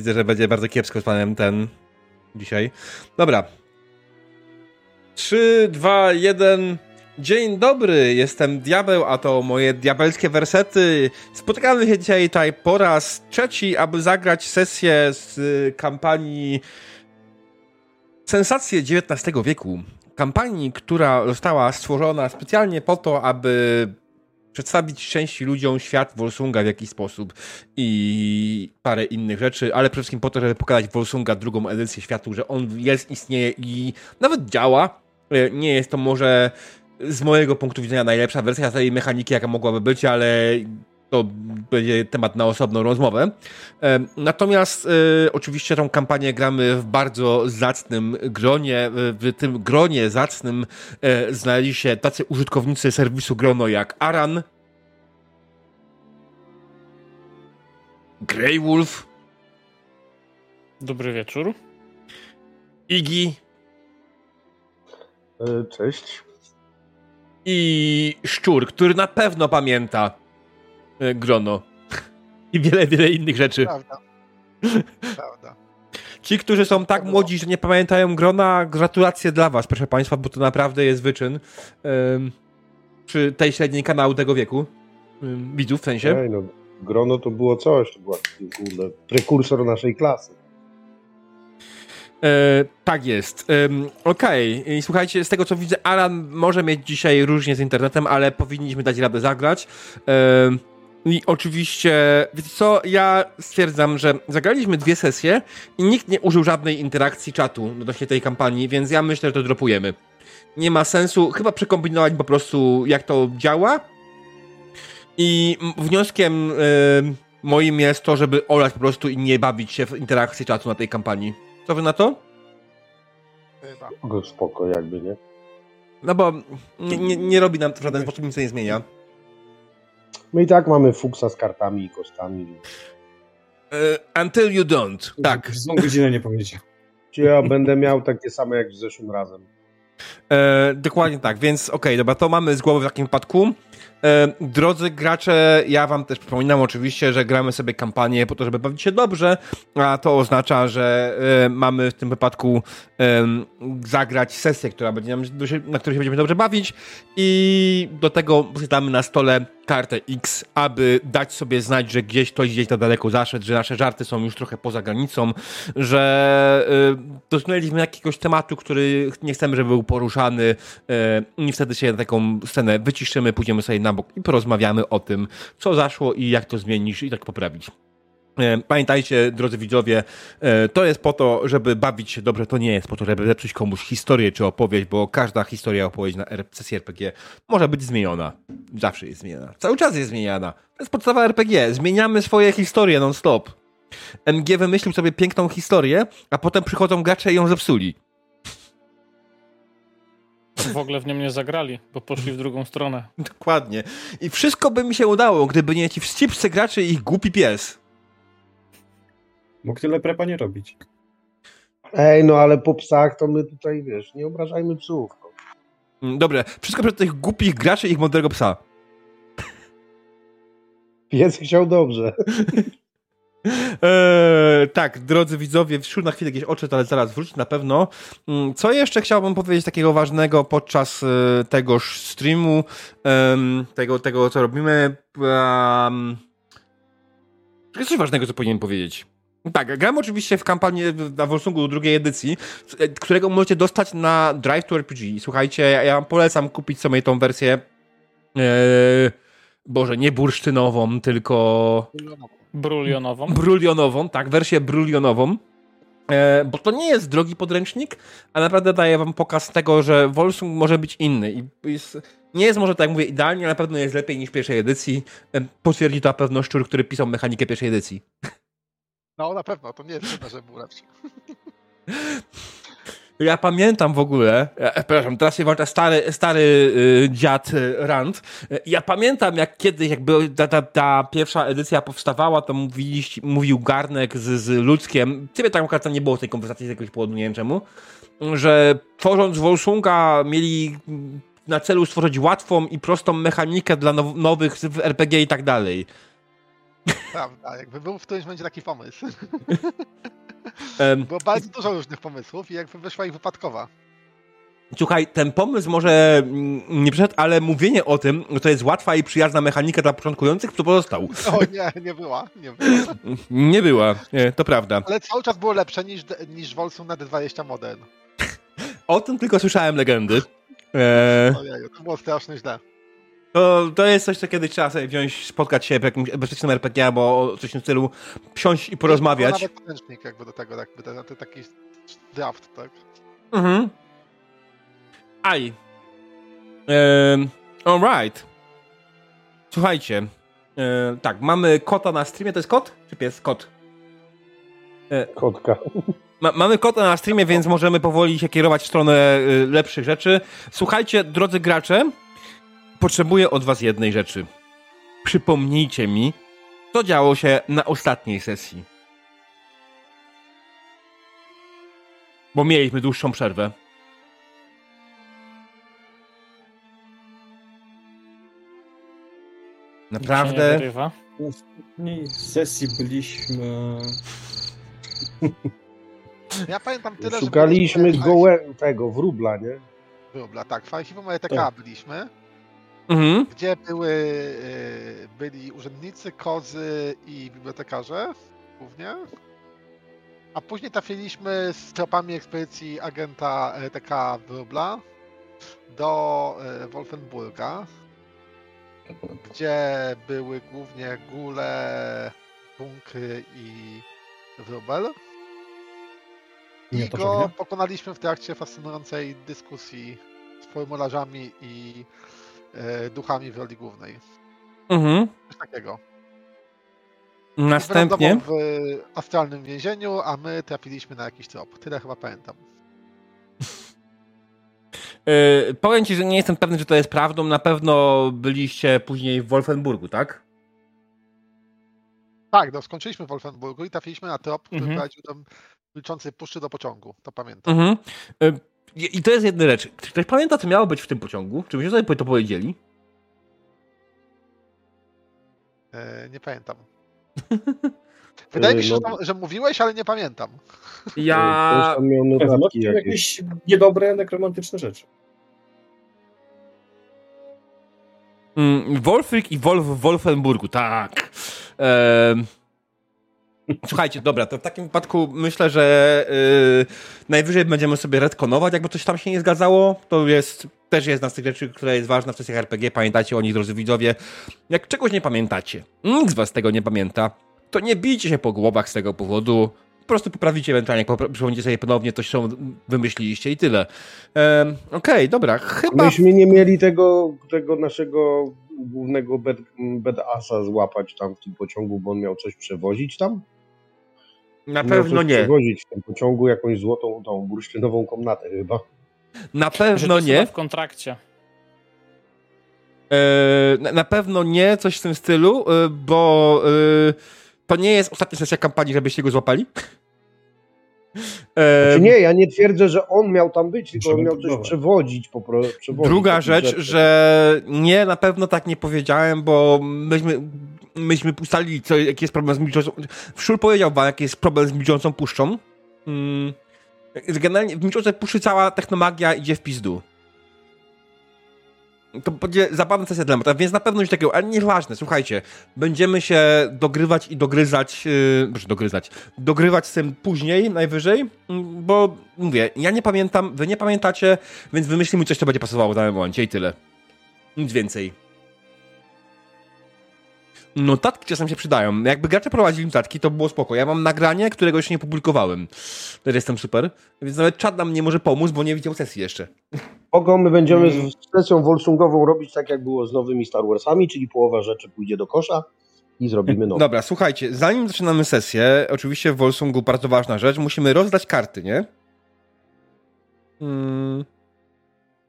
Widzę, że będzie bardzo kiepsko z panem ten dzisiaj. Dobra. 3, 2, 1. Dzień dobry, jestem Diabeł, a to moje diabelskie wersety. Spotykamy się dzisiaj tutaj po raz trzeci, aby zagrać sesję z kampanii Sensacje XIX wieku. Kampanii, która została stworzona specjalnie po to, aby przedstawić części ludziom świat Wolsunga w jakiś sposób i parę innych rzeczy, ale przede wszystkim po to, żeby pokazać Wolsunga drugą edycję światu, że on jest, istnieje i nawet działa. E, nie jest to może z mojego punktu widzenia najlepsza wersja tej mechaniki, jaka mogłaby być, ale to będzie temat na osobną rozmowę. E, natomiast e, oczywiście tą kampanię gramy w bardzo zacnym gronie. W tym gronie zacnym e, znaleźli się tacy użytkownicy serwisu Grono jak Aran, Greywolf. Dobry wieczór. Igi. Cześć. I Szczur, który na pewno pamięta E, grono. I wiele, wiele innych rzeczy. Prawda. Prawda. Ci, którzy są tak młodzi, że nie pamiętają grona, gratulacje dla was, proszę państwa, bo to naprawdę jest wyczyn um, przy tej średniej kanału tego wieku. Um, widzów w sensie. Ej, no, grono to było coś, to była kurde, prekursor naszej klasy. E, tak jest. E, Okej, okay. słuchajcie, z tego co widzę, Alan może mieć dzisiaj różnie z internetem, ale powinniśmy dać radę zagrać. E, i oczywiście, wiecie co, ja stwierdzam, że zagraliśmy dwie sesje i nikt nie użył żadnej interakcji czatu odnośnie tej kampanii, więc ja myślę, że to dropujemy. Nie ma sensu chyba przekombinować po prostu, jak to działa. I wnioskiem yy, moim jest to, żeby olać po prostu i nie bawić się w interakcji czatu na tej kampanii. Co wy na to? Chyba. Spoko, jakby, nie? No bo nie, nie, nie robi nam to w żaden sposób nic nie zmienia. My i tak mamy fuksa z kartami i kosztami. Uh, until you don't. Tak. Złą godzinę nie powiedział. Czy ja będę miał takie same jak w zeszłym razem. E, dokładnie tak, więc okej, okay, dobra, to mamy z głowy w takim wypadku. E, drodzy gracze, ja wam też przypominam oczywiście, że gramy sobie kampanię po to, żeby bawić się dobrze, a to oznacza, że e, mamy w tym wypadku e, zagrać sesję, która będzie nam, na której się będziemy dobrze bawić i do tego posiadamy na stole kartę X, aby dać sobie znać, że gdzieś ktoś gdzieś na daleko zaszedł, że nasze żarty są już trochę poza granicą, że y, dotknęliśmy jakiegoś tematu, który nie chcemy, żeby był poruszany y, i wtedy się na taką scenę wyciszymy, pójdziemy sobie na bok i porozmawiamy o tym, co zaszło i jak to zmienić i tak poprawić. E, pamiętajcie, drodzy widzowie, e, to jest po to, żeby bawić się dobrze, to nie jest po to, żeby zepsuć komuś historię czy opowieść, bo każda historia, opowieść na sesji RPG może być zmieniona. Zawsze jest zmieniana. Cały czas jest zmieniana. To jest podstawa RPG. Zmieniamy swoje historie non-stop. MG wymyślił sobie piękną historię, a potem przychodzą gracze i ją zepsuli. W ogóle w nią nie zagrali, bo poszli w drugą stronę. Dokładnie. I wszystko by mi się udało, gdyby nie ci wścibscy gracze i ich głupi pies. Mógł tyle prepa nie robić. Ej, no ale po psach to my tutaj, wiesz, nie obrażajmy psów. No. Mm, Dobre, wszystko przed tych głupich graczy i ich mądrego psa. Pies chciał dobrze. Eee, tak, drodzy widzowie, wśród na chwilę jakieś oczy, ale zaraz wróć na pewno. Mm, co jeszcze chciałbym powiedzieć takiego ważnego podczas e, tegoż streamu, tego, tego co robimy? Um, jest coś ważnego, co powinienem powiedzieć. Tak, gram oczywiście w kampanię na Wolsungu drugiej edycji, e, którego możecie dostać na Drive to RPG. Słuchajcie, ja wam polecam kupić sobie tą wersję. Yy, Boże, nie bursztynową, tylko. Brulionową. Brulionową, tak, wersję brulionową. E, bo to nie jest drogi podręcznik, a naprawdę daje wam pokaz tego, że Wolsung może być inny. I jest, nie jest może, tak jak mówię, idealnie, ale na pewno jest lepiej niż pierwszej edycji. E, potwierdzi to na pewno szczur, który pisał mechanikę pierwszej edycji. No, na pewno, to nie jest trudne, żeby był lepszy. Ja pamiętam w ogóle, ja, e, przepraszam, teraz się włącza stary, stary y, dziad y, Rand. Ja pamiętam, jak kiedyś, jak ta, ta, ta, pierwsza edycja powstawała, to mówił Garnek z, z Ludzkiem, ciebie tak naprawdę nie było tej konwersacji z jakiegoś powodu, nie wiem czemu, że tworząc Wolsunga mieli na celu stworzyć łatwą i prostą mechanikę dla now, nowych RPG i tak dalej. Prawda, jakby był w którymś momencie taki pomysł. Było bardzo dużo różnych pomysłów i jakby wyszła ich wypadkowa. Słuchaj, ten pomysł może mm, nie przyszedł, ale mówienie o tym, że to jest łatwa i przyjazna mechanika dla początkujących, to pozostał. O nie, nie była, nie była. Nie była, nie, to prawda. Ale cały czas było lepsze niż, niż Volsung na D20 Modern. O tym tylko słyszałem legendy. Eee, Ojeju, to było strasznie źle. To, to jest coś, co kiedyś trzeba sobie wziąć, spotkać się w jakimś bezpiecznym RPG albo o coś w tym stylu, siąść i porozmawiać. nawet podręcznik jakby do tego, jakby to, to taki draft, tak? Mhm. Aj. Ehm, alright. Słuchajcie. E, tak, mamy kota na streamie. To jest kot? Czy pies? Kot. Kotka. Ma, mamy kota na streamie, więc możemy powoli się kierować w stronę y, lepszych rzeczy. Słuchajcie, drodzy gracze, potrzebuję od was jednej rzeczy. Przypomnijcie mi, co działo się na ostatniej sesji. Bo mieliśmy dłuższą przerwę. Naprawdę? Na ostatniej sesji byliśmy... Ja pamiętam tyle, że Szukaliśmy byliśmy- gołe, tego, wróbla, nie? Wróbla, tak. Archiwum ETK Tak. byliśmy, Mhm. gdzie były, y, byli urzędnicy, kozy i bibliotekarze głównie. A później trafiliśmy z tropami ekspedycji agenta ETK Wróbla do y, Wolfenburga, gdzie były głównie gule, bunkry i wróbel. I go pokonaliśmy w trakcie fascynującej dyskusji z formularzami i e, duchami w roli głównej. Mhm. Coś takiego. Następnie. W astralnym więzieniu, a my trafiliśmy na jakiś trop. Tyle chyba pamiętam. Yy, powiem ci, że nie jestem pewny, czy to jest prawdą. Na pewno byliście później w Wolfenburgu, tak? Tak, no skończyliśmy w Wolfenburgu i trafiliśmy na trop, który Mhm. prowadził do milczącej puszczy do pociągu. To pamiętam. Mhm. I to jest jedna rzecz. Czy ktoś pamięta, co miało być w tym pociągu? Czy byście sobie to powiedzieli? E, nie pamiętam. Wydaje mi się, że, no- tam, że mówiłeś, ale nie pamiętam. Ja. notatki jakieś. jakieś niedobre, nekromantyczne rzeczy. Mm, Wolfryk i Wolf w Wolfenburgu, tak. Ehm, Słuchajcie, dobra, to w takim wypadku myślę, że yy, najwyżej będziemy sobie retkonować, jakby coś tam się nie zgadzało. To jest też jedna z tych rzeczy, która jest ważna w sesjach RPG. Pamiętajcie o nich, drodzy widzowie. Jak czegoś nie pamiętacie, nikt z was tego nie pamięta, to nie bijcie się po głowach z tego powodu. Po prostu poprawicie ewentualnie, popra- przypomnijcie sobie ponownie coś, co wymyśliliście i tyle. Ehm, Okej, dobra, chyba... Myśmy nie mieli tego, tego naszego głównego bed, bedasa złapać tam w tym pociągu, bo on miał coś przewozić tam? Na pewno nie. przewozić w tym pociągu jakąś złotą, tą bursztynową komnatę chyba. Na Że pewno to nie. w kontrakcie. E, na, pewno nie, coś w tym stylu, e, bo e, to nie jest ostatnia sesja kampanii, żebyście go złapali. Znaczy nie, ja nie twierdzę, że on miał tam być, tylko on miał coś przewozić. Po pro, przewozić Druga rzecz, rzeczy. że nie, na pewno tak nie powiedziałem, bo myśmy, myśmy ustalili, co, jaki jest problem z milczącą... Szul powiedział wam, jaki jest problem z milczącą puszczą. Mm, generalnie w milczącej puszczy cała technomagia idzie w pizdu. To będzie zabawna sesja dla mnie, więc na pewno coś takiego, ale nieważne, słuchajcie, będziemy się dogrywać i dogryzać, yy, dogryzać, dogrywać z tym później, najwyżej, mm, bo mówię, ja nie pamiętam, wy nie pamiętacie, więc wymyślimy coś, co będzie pasowało w danym momencie i tyle. Nic więcej. Notatki czasem się przydają. Jakby gracze prowadzili notatki, to było spoko. Ja mam nagranie, którego jeszcze nie publikowałem. Też jestem super. Więc nawet czat nam nie może pomóc, bo nie widział sesji jeszcze. Kogo my będziemy Mm. z sesją Wolsungową robić tak, jak było z nowymi Star Warsami, czyli połowa rzeczy pójdzie do kosza i zrobimy nowe. Dobra, słuchajcie, zanim zaczynamy sesję, oczywiście w Volsungu bardzo ważna rzecz, musimy rozdać karty, nie? Mm,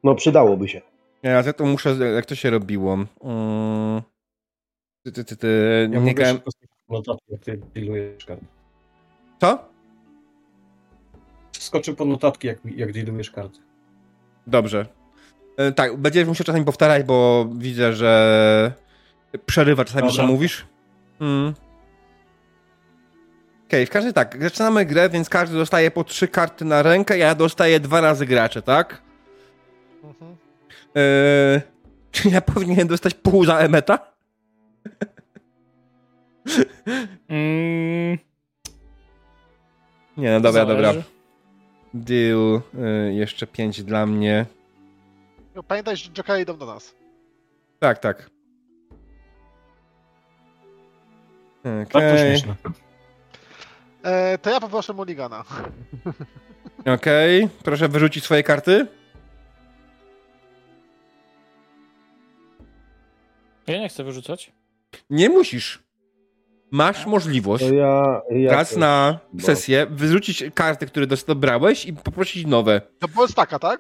No przydałoby się. ja to muszę, jak to się robiło? Mm, ty, ty, ty, ty, Ja nie mogę grałem... jak ty dealujesz karty. Co? Skoczę po notatki, jak, jak dealujesz karty. Dobrze. E, Tak, będziesz musiał czasami powtarzać, bo widzę, że przerywa czasami, co mówisz. Mm. Okej, w każdym tak, zaczynamy grę, więc każdy dostaje po trzy karty na rękę, ja dostaję dwa razy gracze, tak? Mhm. Czy ja powinienem dostać pół za emeta? Mm, Nie, no dobra, dobra. Deal, y, jeszcze pięć dla mnie. No, Pamiętaj, że Jokery idą do nas. Tak, tak. Tak, to Okej, śmieszne. E, to ja poproszę Mulligana. okej. Proszę wyrzucić swoje karty. Ja nie chcę wyrzucać. Nie musisz. Masz możliwość To ja, ja raz na bo- sesję wyrzucić karty, które dobrałeś i poprosić nowe. To było staka, tak?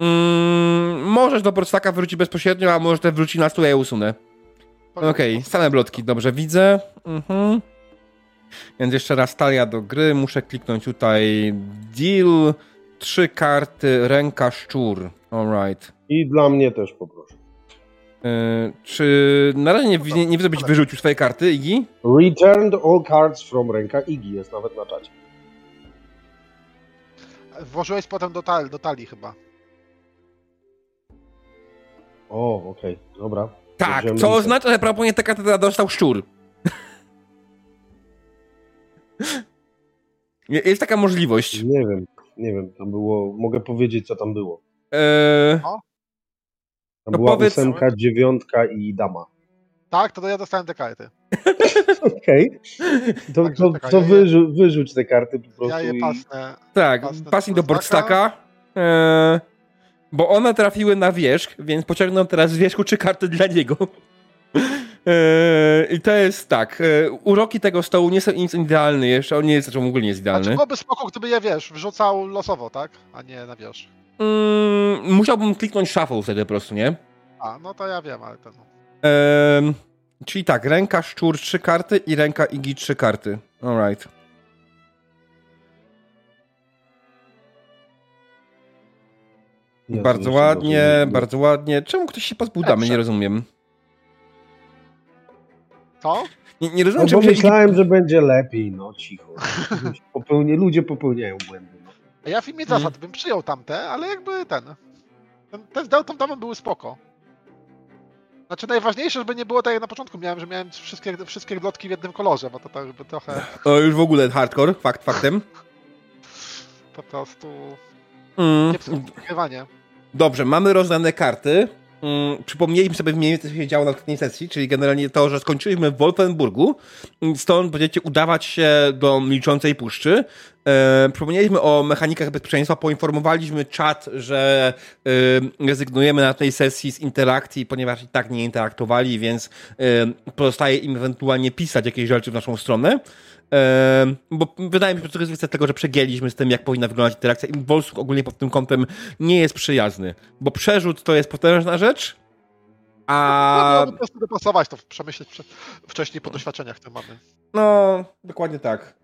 Mm, możesz do prostaka wyrzucić bezpośrednio, a możesz te wrócić na stół, ja je usunę. Okej, same blotki, dobrze widzę. Mhm. Więc jeszcze raz talia do gry. Muszę kliknąć tutaj deal. Trzy karty, ręka, szczur. Alright. I dla mnie też poproszę. Yy, czy na razie nie, nie, nie widzę, byś wyrzucił swoje karty, Igi? Returned all cards from ręka Igi jest nawet na czacie. Włożyłeś potem do, tal, do talii chyba. O, okej, dobra. Tak, co liczyć. oznacza, że prawdopodobnie tę kartę dostał szczur. Je- Jest taka możliwość. Nie wiem, nie wiem, tam było, mogę powiedzieć co tam było. Eee, Tam To była powiedz- ósemka, dziewiątka i dama. Tak, to ja dostałem te karty. Okej, to, Także to, to je- wyrzu, wyrzuć te karty po prostu. Ja je i- pasnę. tak, Pasnę do boardstacka. Eee, bo one trafiły na wierzch, więc pociągną teraz z wierzchu trzy karty dla niego. Eee, I to jest tak. E, uroki tego stołu nie są nic idealne jeszcze. On nie jest, zresztą w ogóle nie jest idealny. Znaczy byłoby spoko, gdyby je, wiesz, wrzucał losowo, tak? A nie na wierzch. Mm, musiałbym kliknąć shuffle wtedy po prostu, nie? A, no to ja wiem, ale ten... Ehm, czyli tak, ręka szczur trzy karty i ręka igi trzy karty. Alright. Jezu, bardzo ładnie, rozumiem. bardzo ładnie. Czemu ktoś się damy? Nie rozumiem. Co? Nie, nie No rozumiem, bo czemu się... myślałem, że będzie lepiej, no cicho. Popełnie, ludzie popełniają błędy. A Ja w imię Mhm. zasad bym przyjął tamte, ale jakby ten... ten te z Deltą damą były spoko. Znaczy najważniejsze, żeby nie było tak jak na początku miałem, że miałem wszystkie, wszystkie glotki w jednym kolorze, bo to tak żeby trochę O, już w ogóle hardcore, fakt faktem. po prostu Mm. Dobrze, mamy rozdane karty. Mm, przypomnieliśmy sobie mniej więcej, co się działo na ostatniej sesji, czyli generalnie to, że skończyliśmy w Wolfenburgu. Mm, Stąd będziecie udawać się do Milczącej Puszczy. E, przypomnieliśmy o mechanikach bezpieczeństwa, poinformowaliśmy czat, że e, rezygnujemy na tej sesji z interakcji, ponieważ i tak nie interaktowali, więc e, pozostaje im ewentualnie pisać jakieś rzeczy w naszą stronę. Bo wydaje mi się, że to jest kwestia tego, że przegięliśmy z tym, jak powinna wyglądać interakcja i Wolfsburg ogólnie pod tym kątem nie jest przyjazny. Bo przerzut to jest potężna rzecz, a... No, po prostu dopasować to, przemyśleć prze- wcześniej po doświadczeniach, które mamy. No, dokładnie tak.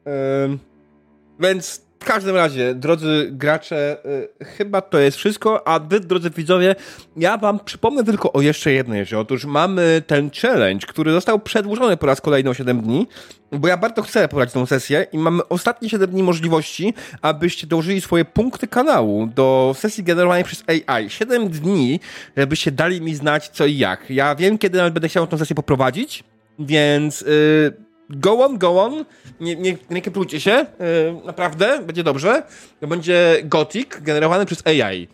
Więc w każdym razie, drodzy gracze, y, chyba to jest wszystko, a wy, drodzy widzowie, ja wam przypomnę tylko o jeszcze jednej rzeczy. Otóż mamy ten challenge, który został przedłużony po raz kolejny o 7 dni, bo ja bardzo chcę pobrać tą sesję i mamy ostatnie 7 dni możliwości, abyście dołożyli swoje punkty kanału do sesji generowanej przez AI. 7 dni, żebyście dali mi znać co i jak. Ja wiem, kiedy nawet będę chciał tą sesję poprowadzić, więc... y, Go on, go on. Nie, nie, nie kiplujcie się. Yy, naprawdę, będzie dobrze. To będzie Gothic generowany przez AI.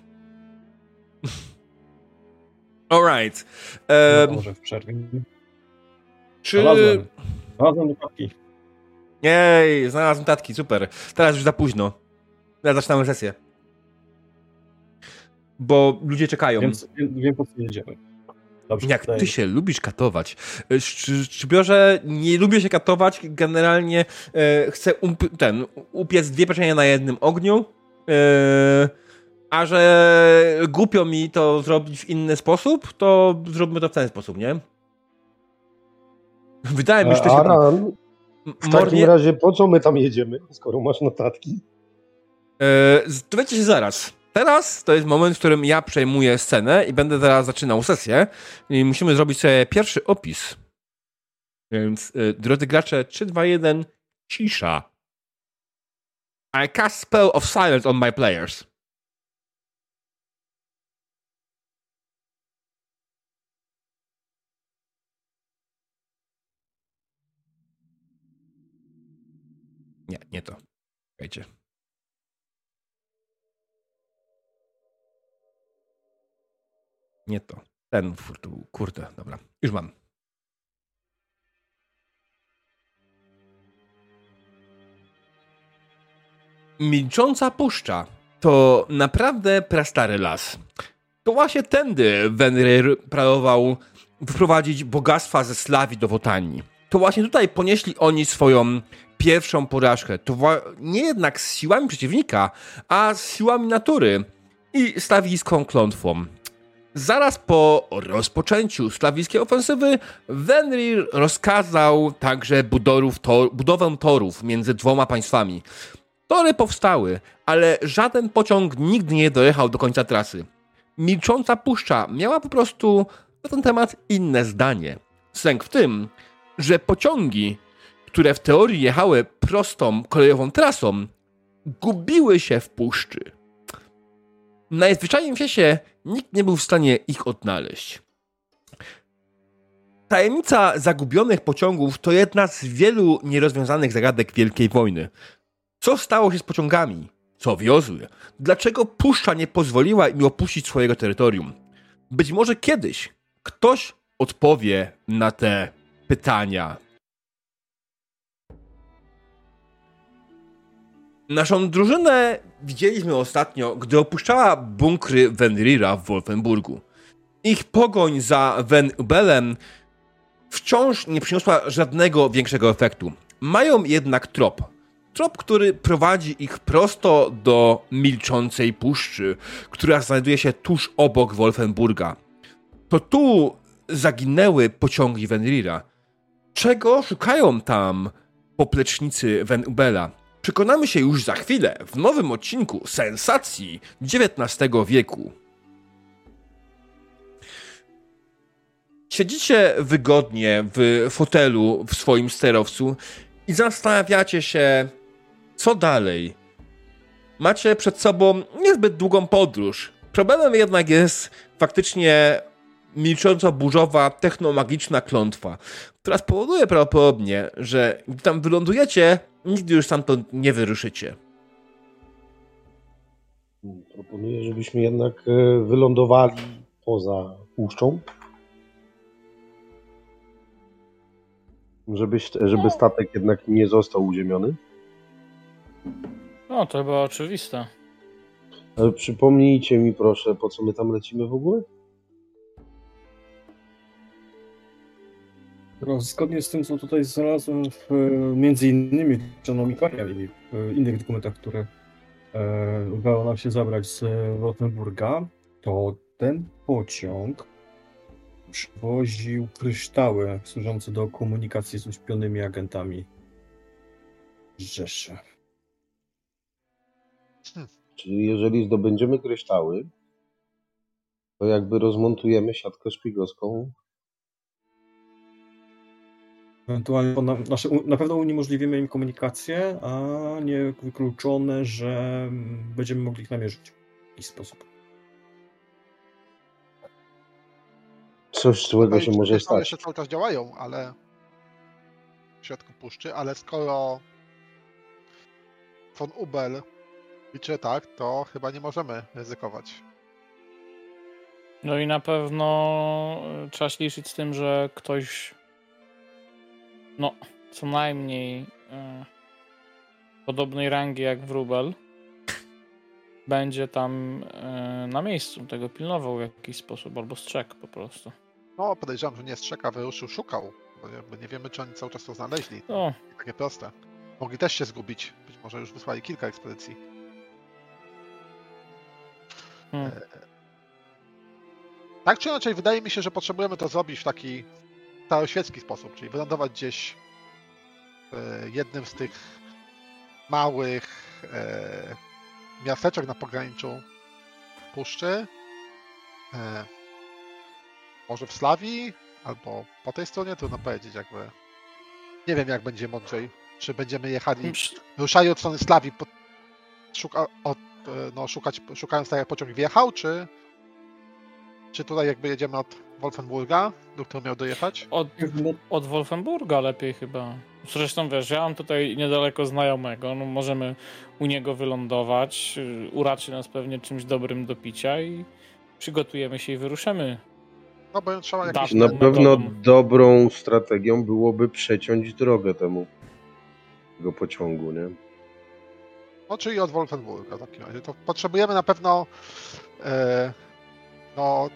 Alright. No, Um, może w przerwie. czy... Znalazłem. Znalazłem notatki. Jej, znalazłem tatki, super. Teraz już za późno. Teraz zaczynamy sesję. Bo ludzie czekają. Wiem, wiem po co jedziemy. Dobrze, Jak ty się lubisz katować. E, Szcz- Szczypiorze, nie lubię się katować. Generalnie e, chcę ten, upiec dwie pieczenie na jednym ogniu. E, a że głupio mi to zrobić w inny sposób, to zróbmy to w ten sposób, nie? Wydaje mi się, że to się... Aran, w takim razie po co my tam jedziemy, skoro masz notatki? E, dowiecie się zaraz. Teraz to jest moment, w którym ja przejmuję scenę i będę teraz zaczynał sesję. I musimy zrobić sobie pierwszy opis Więc y, drodzy gracze, 3, 2, 1, cisza. I cast spell of silence on my players. Nie, nie to. Czekajcie. Nie to. Ten, kurde, dobra. Już mam. Milcząca puszcza to naprawdę prastary las. To właśnie tędy Wenryr planował wyprowadzić bogactwa ze Slawii do Wotanii. To właśnie tutaj ponieśli oni swoją pierwszą porażkę. To nie jednak z siłami przeciwnika, a z siłami natury i slawijską klątwą. Zaraz po rozpoczęciu slawiskiej ofensywy Wenrir rozkazał także tor, budowę torów między dwoma państwami. Tory powstały, ale żaden pociąg nigdy nie dojechał do końca trasy. Milcząca puszcza miała po prostu na ten temat inne zdanie. Sęk w tym, że pociągi, które w teorii jechały prostą kolejową trasą, gubiły się w puszczy. W świecie nikt nie był w stanie ich odnaleźć. Tajemnica zagubionych pociągów to jedna z wielu nierozwiązanych zagadek Wielkiej Wojny. Co stało się z pociągami? Co wiozły? Dlaczego puszcza nie pozwoliła im opuścić swojego terytorium? Być może kiedyś ktoś odpowie na te pytania. Naszą drużynę widzieliśmy ostatnio, gdy opuszczała bunkry Wenrira w Wolfenburgu. Ich pogoń za Wen Ubelem wciąż nie przyniosła żadnego większego efektu. Mają jednak trop. Trop, który prowadzi ich prosto do milczącej puszczy, która znajduje się tuż obok Wolfenburga. To tu zaginęły pociągi Wenrira. Czego szukają tam poplecznicy Wen Ubela? Przekonamy się już za chwilę w nowym odcinku sensacji XIX wieku. Siedzicie wygodnie w fotelu w swoim sterowcu i zastanawiacie się, co dalej. Macie przed sobą niezbyt długą podróż. Problemem jednak jest faktycznie milcząco-burzowa, technomagiczna klątwa, która spowoduje prawdopodobnie, że gdy tam wylądujecie, nigdy już stamtąd nie wyruszycie. Proponuję, żebyśmy jednak e, wylądowali poza puszczą. Żeby, żeby statek jednak nie został uziemiony. No, to chyba oczywiste. Ale przypomnijcie mi proszę, po co my tam lecimy w ogóle? No, zgodnie z tym, co tutaj znalazłem w, między innymi Czanomikania i w innych dokumentach, które e, udało nam się zabrać z Rottenburga, to ten pociąg przywoził kryształy służące do komunikacji z uśpionymi agentami Rzeszy. Hmm. Czyli jeżeli zdobędziemy kryształy, to jakby rozmontujemy siatkę szpiegowską Ewentualnie na, nasze, na pewno uniemożliwimy im komunikację, a nie wykluczone, że będziemy mogli ich namierzyć w jakiś sposób. Coś złego się może stać. jeszcze cały czas działają, ale w środku puszczy, ale skoro von Ubel liczy tak, to chyba nie możemy ryzykować. No i na pewno trzeba się liczyć z tym, że ktoś no, co najmniej e, podobnej rangi jak Wróbel będzie tam e, na miejscu tego pilnował w jakiś sposób, albo strzek po prostu. No, podejrzewam, że nie strzeka, wyruszył, szukał, bo nie wiemy, czy oni cały czas to znaleźli. No. Takie proste. Mogli też się zgubić. Być może już wysłali kilka ekspedycji. Hmm. E, tak czy inaczej, wydaje mi się, że potrzebujemy to zrobić w taki staroświecki sposób, czyli wylądować gdzieś w jednym z tych małych e, miasteczek na pograniczu puszczy. E, może w Slawii, albo po tej stronie, trudno powiedzieć jakby. Nie wiem, jak będzie mądrzej. Czy będziemy jechali, ruszali od strony Slawii, pod, szuka, od, e, no, szukać, szukając tak jak pociąg wjechał, czy, czy tutaj jakby jedziemy od Wolfenburga, do którego miał dojechać? Od, od Wolfenburga lepiej chyba. Zresztą wiesz, ja mam tutaj niedaleko znajomego, no możemy u niego wylądować, y, uraczy nas pewnie czymś dobrym do picia i przygotujemy się i wyruszymy. No bo trzeba jakieś... Na No pewno dobrą strategią byłoby przeciąć drogę temu tego pociągu, nie? No, czyli od Wolfenburga w takim razie. To potrzebujemy na pewno e, no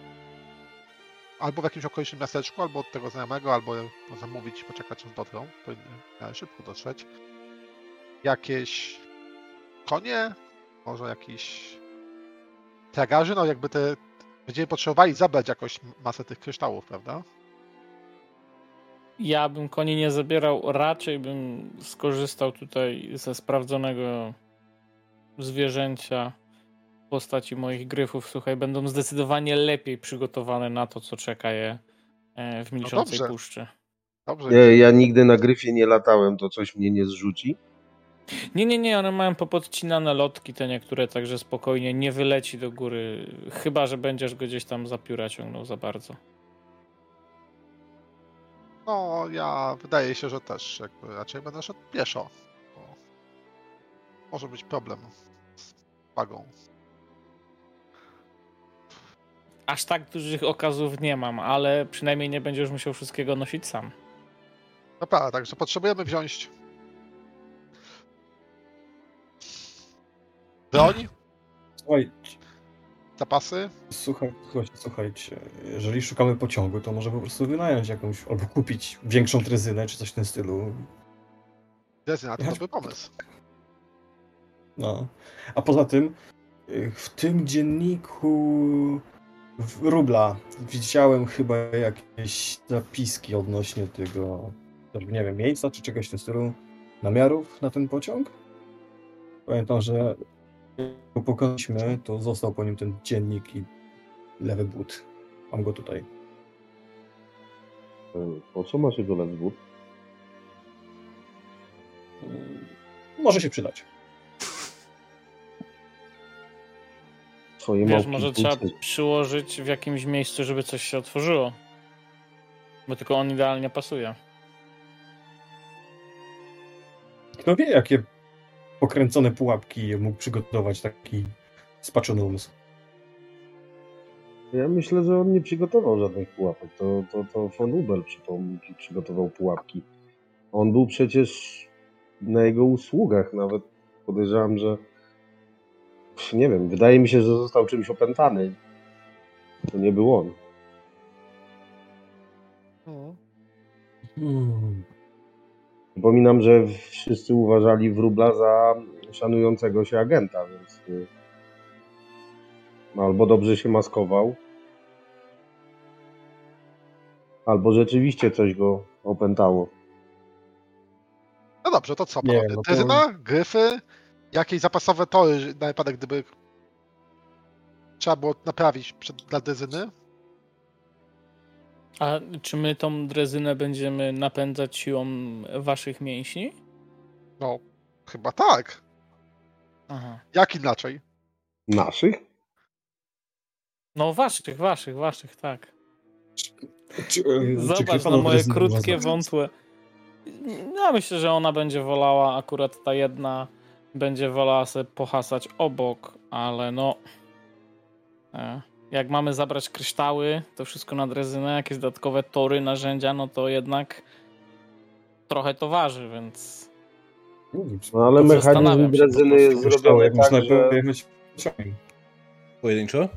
albo w jakimś okolicznym miasteczku, albo od tego znajomego, albo zamówić poczekać aż dotrą. Powinny szybko dotrzeć. Jakieś konie, może jakiś tragarzy, no jakby te będziemy potrzebowali zabrać jakoś masę tych kryształów, prawda? Ja bym koni nie zabierał, raczej bym skorzystał tutaj ze sprawdzonego zwierzęcia postaci moich gryfów. Słuchaj, będą zdecydowanie lepiej przygotowane na to, co czeka je e, w milczącej dobrze. puszczy. Dobrze. Ja, ja nigdy na gryfie nie latałem, to coś mnie nie zrzuci. Nie, nie, nie, one mają popodcinane lotki te niektóre, także spokojnie nie wyleci do góry, chyba, że będziesz go gdzieś tam za pióra ciągnął za bardzo. No, ja wydaje się, że też jakby raczej będę szedł pieszo. Bo może być problem z wagą. Aż tak dużych okazów nie mam, ale przynajmniej nie będziesz musiał wszystkiego nosić sam. No prawda, także potrzebujemy wziąć broń, Słuchaj, zapasy. słuchaj, słuchajcie, słuchajcie, jeżeli szukamy pociągu, to może po prostu wynająć jakąś, albo kupić większą trezynę, czy coś w tym stylu. Dezyna to Ja- dobry pomysł. No. A poza tym, y, w tym dzienniku w Rubla widziałem chyba jakieś zapiski odnośnie tego, nie wiem, miejsca czy czegoś w tym stylu, namiarów na ten pociąg. Pamiętam, że go pokonaliśmy, to został po nim ten dziennik i lewy but. Mam go tutaj. E, Po co masz jego lewzwód? Y, Może się przydać. Twoje Wiesz, może trzeba przyłożyć w jakimś miejscu, żeby coś się otworzyło. Bo tylko on idealnie pasuje. Kto wie, jakie pokręcone pułapki mógł przygotować taki spaczony umysł. Ja myślę, że on nie przygotował żadnych pułapek. To, to, to von Ubel przygotował pułapki. On był przecież na jego usługach. Nawet podejrzewam, że nie wiem, wydaje mi się, że został czymś opętany. To nie był on. Hmm. Przypominam, że wszyscy uważali wróbla za szanującego się agenta, więc y, albo dobrze się maskował, albo rzeczywiście coś go opętało. No dobrze, to co? Nie, no to- gryfy, jakieś zapasowe tory na wypadek, gdyby trzeba było naprawić przed, dla dezyny. A czy my tą drezynę będziemy napędzać siłą waszych mięśni? No, chyba tak. Aha. Jak inaczej? Naszych? No waszych, waszych, waszych, tak. Zobacz na moje krótkie, wątłe. Ja myślę, że ona będzie wolała, akurat ta jedna będzie wolała sobie pohasać obok, ale no. e, Jak mamy zabrać kryształy, to wszystko na drezynę, jakieś dodatkowe tory, narzędzia, no to jednak trochę to waży, więc. No ale mechanizm drezyny jest zrobiony jak tak, można że... Pojedynczo?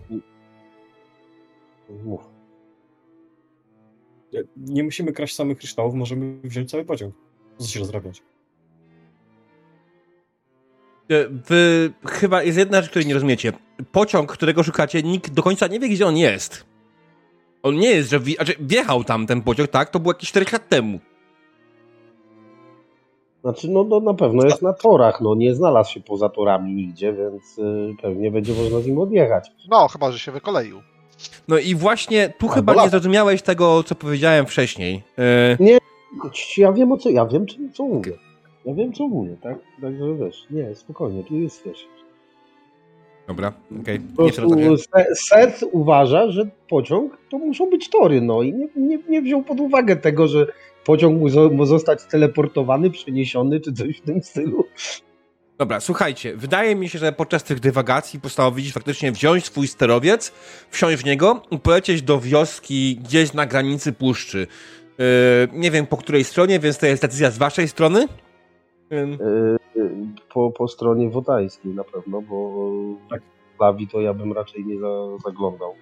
Nie musimy kraść samych kryształów, możemy wziąć cały pociąg. Co się rozrabiać? E, Wy chyba jest jedna rzecz, której nie rozumiecie. Pociąg, którego szukacie, nikt do końca nie wie, gdzie on jest. On nie jest, że wje- znaczy, wjechał tam ten pociąg, tak? To było jakieś 4 lat temu. Znaczy, no, no na pewno jest na torach, no nie znalazł się poza torami nigdzie, więc y, pewnie będzie można z nim odjechać. No, chyba, że się wykoleił. No i właśnie tu chyba nie zrozumiałeś tego, co powiedziałem wcześniej. E, Ja wiem o co, ja wiem co, co mówię. Ja wiem co mówię, tak? Także wiesz, nie, spokojnie, tu jest wiesz. Dobra, okej. Se- Seth uważa, że pociąg to muszą być tory, no i nie, nie, nie wziął pod uwagę tego, że pociąg może zostać teleportowany, przeniesiony, czy coś w tym stylu. Dobra, słuchajcie, wydaje mi się, że podczas tych dywagacji postanowić faktycznie wziąć swój sterowiec, wsiąść w niego i polecieć do wioski gdzieś na granicy puszczy. Yy, nie wiem po której stronie, więc to jest decyzja z waszej strony. Yy, Po, po stronie wotańskiej na pewno, bo Tak. Lawi to ja bym raczej nie za, zaglądał.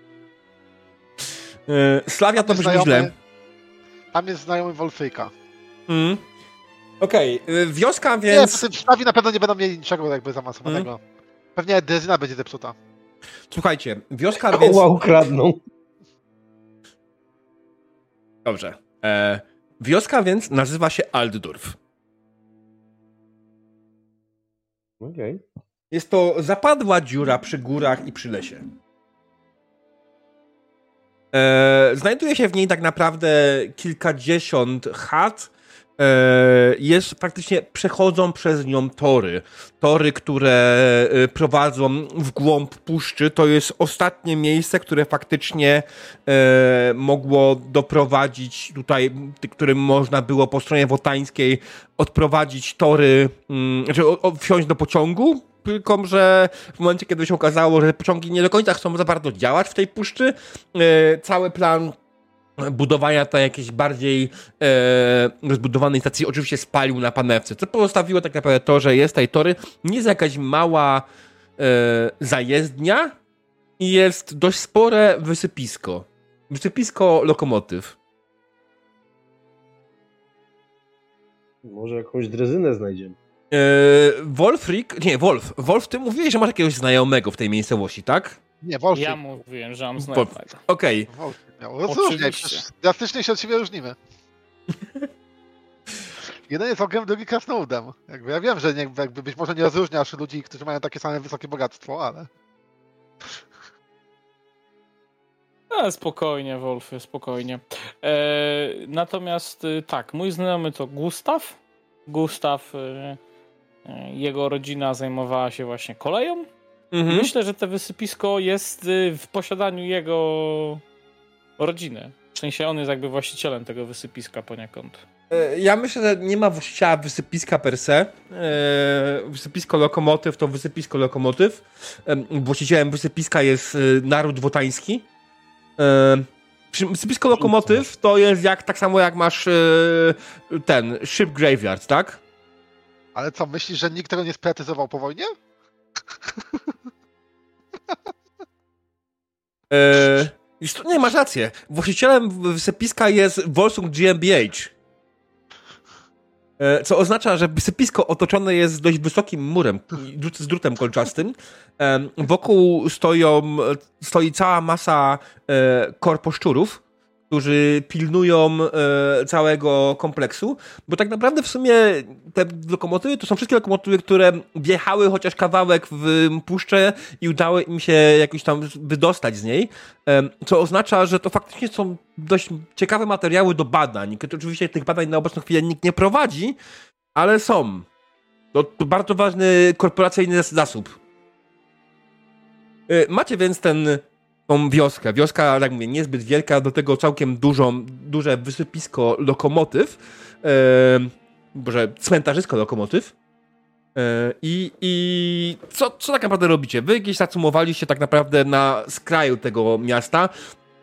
yy, Slavia to brzmi źle. Tam jest znajomy Wolfyka. Mm. Okej, yy, wioska Nie, więc... przy tym Szlawi na pewno nie będą mieli niczego jakby zaawansowanego. Pewnie Dezyna będzie zepsuta. Słuchajcie, wioska więc... Koła ukradną. Dobrze. E, wioska więc nazywa się Altdorf. Okej. Jest to zapadła dziura przy górach i przy lesie. E, znajduje się w niej tak naprawdę kilkadziesiąt chat. E, jest praktycznie przechodzą przez nią tory. Tory, które e, prowadzą w głąb puszczy. To jest ostatnie miejsce, które faktycznie e, mogło doprowadzić tutaj, którym można było po stronie wotańskiej odprowadzić tory, mm, znaczy wsiąść do pociągu, tylko że w momencie, kiedy się okazało, że pociągi nie do końca chcą za bardzo działać w tej puszczy, cały plan budowania tej jakiejś bardziej e, rozbudowanej stacji oczywiście spalił na panewce, co pozostawiło tak naprawdę to, że jest tej tory, nie jest jakaś mała e, zajezdnia i jest dość spore wysypisko. Wysypisko lokomotyw. Może jakąś drezynę znajdziemy. E, Wolfrik, nie, Wolf. Wolf, ty mówiłeś, że masz jakiegoś znajomego w tej miejscowości, tak? Nie, Wolfyk. Ja mówiłem, że mam Wolf. znajomego. Okej. Wolfyk miał. Rozróżniaj, Oczywiście. przecież drastycznie się od siebie różnimy. Jeden jest ogniem, drugi krasnoludem. Jakby ja wiem, że nie, jakby być może nie rozróżniasz ludzi, którzy mają takie same wysokie bogactwo, ale... Ale spokojnie, Wolfy, spokojnie. E, natomiast y, tak, mój znajomy to Gustaw. Gustaw, y, jego rodzina zajmowała się właśnie koleją. Mhm. Myślę, że to wysypisko jest w posiadaniu jego rodziny. W sensie on jest jakby właścicielem tego wysypiska poniekąd. E, Ja myślę, że nie ma właściciela wysypiska per se. E, Wysypisko lokomotyw to wysypisko lokomotyw. E, Właścicielem wysypiska jest naród wotański. Wysypisko lokomotyw to jest jak tak samo jak masz ten ship graveyard, tak? Ale co, myślisz, że nikt tego nie spretyzował po wojnie? E, już nie, masz rację. Właścicielem wysypiska jest Volsung GmbH. E, Co oznacza, że wysypisko otoczone jest dość wysokim murem z drutem kolczastym. Wokół stoją, stoi cała masa e, korposzczurów, którzy pilnują e, całego kompleksu, bo tak naprawdę w sumie te lokomotywy to są wszystkie lokomotywy, które wjechały chociaż kawałek w puszczę i udało im się jakoś tam wydostać z niej, em, co oznacza, że to faktycznie są dość ciekawe materiały do badań. Oczywiście tych badań na obecną chwilę nikt nie prowadzi, ale są. To, bardzo ważny korporacyjny zas- zasób. Y, Macie więc ten, tą wioskę. Wioska, jak mówię, niezbyt wielka, do tego całkiem dużą, duże wysypisko lokomotyw. Em, Boże, cmentarzysko lokomotyw. E, I, i co, co tak naprawdę robicie? Wy gdzieś zacumowaliście tak naprawdę na skraju tego miasta,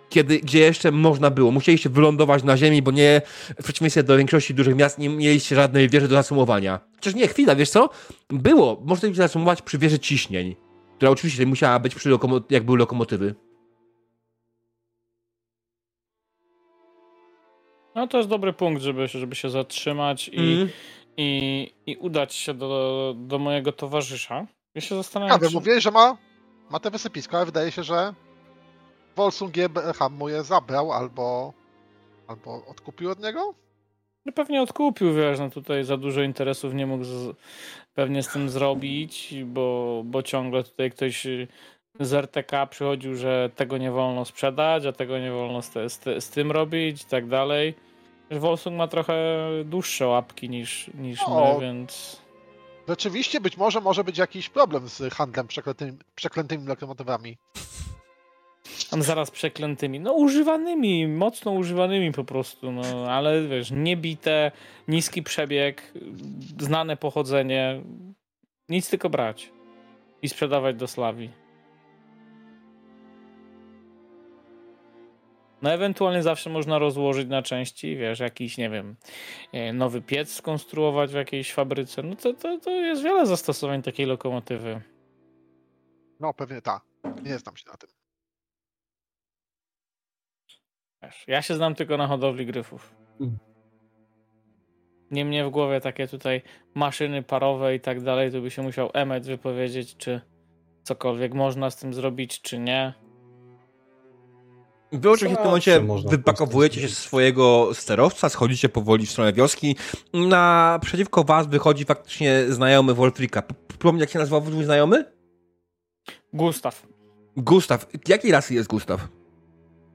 kiedy, gdzie jeszcze można było. Musieliście wylądować na ziemi, bo nie, w przeciwieństwie do większości dużych miast, nie mieliście żadnej wieży do zacumowania. Chociaż nie, chwila, wiesz co? Było. Można się zacumować przy wieży ciśnień, która oczywiście musiała być przy lokomo- jak były lokomotywy. No to jest dobry punkt, żeby, się- żeby się zatrzymać i, Mhm. i, i udać się do, do mojego towarzysza. Ja się zastanawiam, Ja wiem, czy... mówiłeś, że ma, ma te wysypisko, ale wydaje się, że Volsung GmbH mu je zabrał albo, albo odkupił od niego? No pewnie odkupił, wiesz, no tutaj za dużo interesów nie mógł z, pewnie z tym zrobić, bo, bo ciągle tutaj ktoś z RTK przychodził, że tego nie wolno sprzedać, a tego nie wolno z, te, z, te, z tym robić i tak dalej. Volsung ma trochę dłuższe łapki niż, niż O. my, więc... Rzeczywiście być może może być jakiś problem z handlem przeklętymi, przeklętymi lokomotywami. Tam zaraz przeklętymi. No używanymi, mocno używanymi po prostu, no ale wiesz, niebite, niski przebieg, znane pochodzenie. Nic tylko brać i sprzedawać do Slawii. No ewentualnie zawsze można rozłożyć na części, wiesz, jakiś, nie wiem, e, nowy piec skonstruować w jakiejś fabryce. No to, to, to jest wiele zastosowań takiej lokomotywy. No pewnie tak. Nie znam się na tym. Wiesz, ja się znam tylko na hodowli gryfów. Mm. Nie mnie w głowie takie tutaj maszyny parowe i tak dalej, to by się musiał Emmet wypowiedzieć, czy cokolwiek można z tym zrobić, czy nie. Wy oczywiście w tym momencie wypakowujecie się z swojego sterowca, schodzicie powoli w stronę wioski. Naprzeciwko was wychodzi faktycznie znajomy Wolfrika. Przypomnij, jak się nazywał twój znajomy? Gustaw. Gustaw. Jakiej rasy jest Gustaw?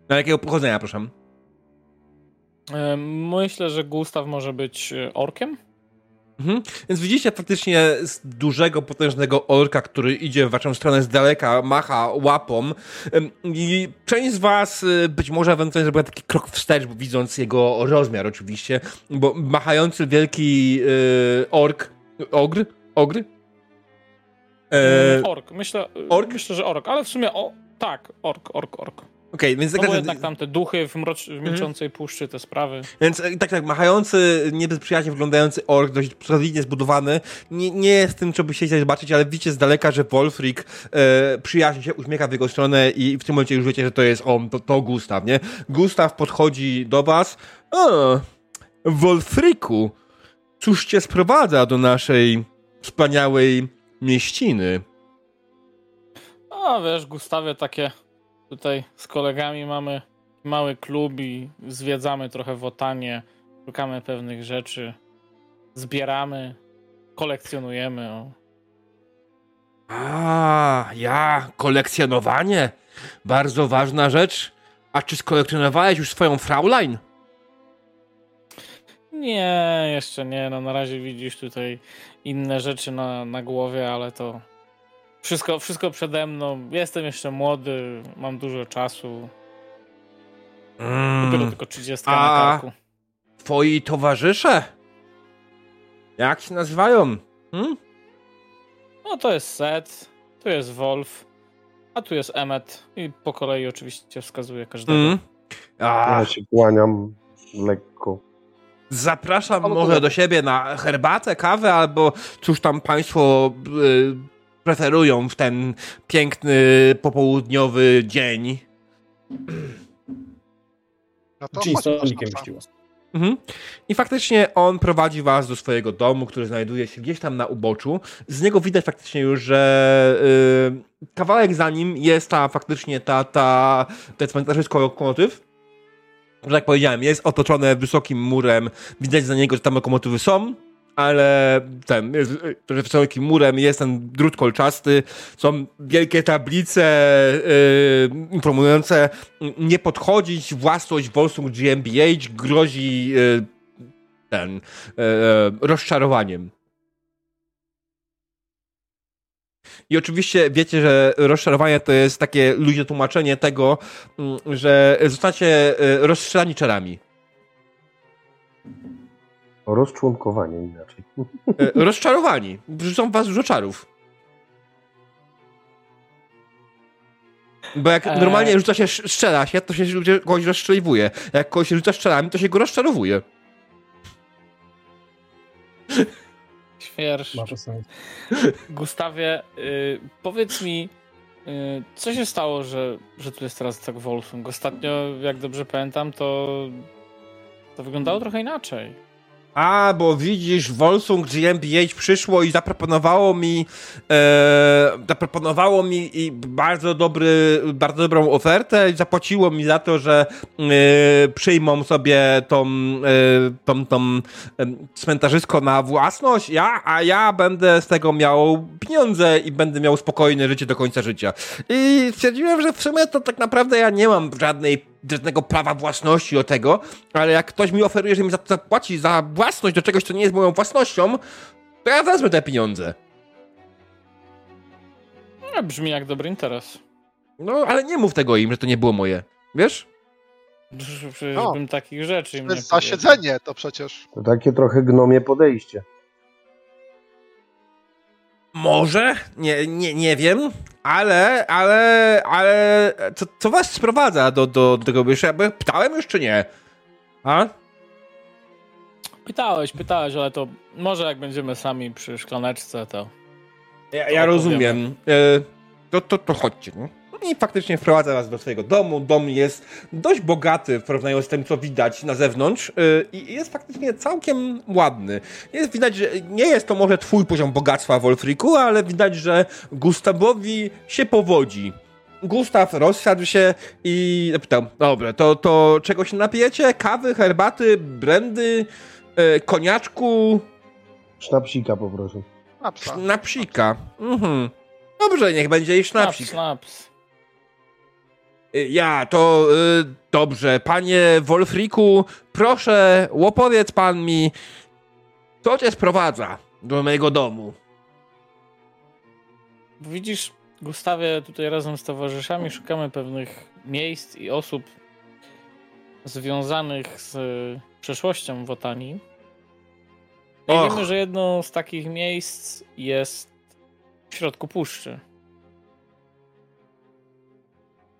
Na jakiego pochodzenia, proszę? Myślę, że Gustaw może być e, orkiem. Mhm. Więc widzicie faktycznie z dużego, potężnego orka, który idzie w waszą stronę z daleka, macha łapą i część z was y, być może ewentualnie zrobiła taki krok wstecz, bo widząc jego rozmiar oczywiście, bo machający wielki y, ork, ogr, ogr? E, ork. Myślę, ork? myślę, że ork, ale w sumie o, tak, ork, ork, ork. Okej, więc No tak, jednak tam te duchy w, mrocz, Mhm. w milczącej puszczy, te sprawy. Więc e, tak, tak, machający, nie bez przyjaźni wyglądający ork, dość solidnie zbudowany, nie, nie jest tym, co by chcieli zobaczyć, ale widzicie z daleka, że Wolfrik e, przyjaźni się, uśmiecha w jego stronę i w tym momencie już wiecie, że to jest on, to, to Gustaw, nie? Gustaw podchodzi do was. O, Wolfriku, cóż cię sprowadza do naszej wspaniałej mieściny? A wiesz, Gustawie, takie tutaj z kolegami mamy mały klub i zwiedzamy trochę wotanie, szukamy pewnych rzeczy, zbieramy, kolekcjonujemy. O. A, ja, kolekcjonowanie. Bardzo ważna rzecz. A czy skolekcjonowałeś już swoją Fraulein? Nie, jeszcze nie. No na razie widzisz tutaj inne rzeczy na, na głowie, ale to wszystko, wszystko przede mną. Jestem jeszcze młody, mam dużo czasu. Dopiero Mm, tylko 30 A. na karku. twoi towarzysze? Jak się nazywają? Hmm? No to jest Set, tu jest Wolf, a tu jest Emmet i po kolei oczywiście wskazuje każdego. Mm. A, Ja się kłaniam lekko. zapraszam może do siebie na herbatę, kawę, albo cóż tam państwo y, preferują w ten piękny popołudniowy dzień. No to. Mhm. I faktycznie on prowadzi was do swojego domu, który znajduje się gdzieś tam na uboczu. Z niego widać faktycznie już, że y, kawałek za nim jest ta faktycznie ta, ta, ten cmentarzysko lokomotyw. Że tak powiedziałem, jest otoczone wysokim murem. Widać za niego, że tam lokomotywy są, ale ten, jest, y, że wysokim murem jest ten drut kolczasty. Są wielkie tablice y, informujące nie podchodzić, własność Volsung GmbH grozi y, ten y, rozczarowaniem. I oczywiście wiecie, że rozczarowanie to jest takie luźne tłumaczenie tego, mm, że zostacie y, rozstrzelani czarami. Rozczłonkowanie inaczej. Y, Rozczarowani. Wrzucą was dużo czarów. Bo jak Eee. normalnie rzuca się, strzela się, to się ludzie kogoś rozstrzeliwuje. Jak kogoś się rzuca szczelami, to się go rozczarowuje. Świerszcz. Ma to sens. Gustawie, y, powiedz mi, y, co się stało, że, że tu jest teraz tak Wolfung? Ostatnio, jak dobrze pamiętam, to, to wyglądało trochę inaczej. A, bo widzisz, Volsung GmbH przyszło i zaproponowało mi e, zaproponowało mi bardzo dobry, bardzo dobrą ofertę i zapłaciło mi za to, że e, przyjmą sobie tą, e, tą, tą e, cmentarzysko na własność, ja, a ja będę z tego miał pieniądze i będę miał spokojne życie do końca życia. I stwierdziłem, że w sumie to tak naprawdę ja nie mam żadnej żadnego prawa własności do tego, ale jak ktoś mi oferuje, że mi zapłaci za własność do czegoś, co nie jest moją własnością, to ja wezmę te pieniądze. No, brzmi jak dobry interes. No, ale nie mów tego im, że to nie było moje. Wiesz? Przecież No. bym takich rzeczy im To nie jest za powiedział. siedzenie to przecież. To takie trochę gnomie podejście. Może? Nie, nie, nie wiem. Ale, ale, ale... Co, co was sprowadza do, do, do tego wyższego? Ja pytałem już, czy nie? A? Pytałeś, pytałeś, ale to może jak będziemy sami przy szklaneczce, to Ja, ja rozumiem. E, to, to, to chodźcie. No. I faktycznie wprowadza was do swojego domu. Dom jest dość bogaty w porównaniu z tym, co widać na zewnątrz e, i jest faktycznie całkiem ładny. Jest widać, że nie jest to może twój poziom bogactwa, Wolfriku, ale widać, że Gustawowi się powodzi. Gustaw rozsiadł się i zapytał, dobra, to, to czego się napijecie? Kawy, herbaty, brandy, e, koniaczku? Sznapsika poproszę. Na psa. Na psika. Mhm. Dobrze, niech będzie i snaps, sznapsik. snaps. Y, Ja, to y, dobrze. Panie Wolfriku, proszę, opowiedz pan mi, co cię sprowadza do mojego domu. Widzisz, Gustawie, tutaj razem z towarzyszami szukamy pewnych miejsc i osób związanych z przeszłością Wotanii. I Och. wiemy, że jedno z takich miejsc jest w środku puszczy.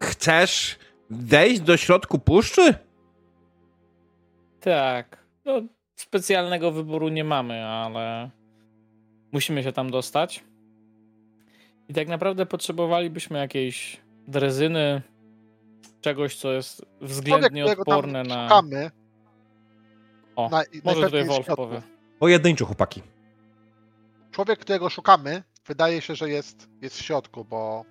Chcesz wejść do środku puszczy? Tak. No, specjalnego wyboru nie mamy, ale musimy się tam dostać. I tak naprawdę potrzebowalibyśmy jakiejś drezyny, czegoś, co jest Człowiek, względnie tam odporne na. szukamy. O, na, Może tutaj z Wolf powie. Pojedynczo, chłopaki. Człowiek, którego szukamy, wydaje się, że jest, jest w środku, bo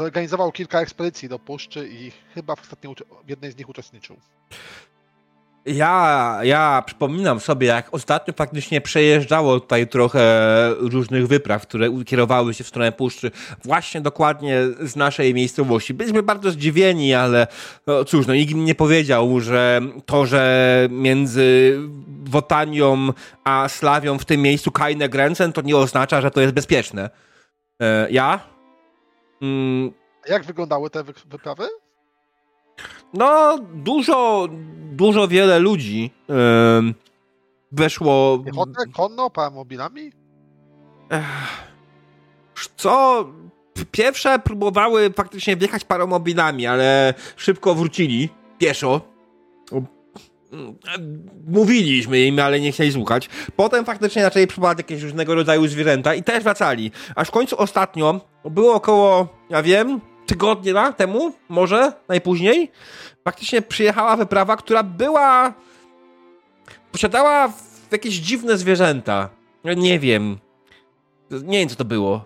zorganizował kilka ekspedycji do puszczy i chyba w, ostatniej, w jednej z nich uczestniczył. Ja, ja przypominam sobie, jak ostatnio faktycznie przejeżdżało tutaj trochę różnych wypraw, które kierowały się w stronę puszczy, właśnie dokładnie z naszej miejscowości. Byliśmy bardzo zdziwieni, ale no, cóż, no nikt nie powiedział, że to, że między Wotanią a Slawią w tym miejscu Kajne Grenzen, to nie oznacza, że to jest bezpieczne. E, ja? Mm, A jak wyglądały te wy- wyprawy? no, dużo, dużo wiele ludzi em, weszło. Piechotę, konno, paramobilami? Co? Pierwsze próbowały faktycznie wjechać paromobilami, ale szybko wrócili pieszo. Mm, Mówiliśmy im, ale nie chcieli słuchać. Potem faktycznie zaczęli próbować jakieś różnego rodzaju zwierzęta i też wracali. Aż w końcu ostatnio, było około, ja wiem, tygodnia temu, może najpóźniej, faktycznie przyjechała wyprawa, która była. posiadała jakieś dziwne zwierzęta. Nie wiem. Nie wiem, co to było.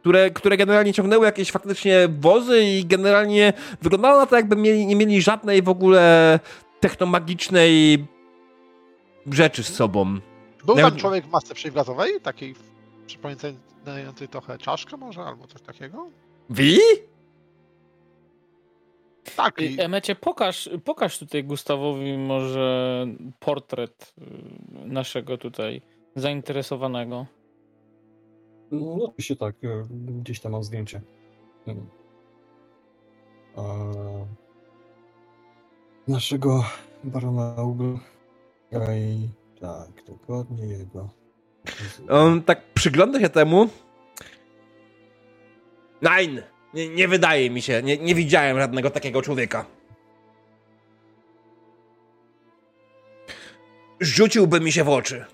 Które, które generalnie ciągnęły jakieś faktycznie wozy i generalnie wyglądało na to, jakby mieli, nie mieli żadnej w ogóle technomagicznej rzeczy z sobą. Był tam człowiek w masce przeciwgazowej, takiej przypominającej trochę czaszkę może, albo coś takiego? Wi? Tak, i Emecie, pokaż, pokaż tutaj Gustawowi może portret y, naszego tutaj zainteresowanego. No oczywiście tak, e, gdzieś tam mam zdjęcie. A... Naszego barona Ugl. I tak, dokładnie jego. On tak przygląda się temu. Nein! Nie, nie wydaje mi się. Nie, nie widziałem żadnego takiego człowieka. Rzuciłby mi się w oczy.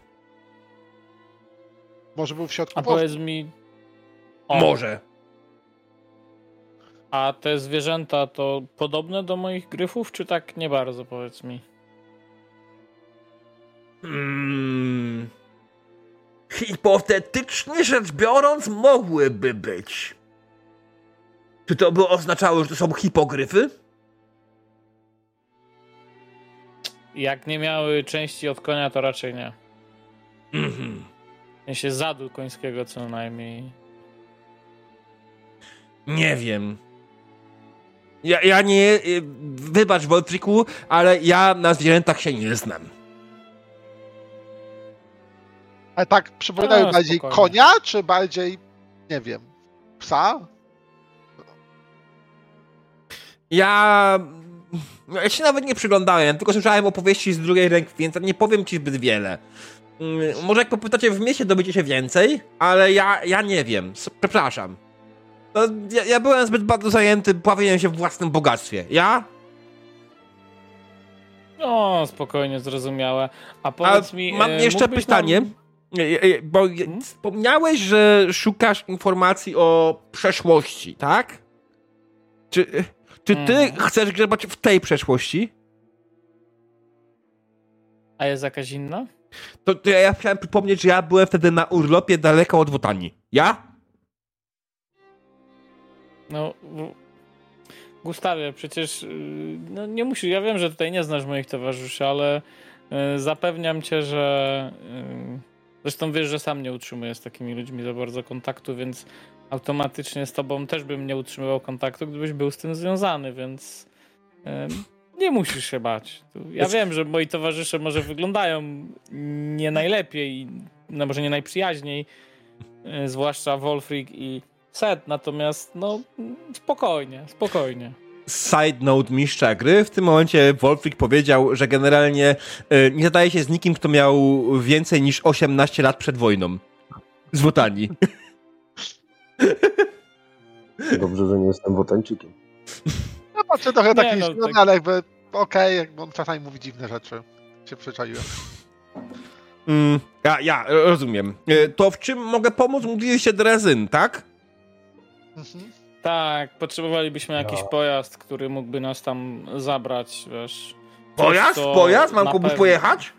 Może był w środku A powiedz mi. O, Może. A te zwierzęta to podobne do moich gryfów, czy tak nie bardzo, powiedz mi? Hmm. Hipotetycznie rzecz biorąc, mogłyby być. Czy to by oznaczało, że to są hipogryfy? Jak nie miały części od konia, to raczej nie. Mhm. W sensie zadu końskiego co najmniej. Nie wiem. Ja, ja nie... y, Wybacz, Wolfriku, ale ja na zwierzętach się nie znam. Ale tak, przypominają A, bardziej spokojnie. konia, czy bardziej, nie wiem, psa? Ja... no, Ja się nawet nie przyglądałem, tylko słyszałem opowieści z drugiej ręki, więc nie powiem ci zbyt wiele. Mm, Może jak popytacie w mieście, dowiecie się więcej, ale ja, ja nie wiem. Przepraszam. No, ja, ja byłem zbyt bardzo zajęty bawieniem się w własnym bogactwie. Ja? No, spokojnie, zrozumiałe. A A powiedz mi... mam e, jeszcze pytanie. Nam... Bo Hmm? wspomniałeś, że szukasz informacji o przeszłości, tak? Czy, czy ty Mhm. chcesz grzebać w tej przeszłości? A jest jakaś inna? To, to ja chciałem przypomnieć, że ja byłem wtedy na urlopie daleko od Wotanii. Ja? No, Gustawie, przecież y, no nie musisz, ja wiem, że tutaj nie znasz moich towarzyszy, ale y, zapewniam cię, że y, zresztą wiesz, że sam nie utrzymuję z takimi ludźmi za bardzo kontaktu, więc automatycznie z tobą też bym nie utrzymywał kontaktu, gdybyś był z tym związany, więc y, nie musisz się bać. Ja Jest- wiem, że moi towarzysze może wyglądają nie najlepiej, no może nie najprzyjaźniej, y, zwłaszcza Wolfric i Set, natomiast no spokojnie, spokojnie. Side note mistrza gry. W tym momencie Wolfric powiedział, że generalnie e, nie zadaje się z nikim, kto miał więcej niż 18 lat przed wojną. Z Wotanii. Dobrze, że nie jestem wotańczykiem. Patrzę trochę Nie, taki, no, tak- ale jakby okej, jakby on czasami mówi dziwne rzeczy. Się przyczaiłem. Mm, ja, ja rozumiem. E, To w czym mogę pomóc? Mówiliście Drezyn, tak? Mhm. Tak, potrzebowalibyśmy jakiś No. pojazd, który mógłby nas tam zabrać, wiesz. Coś, Pojazd? co Pojazd? Mam komuś pewno- pojechać?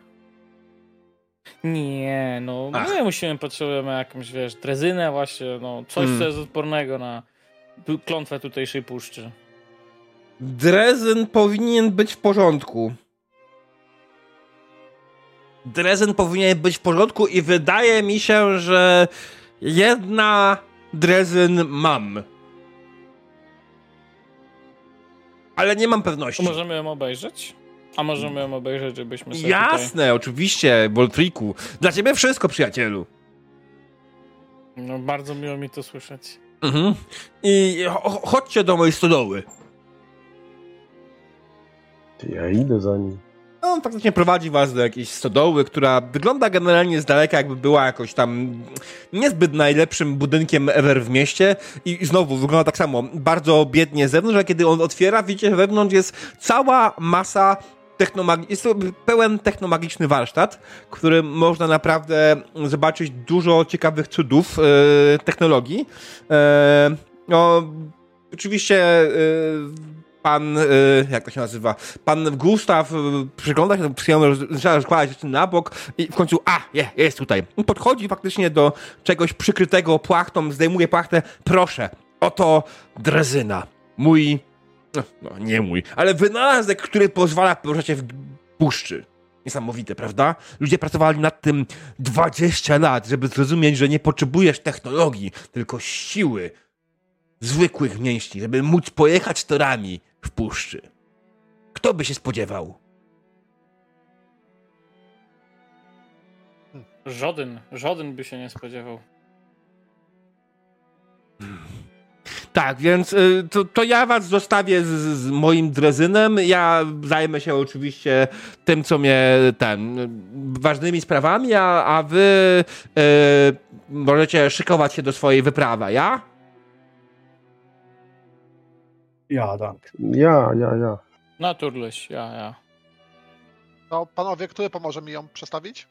Nie, no Ach. my musimy, potrzebujemy jakąś, wiesz, drezynę właśnie, no coś, Hmm. co jest odpornego na klątwę tutejszej puszczy. Drezyn powinien być w porządku. Drezyn powinien być w porządku i wydaje mi się, że jedna Drezyn mam. Ale nie mam pewności. To możemy ją obejrzeć? A możemy ją obejrzeć, żebyśmy sobie Jasne, oczywiście, Boltriku. Dla ciebie wszystko, przyjacielu. tutaj... No bardzo miło mi to słyszeć. Mhm. I cho- chodźcie do mojej stodoły. Ja idę za nim. No, on faktycznie prowadzi was do jakiejś stodoły, która wygląda generalnie z daleka, jakby była jakoś tam niezbyt najlepszym budynkiem ever w mieście. I, znowu wygląda tak samo, bardzo biednie z zewnątrz, a kiedy on otwiera, widzicie, że wewnątrz jest cała masa technomagi- jest to pełen technomagiczny warsztat, w którym można naprawdę zobaczyć dużo ciekawych cudów e, technologii. E, no, oczywiście e, pan, e, jak to się nazywa, pan Gustaw e, przygląda się, zaczyna rozkładać rzeczy na bok i w końcu, a, je, jest tutaj. Podchodzi faktycznie do czegoś przykrytego płachtą, zdejmuje płachtę, proszę, oto drezyna. Mój, no, no nie mój, ale wynalazek, który pozwala poruszać się w puszczy. Niesamowite, prawda? Ludzie pracowali nad tym 20 lat, żeby zrozumieć, że nie potrzebujesz technologii, tylko siły, zwykłych mięśni, żeby móc pojechać torami w puszczy. Kto by się spodziewał? Żaden, żaden by się nie spodziewał. Tak, więc y, to, to ja was zostawię z, z moim drezynem. Ja zajmę się oczywiście tym, co mnie ten ważnymi sprawami, a, a wy y, możecie szykować się do swojej wyprawy, ja? Ja, tak. Ja, ja, ja. Naturleś, ja, ja. No panowie, który pomoże mi ją przestawić?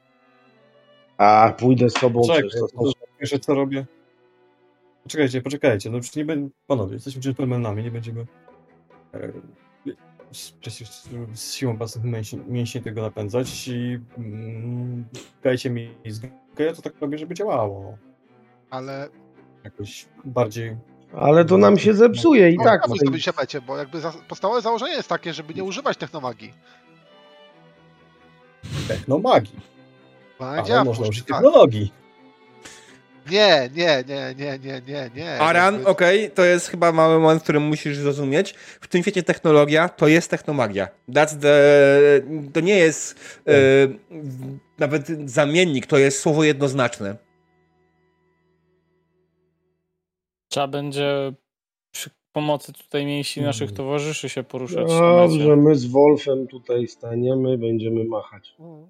A, pójdę z sobą. Czekaj, przecież co robię. Poczekajcie, poczekajcie, no już nie będę, panowie, jesteśmy dżentelmenami, nie będziemy e, z- przecież z siłą własnych mięśni, mięśni tego napędzać i mm, dajcie mi zgodę, ja to tak robię, żeby działało. Ale Jakoś bardziej, Ale to nam się zepsuje i no, tak. tak, no, sobie się becie, bo jakby za, podstawowe założenie jest takie, żeby nie używać technomagii. technomagii, ale można użyć tak. technologii. Nie, nie, nie, nie, nie, nie, nie. Aran, Jakby- okej, to jest chyba mały moment, który musisz zrozumieć. W tym świecie technologia to jest technomagia. That's the, to nie jest e, nawet zamiennik, to jest słowo jednoznaczne. Trzeba będzie przy pomocy tutaj mięśni Mhm. naszych towarzyszy się poruszać. Dobrze, my z Wolfem tutaj staniemy, będziemy machać. Mm.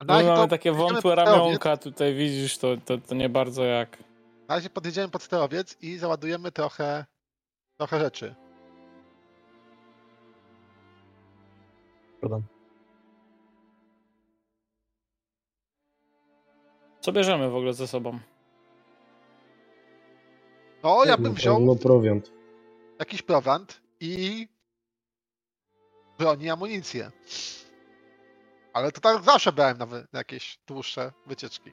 Na No, mamy to takie wątłe ramionka tutaj, widzisz, to, to, to nie bardzo jak. Na razie podjedziemy pod sterowiec i załadujemy trochę, trochę rzeczy. Prawda? Co bierzemy w ogóle ze sobą? No, ja bym wziął prowiant. jakiś prowiant i broń i amunicję. Ale to tak zawsze brałem na, wy- na jakieś dłuższe wycieczki.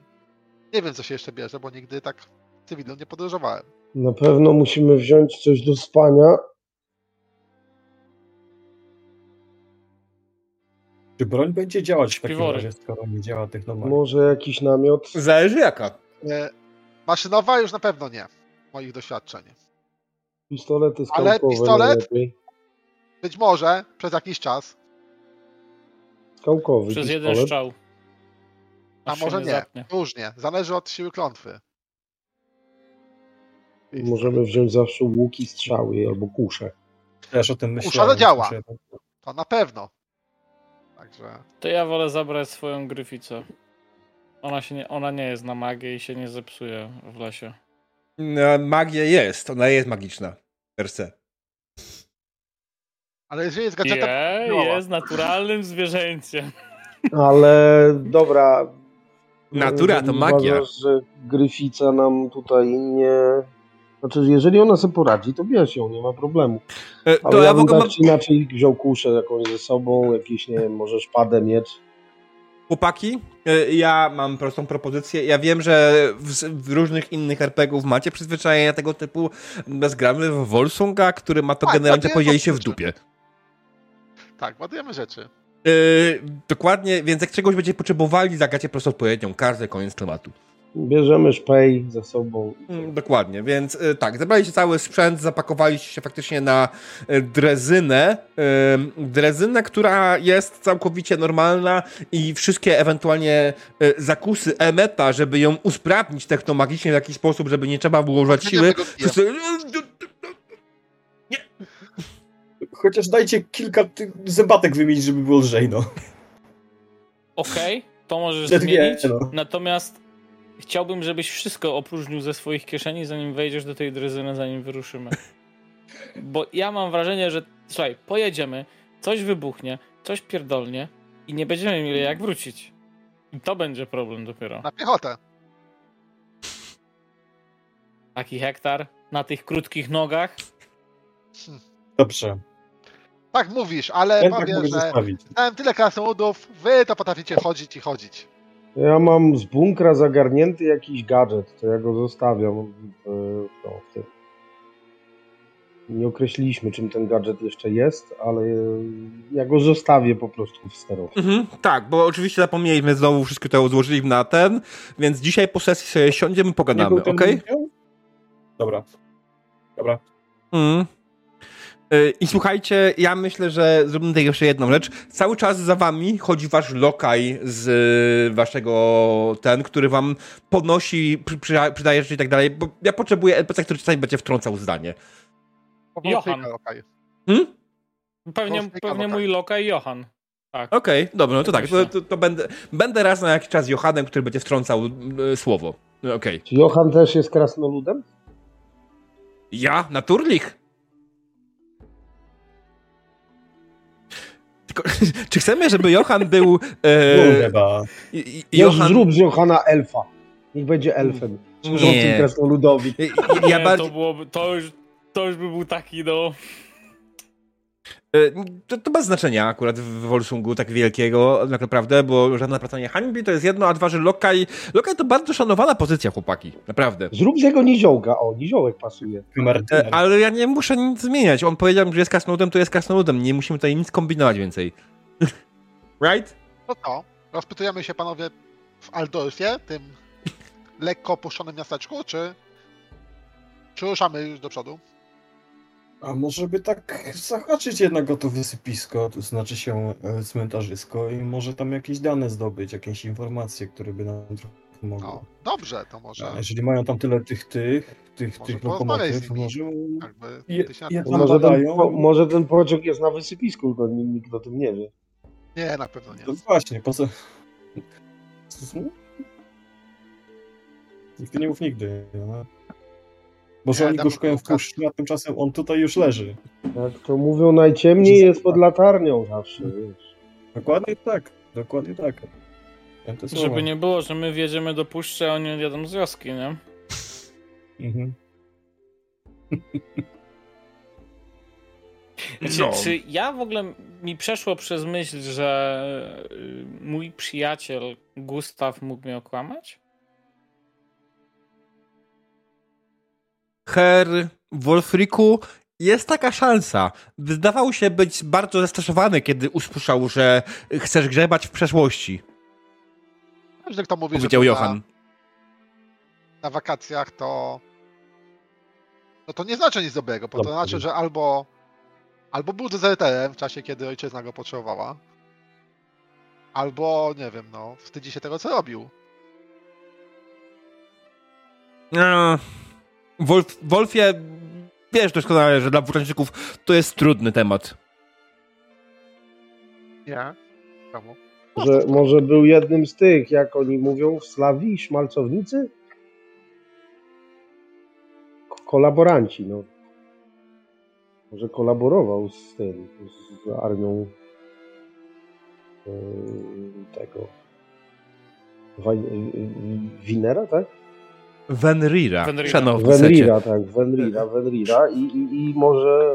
Nie wiem, co się jeszcze bierze, bo nigdy tak cywilną nie podróżowałem. Na pewno musimy wziąć coś do spania. Czy broń będzie działać w takim Śpiwory. razie, skoro nie działa technomagia? Może jakiś namiot. Zależy jaka. E, maszynowa już na pewno nie, moich doświadczeń. Pistolety Ale skałkowe pistolet? najlepiej. Być może przez jakiś czas, Skałkowy Przez pistolet. jeden strzał. a może nie. zapnie. Różnie. Zależy od siły klątwy. Możemy wziąć zawsze łuki, strzały albo kusze. Też o tym myślałem. zadziała. Muszę- To na pewno. Także To ja wolę zabrać swoją gryficę. Ona, się nie, ona nie jest na magię i się nie zepsuje w lesie. No, Magia jest, ona jest magiczna. Per se. Ale jeżeli jest gadżetem, Je, działa. jest naturalnym zwierzęciem. Ale dobra. Natura to magia. Uważasz, że Gryfica nam tutaj nie. Znaczy, jeżeli ona sobie poradzi, to bierz ją, nie ma problemu. E, Ale To ja, ja w bym ogóle inaczej wziął kuszę jakąś ze sobą, jakiś, nie wiem, może szpadę, miecz. Chłopaki, e, ja mam prostą propozycję. Ja wiem, że w, w różnych innych RPGów macie przyzwyczajenia tego typu. Bez gramy w Volsunga, który ma to Tak, generalnie jest się w dupie. tak, ładujemy rzeczy. Yy, dokładnie, więc jak czegoś będziecie potrzebowali, zagacie po prostu odpowiednią kartę, koniec tematu. Bierzemy szpej ze sobą. Mm, dokładnie, więc y, tak, zebraliście cały sprzęt, zapakowaliście się faktycznie na y, drezynę, y, drezynę, która jest całkowicie normalna i wszystkie ewentualnie zakusy Emeta, żeby ją usprawnić technomagicznie w jakiś sposób, żeby nie trzeba było używać siły, wszyscy... Chociaż dajcie kilka zębatek wymienić, żeby było lżej, no. Okej, to możesz zmienić. no. Natomiast chciałbym, żebyś wszystko opróżnił ze swoich kieszeni, zanim wejdziesz do tej dryzyny, zanim wyruszymy. Bo ja mam wrażenie, że słuchaj, pojedziemy, coś wybuchnie, coś pierdolnie i nie będziemy mieli jak wrócić. I to będzie problem dopiero. Na piechotę. Taki hektar na tych krótkich nogach. Dobrze. Tak mówisz, ale tak powiem, mogę że zostawić. znałem tyle krasnoludów, wy to potraficie chodzić i chodzić. Ja mam z bunkra zagarnięty jakiś gadżet, to ja go zostawiam w, no, w tym. Nie określiliśmy, czym ten gadżet jeszcze jest, ale ja go zostawię po prostu w sterowcu. Mhm, tak, bo oczywiście zapomnieliśmy znowu, wszystko to złożyliśmy na ten, więc dzisiaj po sesji sobie siądziemy, pogadamy, okej? udział? Dobra. Dobra. Mm. Y, I słuchajcie, ja myślę, że zrobimy tutaj jeszcze jedną rzecz. Cały czas za wami chodzi wasz lokaj z y, waszego ten, który wam podnosi, przy, przy, przydaje rzeczy i tak dalej, bo ja potrzebuję NPC, który czasami będzie wtrącał zdanie. Johan. Hmm? Pewnie, pewnie mój Loka i Johan. Tak. Okej, dobra, no to tak, to, to, to będę, będę raz na jakiś czas Johanem, który będzie wtrącał y, słowo. Okej. Czy Johan też jest krasnoludem? Ja? Naturlich? Tylko, czy chcemy, żeby Johan był... E, chyba. Johan... Zrób z Johana elfa. Niech będzie elfem. Służącym Nie. krasnoludowi. I- i- Ja Nie, bardziej... to, byłoby, to, już, to już by był taki, no... E, To, to bez znaczenia akurat w Volsungu tak wielkiego, tak naprawdę, bo żadna praca nie hańbi, to jest jedno, a dwa, że lokaj, lokaj to bardzo szanowana pozycja, chłopaki, naprawdę. Zrób z jego niziołka. O, niziołek pasuje. Kamerdyner. E, Ale ja nie muszę nic zmieniać. On powiedział, że jest krasnoludem, to jest krasnoludem. Nie musimy tutaj nic kombinować więcej. right? No to, rozpytujemy się panowie w Aldorfie, tym lekko opuszczonym miasteczku, czy, czy ruszamy już do przodu? A może by tak zahaczyć jednak o to wysypisko, to znaczy się e, cmentarzysko i może tam jakieś dane zdobyć, jakieś informacje, które by nam trochę pomogły. No, dobrze, to może A jeżeli mają tam tyle tych, tych, tych, Może tych porozmawiaj z lokomotyw, nimi. może... jakby Je, je tam Może ten, badają. po, może ten pociąg jest na wysypisku, tylko ni- nikt o tym nie wie. Nie, na pewno nie. No właśnie, po co... Nigdy nie mów nigdy. No. Może Nie, oni go szukają w puszczy, a tymczasem on tutaj już leży. Jak to mówią, najciemniej jest pod latarnią zawsze, wiesz. Dokładnie tak, dokładnie tak. Ja. Żeby nie było, że my wjedziemy do puszczy, a oni jadą z wioski, nie? Mhm. Znaczy, No. Czy ja w ogóle mi przeszło przez myśl, że y, mój przyjaciel Gustaw mógł mnie okłamać? Herr Wolfriku, jest taka szansa. Wydawał się być bardzo zestresowany, kiedy usłyszał, że chcesz grzebać w przeszłości, Każdy, kto mówi, że powiedział Johan. na, na wakacjach, to no to nie znaczy nic dobrego, bo to Dobrze. znaczy, że albo albo był dezerterem w czasie, kiedy ojczyzna go potrzebowała, albo, nie wiem, no, wstydzi się tego, co robił. No, Wolf, Wolfie, wiesz doskonale, że dla włóczęczyków to jest trudny temat. Nie? Czemu? Może, może był jednym z tych, jak oni mówią w Slawii, szmalcownicy? K- Kolaboranci, no. Może kolaborował z tym, z armią yy, tego Waj- yy, Winera, tak? Venrira, Venrira. szanowny. Venrira, tak, Venrira, Venrira i, i, i może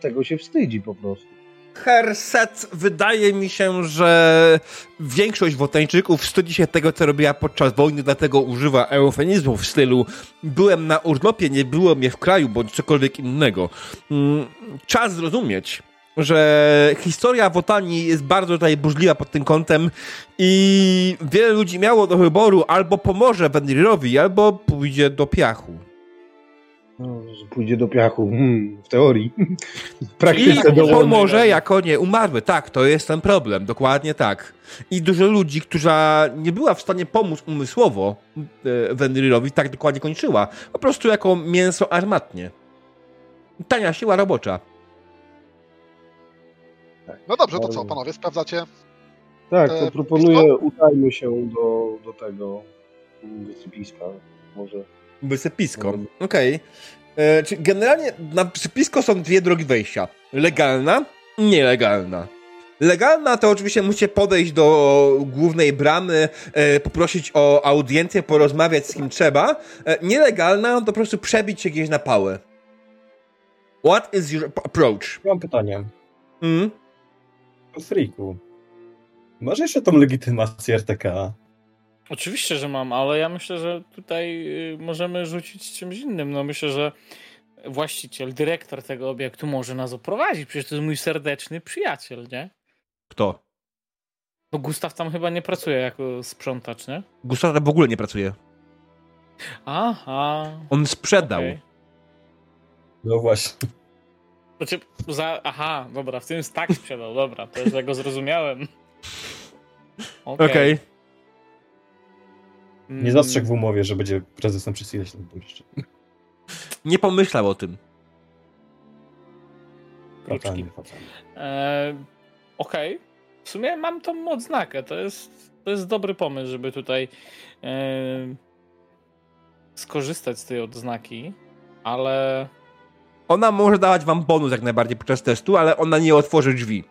tego się wstydzi po prostu. Herset, wydaje mi się, że większość Wotańczyków wstydzi się tego, co robiła podczas wojny, dlatego używa eufemizmów w stylu byłem na urlopie, nie było mnie w kraju, bądź cokolwiek innego. Mm, Czas zrozumieć, że historia Wotanii jest bardzo tutaj burzliwa pod tym kątem i wiele ludzi miało do wyboru albo pomoże Wenrirowi, albo pójdzie do piachu. No, pójdzie do piachu, hmm, w teorii. W I praktyce do pomoże jako nie umarły. Tak, to jest ten problem. Dokładnie tak. I dużo ludzi, która nie była w stanie pomóc umysłowo e, Wenrirowi, tak dokładnie kończyła. Po prostu jako mięso armatnie. Tania siła robocza. No dobrze, to co, panowie, sprawdzacie? Tak, E, to proponuję, udajmy się do, do tego wysypiska. Może. Wysypisko. Okej. E, Czyli generalnie na wysypisko są dwie drogi wejścia. Legalna, nielegalna. Legalna to oczywiście musicie podejść do głównej bramy, e, poprosić o audiencję, porozmawiać z kim trzeba. E, nielegalna to po prostu przebić się gdzieś na pałę. What is your approach? Mam pytanie. Mm? Friku, masz jeszcze tą legitymację RTK? Oczywiście, że mam, ale ja myślę, że tutaj y, możemy rzucić czymś innym. No myślę, że właściciel, dyrektor tego obiektu może nas oprowadzić. Przecież to jest mój serdeczny przyjaciel, nie? Kto? Bo Gustaw tam chyba nie pracuje jako sprzątacz, nie? Gustaw tam w ogóle nie pracuje. Aha. On sprzedał. okej. No właśnie. Znaczy, za... Aha, dobra, w tym jest tak sprzedał, dobra, to już ja go zrozumiałem. Okej. Okej. Mm, Nie zastrzegł w umowie, że będzie prezesem przez ileś lat jeszcze. Nie pomyślał o tym. Fatalnie, fatalnie. E, Okej. W sumie mam tą odznakę. To jest, to jest dobry pomysł, żeby tutaj e, skorzystać z tej odznaki, ale Ona może dawać wam bonus jak najbardziej podczas testu, ale ona nie otworzy drzwi.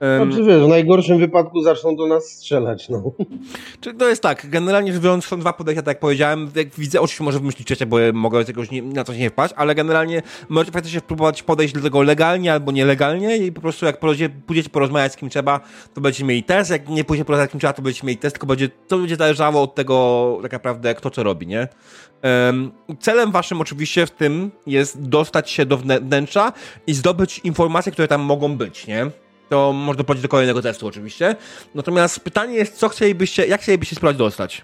Znaczy wiesz, w najgorszym wypadku zaczną do nas strzelać, no. Czy to jest tak, generalnie rzecz biorąc są dwa podejścia, tak jak powiedziałem, jak widzę, oczywiście może wymyślić trzecie, bo mogę jakoś nie, na coś nie wpaść, ale generalnie możecie faktycznie spróbować podejść do tego legalnie albo nielegalnie i po prostu jak pójdziecie, porozmawiać z kim trzeba, to będziecie mieli test, jak nie pójdziecie porozmawiać z kim trzeba, to będziecie mieli test, tylko będzie, to będzie zależało od tego tak naprawdę kto co robi, nie? Em, celem waszym oczywiście w tym jest dostać się do wnę- wnętrza i zdobyć informacje, które tam mogą być, nie? To może doprowadzić do kolejnego testu oczywiście. Natomiast pytanie jest, co chcielibyście, jak chcielibyście spróbować dostać?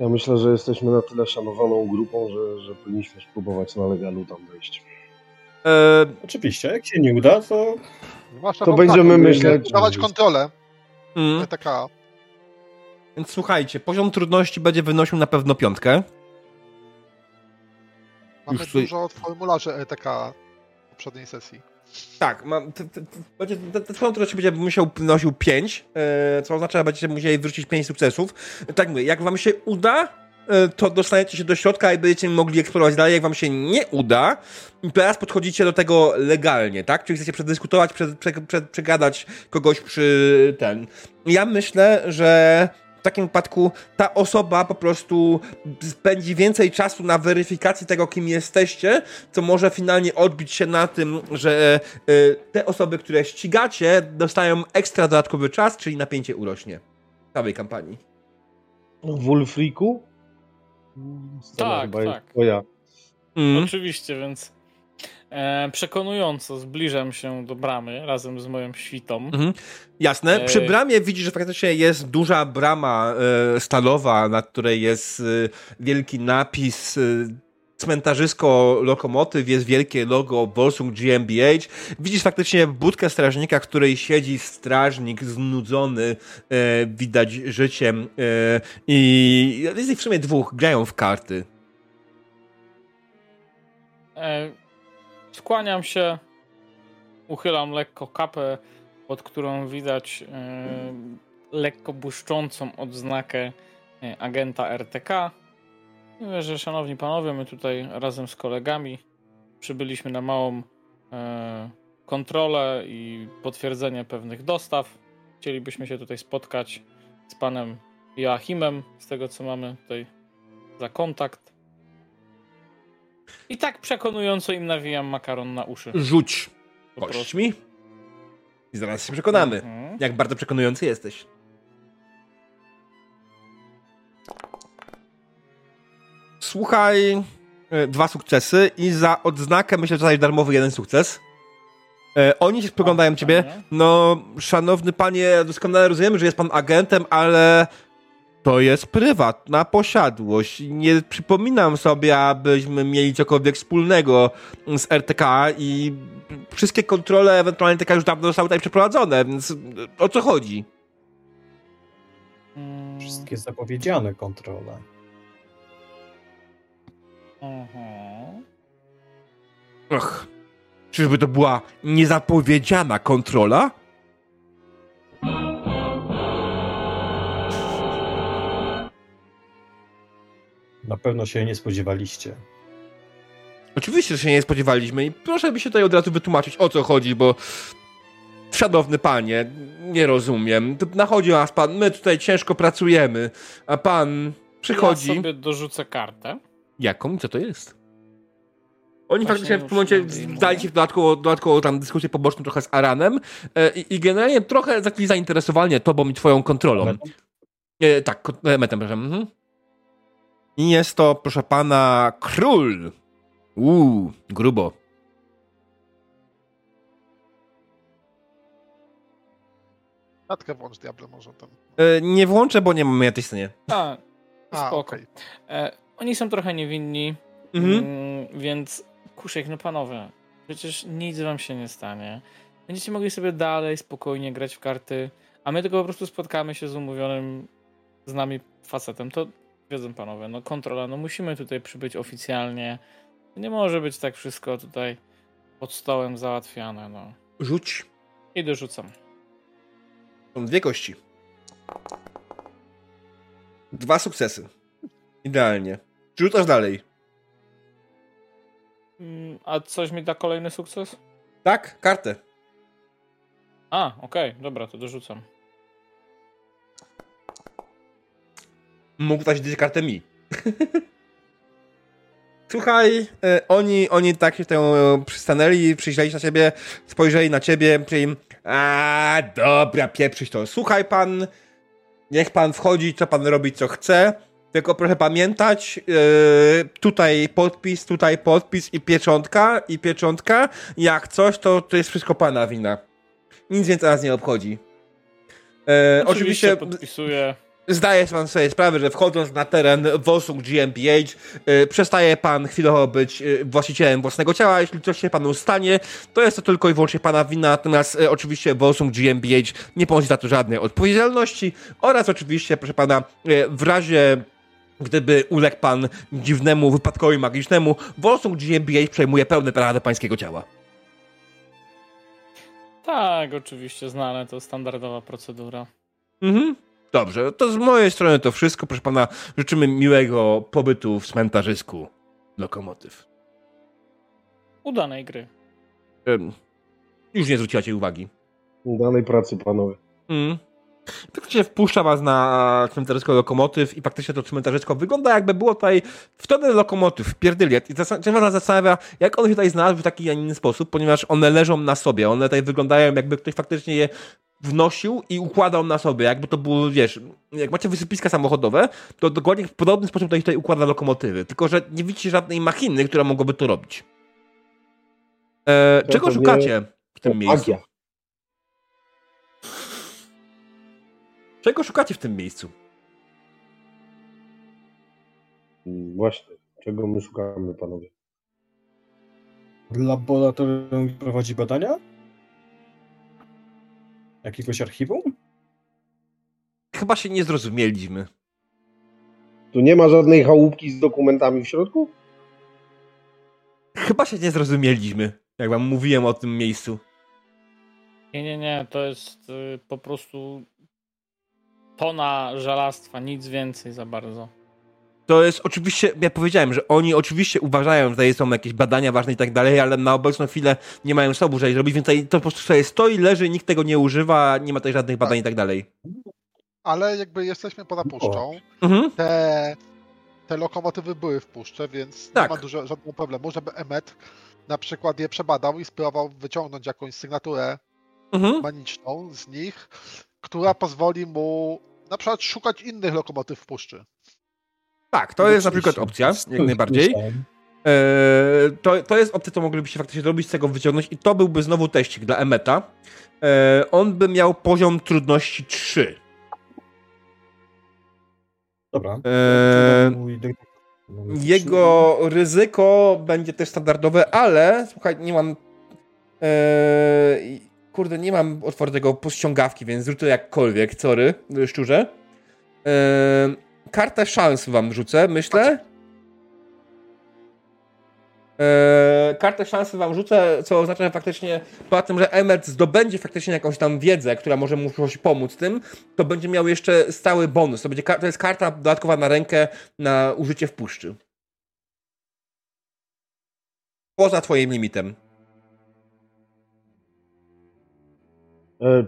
Ja myślę, że jesteśmy na tyle szanowaną grupą, że, że powinniśmy spróbować na legalu tam wejść. E, Oczywiście, jak się nie uda, to Zwłaszcza To będziemy myśleć- Dawać kontrolę. mm, Taka. więc słuchajcie, poziom trudności będzie wynosił na pewno piątkę. Mamy Już tutaj- dużo formularzy ETK w poprzedniej sesji. Tak, mam, t, t, t, będzie, musiał wynosił 5, e, co oznacza, że będziecie musieli wrócić 5 sukcesów. Tak mówię, jak wam się uda, e, to dostaniecie się do środka i będziecie mogli eksplorować dalej. Jak wam się nie uda, teraz podchodzicie do tego legalnie, tak? Czyli chcecie przedyskutować, przed, prze, prze, przegadać kogoś przy ten. Ja myślę, że takim wypadku ta osoba po prostu spędzi więcej czasu na weryfikacji tego, kim jesteście, co może finalnie odbić się na tym, że y, te osoby, które ścigacie, dostają ekstra dodatkowy czas, czyli napięcie urośnie w całej kampanii. W Wulfriku? Tak, tak. Twoja. Mm. Oczywiście, więc e, przekonująco zbliżam się do bramy razem z moją świtą. Mhm. Jasne. Ej. Przy bramie widzisz, że faktycznie jest duża brama e, stalowa, na której jest e, wielki napis. E, Cmentarzysko lokomotyw, jest wielkie logo Volsung GmbH. Widzisz faktycznie budkę strażnika, w której siedzi strażnik znudzony, e, widać życiem. E, I jest ich w sumie dwóch, grają w karty. E, skłaniam się, uchylam lekko kapę, pod którą widać e, lekko błyszczącą odznakę e, agenta RTK. Mówię, że szanowni panowie, my tutaj razem z kolegami przybyliśmy na małą e, kontrolę i potwierdzenie pewnych dostaw. Chcielibyśmy się tutaj spotkać z panem Joachimem, z tego co mamy tutaj za kontakt. I tak przekonująco im nawijam makaron na uszy. Rzuć Po prostu. kośćmi i zaraz się przekonamy, Mhm. jak bardzo przekonujący jesteś. Słuchaj, e, dwa sukcesy i za odznakę myślę, że dostajesz darmowy jeden sukces. E, oni się spoglądają ciebie. No, szanowny panie, doskonale rozumiem, że jest pan agentem, ale to jest prywatna posiadłość. Nie przypominam sobie, abyśmy mieli cokolwiek wspólnego z RTK i wszystkie kontrole ewentualnie TK już dawno zostały tutaj przeprowadzone, więc o co chodzi? Wszystkie zapowiedziane kontrole. mhm. Ach, czyżby to była niezapowiedziana kontrola? Na pewno się nie spodziewaliście. Oczywiście, że się nie spodziewaliśmy i proszę by się tutaj od razu wytłumaczyć, o co chodzi, bo szanowny panie, nie rozumiem. Nachodzi nas pan, my tutaj ciężko pracujemy, a pan przychodzi... Ja sobie dorzucę kartę. Jaką? Co to jest? Oni Właśnie faktycznie w tym momencie zdali się w dodatkowo, dodatkowo tam dyskusję poboczną trochę z Aranem e, i, i generalnie trochę zakli zainteresowanie tobą i twoją kontrolą. Metem? E, tak, e, metem, przepraszam. Mhm. I jest to, proszę pana, król. Uuu, grubo. Matkę włącz, diable, może ten. E, nie włączę, bo nie mamy jakiejś scenie. A, A, spoko. okej. E, oni są trochę niewinni, Mhm. mm, więc kuszek, no panowie, przecież nic wam się nie stanie. Będziecie mogli sobie dalej spokojnie grać w karty, a my tylko po prostu spotkamy się z umówionym z nami facetem. To wiedzą panowie, no kontrola, no musimy tutaj przybyć oficjalnie. Nie może być tak wszystko tutaj pod stołem załatwiane, no. Rzuć. I dorzucam. Są dwie kości. Dwa sukcesy. Idealnie. Rzucasz dalej? Mm, A coś mi da kolejny sukces? Tak, kartę. A, okej, dobra, to dorzucam. Mógł dać kartę mi. Słuchaj, e, oni, oni tak się tam e, przystanęli, przyjrzeli się na ciebie, spojrzeli na ciebie, czyli a dobra, pieprzyć to. Słuchaj pan, niech pan wchodzi, co pan robi, co chce, tylko proszę pamiętać, e, tutaj podpis, tutaj podpis i pieczątka, i pieczątka, jak coś, to, to jest wszystko pana wina. Nic więcej nas nie obchodzi. E, oczywiście, podpisuję. Zdaje pan sobie sprawę, że wchodząc na teren WOSUG GmbH y, przestaje pan chwilowo być y, właścicielem własnego ciała. Jeśli coś się panu stanie, to jest to tylko i wyłącznie pana wina. Natomiast y, oczywiście WOSUG GmbH nie ponosi za to żadnej odpowiedzialności. Oraz oczywiście, proszę pana, y, w razie gdyby uległ pan dziwnemu wypadkowi magicznemu, WOSUG GmbH przejmuje pełne prawa do pańskiego ciała. Tak, oczywiście znane, to standardowa procedura. Mhm. Dobrze, to z mojej strony to wszystko. Proszę pana, życzymy miłego pobytu w cmentarzysku Lokomotyw. Udanej gry. Ym, już nie zwróciłacie uwagi. Udanej pracy, panowie. Mm. Faktycznie wpuszcza was na cmentarzysko Lokomotyw i faktycznie to cmentarzysko wygląda jakby było tutaj wtedy Lokomotyw, pierdyliet. I nas zastanawia, jak one się tutaj znalazły w taki, a nie inny sposób, ponieważ one leżą na sobie. One tutaj wyglądają jakby ktoś faktycznie je wnosił i układał na sobie, jakby to było, wiesz, jak macie wysypiska samochodowe, to dokładnie w podobny sposób tutaj, tutaj układa lokomotywy, tylko że nie widzicie żadnej machiny, która mogłaby to robić. E, To czego szukacie w tym miejscu? magia. Czego szukacie w tym miejscu? Właśnie, czego my szukamy, panowie? Laboratorium prowadzi badania? Jakiegoś archiwum? Chyba się nie zrozumieliśmy. Tu nie ma żadnej chałupki z dokumentami w środku? Chyba się nie zrozumieliśmy, jak wam mówiłem o tym miejscu. Nie, nie, nie, to jest y, po prostu tona żelastwa, nic więcej za bardzo. To jest oczywiście, ja powiedziałem, że oni oczywiście uważają, że są jakieś badania ważne i tak dalej, ale na obecną chwilę nie mają sobie żeby zrobić, więc to po prostu sobie stoi, leży, nikt tego nie używa, nie ma tutaj żadnych badań i tak dalej. Ale jakby jesteśmy poza puszczą, Mhm. te, te lokomotywy były w puszce, więc Tak. nie ma dużo, żadnego problemu, żeby Emmet na przykład je przebadał i spróbował wyciągnąć jakąś sygnaturę Mhm. maniczną z nich, która pozwoli mu na przykład szukać innych lokomotyw w puszczy. Tak, to jest na przykład opcja, jak najbardziej. Eee, to, to jest opcja, co moglibyście faktycznie zrobić, z tego wyciągnąć i to byłby znowu teścik dla Emeta. Eee, on by miał poziom trudności 3. Dobra. Mamy Jego ryzyko będzie też standardowe, ale słuchaj, nie mam. Eee, kurde, nie mam otwartego pościągawki, więc rzucę jakkolwiek, sorry, szczurze. Kartę szans wam rzucę, myślę. Eee, kartę szansy wam rzucę, co oznacza że faktycznie, poza tym, że Emert zdobędzie faktycznie jakąś tam wiedzę, która może mu coś pomóc tym, to będzie miał jeszcze stały bonus. To, będzie, to jest karta dodatkowa na rękę na użycie w puszczy. Poza twoim limitem.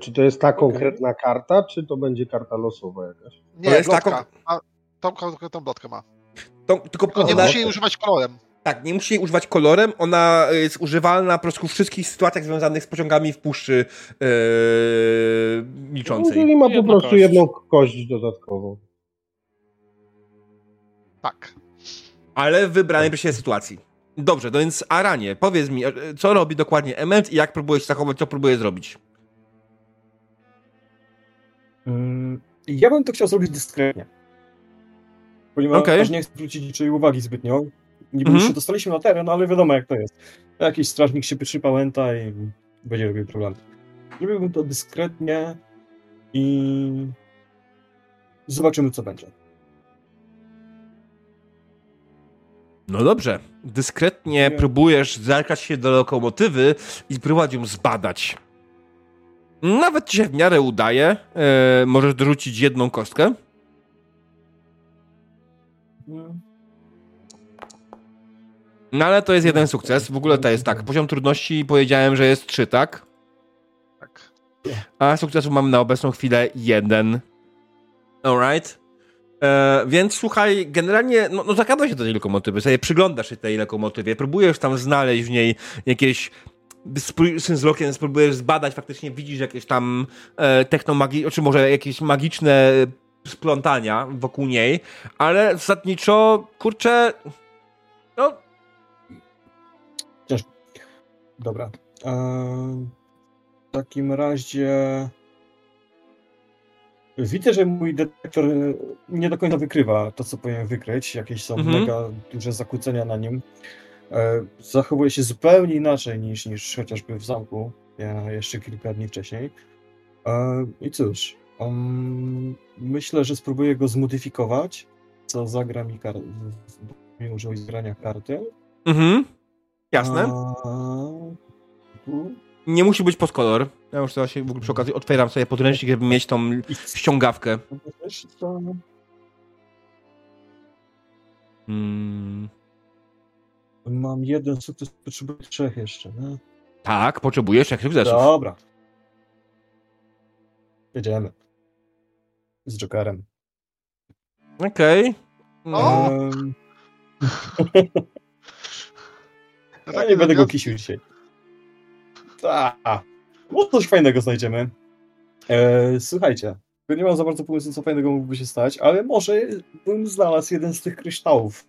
Czy to jest ta konkretna karta, czy to będzie karta losowa jakaś? Nie, To jest blotka. taką- A, tą konkretną blotkę ma. To, tylko Tylko nie musi jej używać kolorem. tak, nie musi jej używać kolorem, ona jest używalna po prostu w wszystkich sytuacjach związanych z pociągami w puszczy yy, No, milczącej. Jeżeli ma po prostu kość. jedną kość dodatkową. Tak. Ale w wybranej siebie sytuacji. Dobrze, no więc Aranie, powiedz mi, e, co robi dokładnie Ement i jak próbuje się zachować, co próbuje zrobić? Mm, Ja bym to chciał zrobić dyskretnie. Ponieważ Okej. nie chcę zwrócić niczej uwagi zbytnio. Niby Mhm. już się dostaliśmy na teren, ale wiadomo jak to jest. Jakiś strażnik się pytrzy pałęta i będzie robił problem. Zrobiłbym to dyskretnie i zobaczymy co będzie. No dobrze, dyskretnie Nie. próbujesz zerkać się do lokomotywy i spróbować ją zbadać. Nawet ci się w miarę udaje. E, możesz dorzucić jedną kostkę. No ale to jest jeden sukces. W ogóle to jest tak. Poziom trudności powiedziałem, że jest 3, tak? tak. A sukcesu mamy na obecną chwilę jeden. Alright. E, więc słuchaj, generalnie, no, no się do tej lokomotywy, sobie przyglądasz się tej lokomotywie, próbujesz tam znaleźć w niej jakieś z wzrokiem spróbujesz zbadać, faktycznie widzisz jakieś tam e, technomagi, czy może jakieś magiczne splątania wokół niej, ale zasadniczo, kurczę, no, Dobra. Eee, w takim razie Widzę, że mój detektor e, nie do końca wykrywa to, co powinien wykryć. Jakieś są Mhm. mega duże zakłócenia na nim. E, Zachowuje się zupełnie inaczej niż, niż chociażby w zamku e, jeszcze kilka dni wcześniej. E, I cóż, um, myślę, że spróbuję go zmodyfikować, co zagra mi kartę. Mi użył zgrania karty. Mhm. Jasne. A. Nie musi być pod kolor. Ja już teraz się w ogóle przy okazji otwieram sobie podręcznik, żeby mieć tą ściągawkę. też to- Mm. Mam jeden sukces, potrzebuję trzech jeszcze. No. Tak, potrzebujesz jak sukcesów. Dobra. Jedziemy. Z Jokerem. Okej. O! Ehm, No ja takie nie będę go kisił dzisiaj. Ta. Może coś fajnego znajdziemy. E, słuchajcie, nie mam za bardzo pomysłu, co fajnego mógłby się stać, ale może bym znalazł jeden z tych kryształów w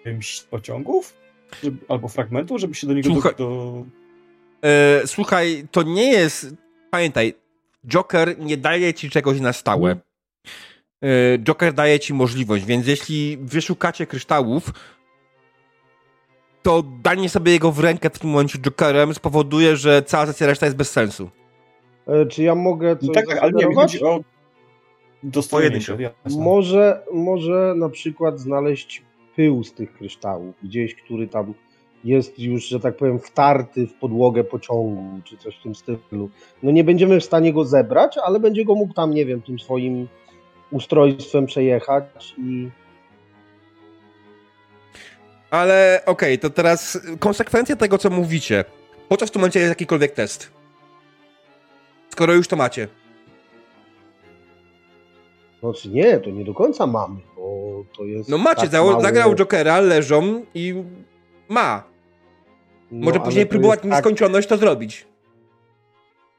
którymś z pociągów, żeby, albo fragmentu, żeby się do niego Słuchaj- do, do... E, słuchaj, to nie jest. Pamiętaj, Joker nie daje ci czegoś na stałe. E, Joker daje ci możliwość, więc jeśli wyszukacie kryształów, to danie sobie jego w rękę w tym momencie Jokerem spowoduje, że cała sesja reszta jest bez sensu. E, Czy ja mogę coś Tak, tak, ale nie, chodzi o dostojenie się. jasne. Może, może na przykład znaleźć pył z tych kryształów, gdzieś, który tam jest już, że tak powiem, wtarty w podłogę pociągu, czy coś w tym stylu. No nie będziemy w stanie go zebrać, ale będzie go mógł tam, nie wiem, tym swoim ustrojstwem przejechać i Ale okej, to teraz konsekwencja tego, co mówicie. Po co w tym momencie jest jakikolwiek test? Skoro już to macie. Znaczy nie, to nie do końca mamy, bo to jest. No macie, tak mało- zagrał Jokera, leżą i ma. no, Może później próbować tak, nieskończoność to zrobić.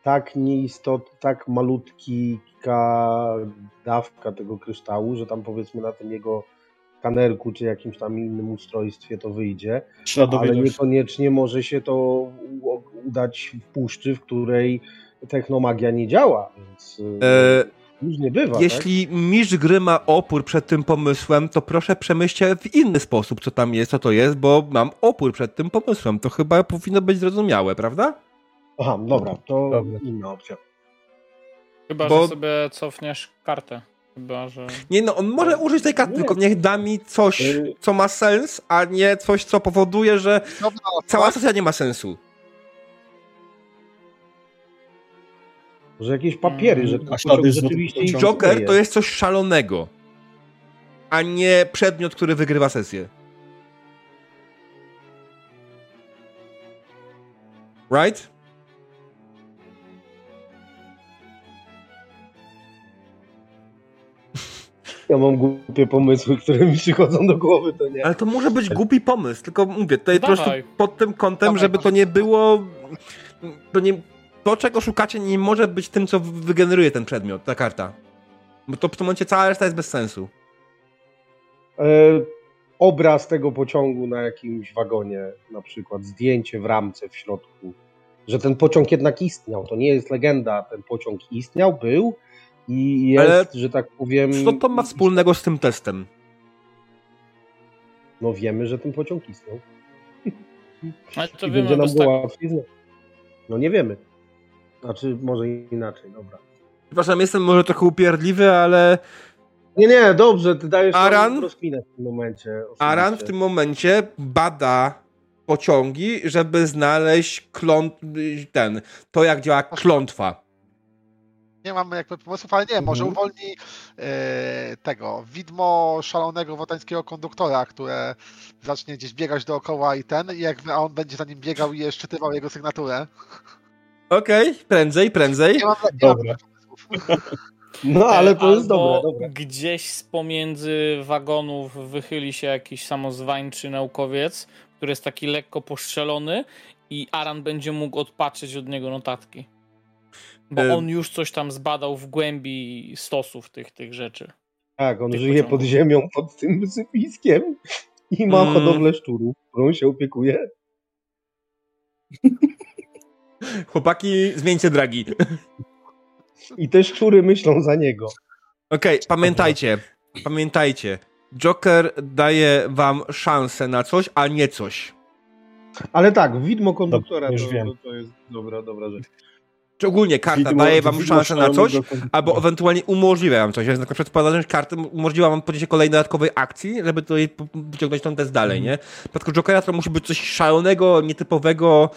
tak nieistot, tak malutki dawka tego kryształu, że tam powiedzmy na tym jego kanerku czy jakimś tam innym ustrojstwie to wyjdzie, ale niekoniecznie może się to udać w puszczy, w której technomagia nie działa, więc E, e, różnie bywa. tak? Jeśli mistrz gry ma opór przed tym pomysłem, to proszę przemyślcie w inny sposób, co tam jest, co to jest, bo mam opór przed tym pomysłem. To chyba powinno być zrozumiałe, prawda? Tak? Aha, dobra, to Dobra. inna opcja. Chyba, Bo- że sobie cofniesz kartę. Chyba, że... Nie no, on może użyć tej karty, Nie. tylko niech da mi coś, Y- co ma sens, a nie coś, co powoduje, że cała tak? sesja nie ma sensu. Że jakieś papiery, że pociąg z rzeczywiście. Joker to jest coś szalonego, a nie przedmiot, który wygrywa sesję. Right? Ja mam głupie pomysły, które mi przychodzą do głowy, to nie. Ale to może być głupi pomysł, tylko mówię, tutaj po prostu pod tym kątem, Dawaj, żeby to nie było... To, nie, to, czego szukacie, nie może być tym, co wygeneruje ten przedmiot, ta karta. Bo to w tym momencie cała reszta jest bez sensu. E, obraz tego pociągu na jakimś wagonie, na przykład zdjęcie w ramce w środku, że ten pociąg jednak istniał. To nie jest legenda, ten pociąg istniał, był i jest, Ale że tak powiem. Co to ma wspólnego z tym testem? No wiemy, że ten pociąg istniał. Ale to I wiemy będzie nam było tak. łatwiej. No nie wiemy. Znaczy, może inaczej, dobra. Przepraszam, jestem może trochę upierdliwy, ale Nie, nie, dobrze, ty dajesz Aran? rozkminę w tym momencie. osobiście. Aran w tym momencie bada pociągi, żeby znaleźć kląt... ten, to jak działa klątwa. Nie mamy jakby pomysłów, ale nie, może Mhm. uwolni e, tego widmo szalonego wotańskiego konduktora, które zacznie gdzieś biegać dookoła i ten, i jakby a on będzie za nim biegał i je szczytywał jego sygnaturę. Okej, prędzej, prędzej. Nie mam, nie Dobra. mam. No, ale to jest dobre, dobre. gdzieś z pomiędzy wagonów wychyli się jakiś samozwańczy naukowiec, który jest taki lekko postrzelony i Aran będzie mógł odpatrzeć od niego notatki. Bo on już coś tam zbadał w głębi stosów tych, tych rzeczy. Tak, on tych żyje pociągów. pod ziemią, pod tym wysypiskiem i ma Mm. hodowlę szczurów, którą się opiekuje. Chłopaki, zmieńcie dragi. I te szczury myślą za niego. Okej, pamiętajcie, pamiętajcie. Joker daje wam szansę na coś, a nie coś. Ale tak, widmo konduktora Dobrze, już to, wiem. to, to jest dobra, dobra rzecz. Czy ogólnie karta Widmo- daje wam szansę na coś, albo ewentualnie umożliwia wam coś. Więc na przykład wpadając kartę umożliwia wam podjęcie kolejnej dodatkowej akcji, żeby tutaj po- wyciągnąć ten test dalej, nie? W przypadku Jokera to musi być coś szalonego, nietypowego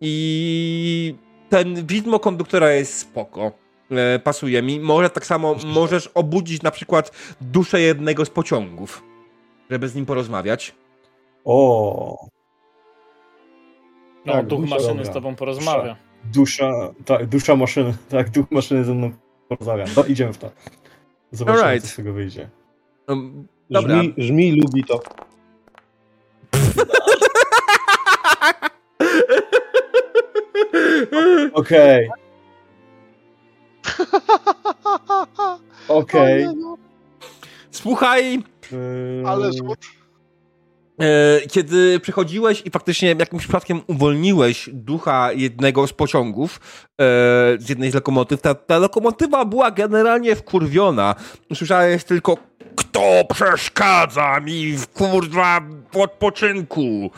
i ten widmo konduktora jest spoko. E, pasuje mi. Może tak samo możesz obudzić na przykład duszę jednego z pociągów, żeby z nim porozmawiać. O, No, Tak, duch maszyny dobra. z tobą porozmawia. dusza, tak, dusza maszyny, tak, duch maszyny ze mną porozmawia. No, idziemy w to. Zobaczymy, Alright. co z tego wyjdzie. Dobra. Żmi, żmi lubi to. Okej, okej. Słuchaj, Yy, Ale rzut. E, kiedy przychodziłeś i faktycznie jakimś przypadkiem uwolniłeś ducha jednego z pociągów, e, z jednej z lokomotyw, ta, ta lokomotywa była generalnie wkurwiona. Słyszałeś tylko kto przeszkadza mi w kurwa w odpoczynku.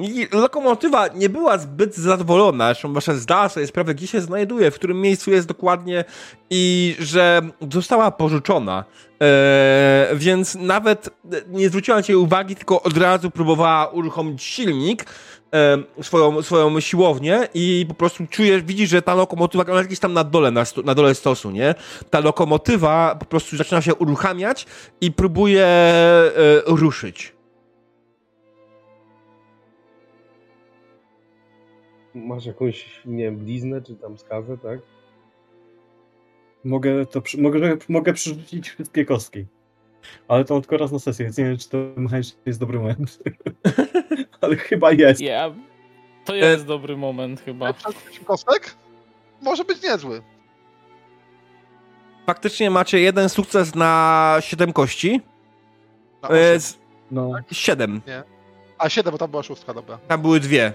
I lokomotywa nie była zbyt zadowolona, zresztą wasza zdała sobie sprawę, gdzie się znajduje, w którym miejscu jest dokładnie i że została pożyczona. E, więc nawet nie zwróciła na ciebie uwagi, tylko od razu próbowała uruchomić silnik, swoją, swoją siłownię i po prostu czujesz, widzisz, że ta lokomotywa, ona jest gdzieś tam na dole, na, sto, na dole stosu, nie? Ta lokomotywa po prostu zaczyna się uruchamiać i próbuje e, ruszyć. Masz jakąś, nie wiem, bliznę czy tam skazę, tak? Mogę, to, mogę, mogę przerzucić wszystkie kostki. Ale to tylko raz na sesję, więc nie wiem, czy to mechanicznie jest dobry moment. Ale chyba jest. Ja... To jest dobry moment chyba. Przerzucić kostek? Może być niezły. Faktycznie macie jeden sukces na 7 kości. Na E, z- No, 7. A 7, bo tam była szóstka, dobra. Tam były dwie.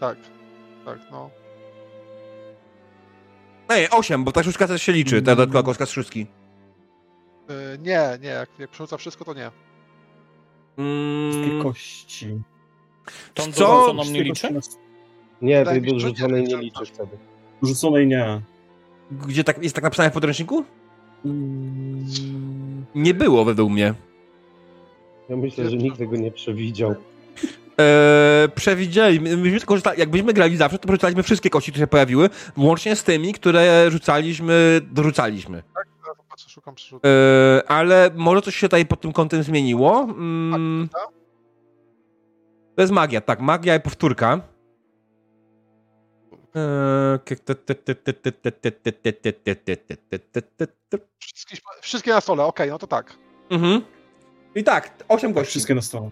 Tak. Tak, no. Ej, 8, bo ta szóstka też się liczy, ta dodatkowa kostka z szóstki. Yy, nie, nie, jak, jak przerzuca wszystko, to nie. wszystkie Mm, kości. Tą Co? dorzuconą nie liczy? Nie, Wydaje tej mi się, że dorzuconej nie, że tak. wtedy. Rzuconej nie. gdzie tak, jest tak napisane w podręczniku? Mm, Nie było według mnie. Ja myślę, że nikt tego nie przewidział. Eee, przewidzieli. My- Myśmy jakbyśmy grali zawsze, to rzucaliśmy wszystkie kości, które się pojawiły, łącznie z tymi, które rzucaliśmy, dorzucaliśmy co szukam przerzutu? Yy, ale może coś się tutaj pod tym kątem zmieniło. Mm, to jest magia, tak. Magia i powtórka. Wszystkie, na stole, okej, no to tak. Mhm. I tak, osiem gości. Wszystkie na stole.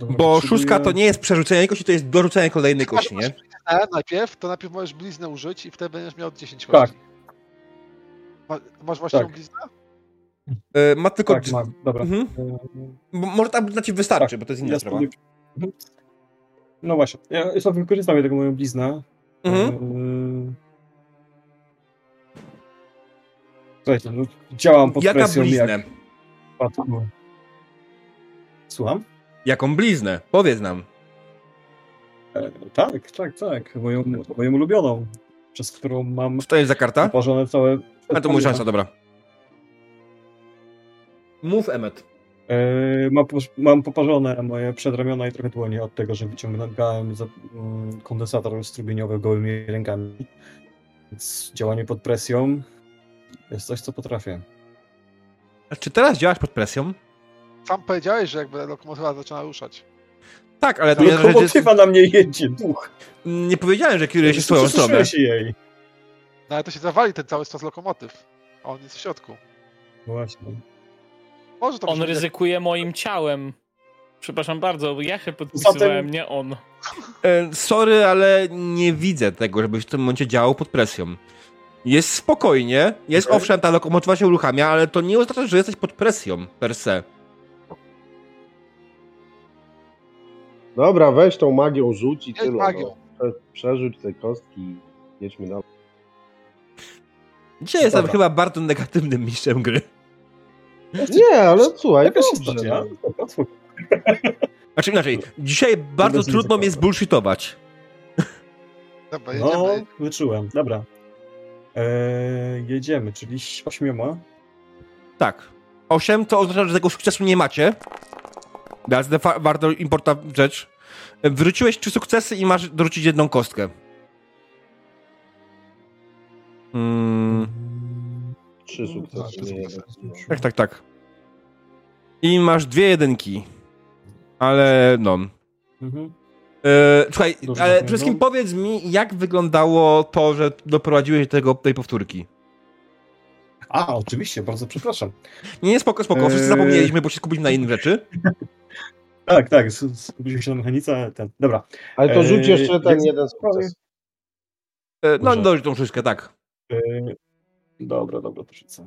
Bo szóstka to nie jest przerzucenie kości, to jest dorzucenie kolejnej kości, nie? Bliznę najpierw, to najpierw możesz bliznę użyć i wtedy będziesz miał 10 Tak. Ma, masz właśnie Tak. bliznę? Eee, ma tylko... Tak, mam, dobra. Mhm. E, Bo może tam na ci wystarczy, bo to jest inna ja sprawa. sobie- Mhm. No właśnie, ja sobie wykorzystam tego moją bliznę. Mhm. Słuchajcie, no, działam pod Jaka presją bliznę? jak Słucham? Jaką bliznę? Powiedz nam. E, tak, tak, tak. Moją, moją ulubioną, przez którą mam Co to jest za karta? uparzone całe... A to mój szansa, dobra. Mów, Emmet. E, mam, mam poparzone moje przedramiona i trochę dłonie od tego, że wyciągnąłem za, mm, kondensator strumieniowy gołymi rękami. Więc działanie pod presją jest coś, co potrafię. A czy teraz działasz pod presją? Sam powiedziałeś, że jakby lokomotywa zaczyna ruszać. Tak, ale to jest... Lokomotywa na mnie jedzie, duch. nie powiedziałem, że kierujesz się swoją stronę. się jej. No ale to się zawali ten cały stos lokomotyw. A on jest w środku. Właśnie. Może to On ryzykuje moim ciałem. Przepraszam bardzo, ja się podpisywałem, Zatem- nie on. E, sorry, ale nie widzę tego, żebyś w tym momencie działał pod presją. Jest spokojnie, jest owszem, ta lokomotywa się uruchamia, ale to nie oznacza, że jesteś pod presją per se. Dobra, weź tą magią rzuć i Jedź tyle. magią. No. Prze- Przerzuć te kostki. Jedźmy dalej. Dzisiaj jestem Dobra. chyba bardzo negatywnym mistrzem gry. Nie, ale słuchaj, Jakaś dobrze. no. Znaczy inaczej, dzisiaj bardzo Bez trudno mnie zbullshitować. Dobra, No, jedziemy. wyczułem. Dobra. Eee, jedziemy, czyli ośmioma. Tak. 8 to oznacza, że tego sukcesu nie macie. That's the bardzo rzecz. Wróciłeś trzy sukcesy i masz dorzucić jedną kostkę. Mm, Trzy sukcesy, tak, tak, tak. I masz dwie jedynki. Ale no. Mhm. E, słuchaj, Dobrze, ale przede wszystkim no. powiedz mi, jak wyglądało to, że doprowadziłeś do tego, tej powtórki. A, oczywiście, bardzo przepraszam. Nie, nie, spoko, spoko. Wszyscy Eee. zapomnieliśmy, bo się skupiliśmy na innych rzeczy. Tak, tak, skupiliśmy się na mechanice. Ten. Dobra. Ale to rzuć Eee, jeszcze ten jak jeden sprawy? sukces. E, no, dość tą wszystkę, tak. Eee, dobra, dobra, to rzucę.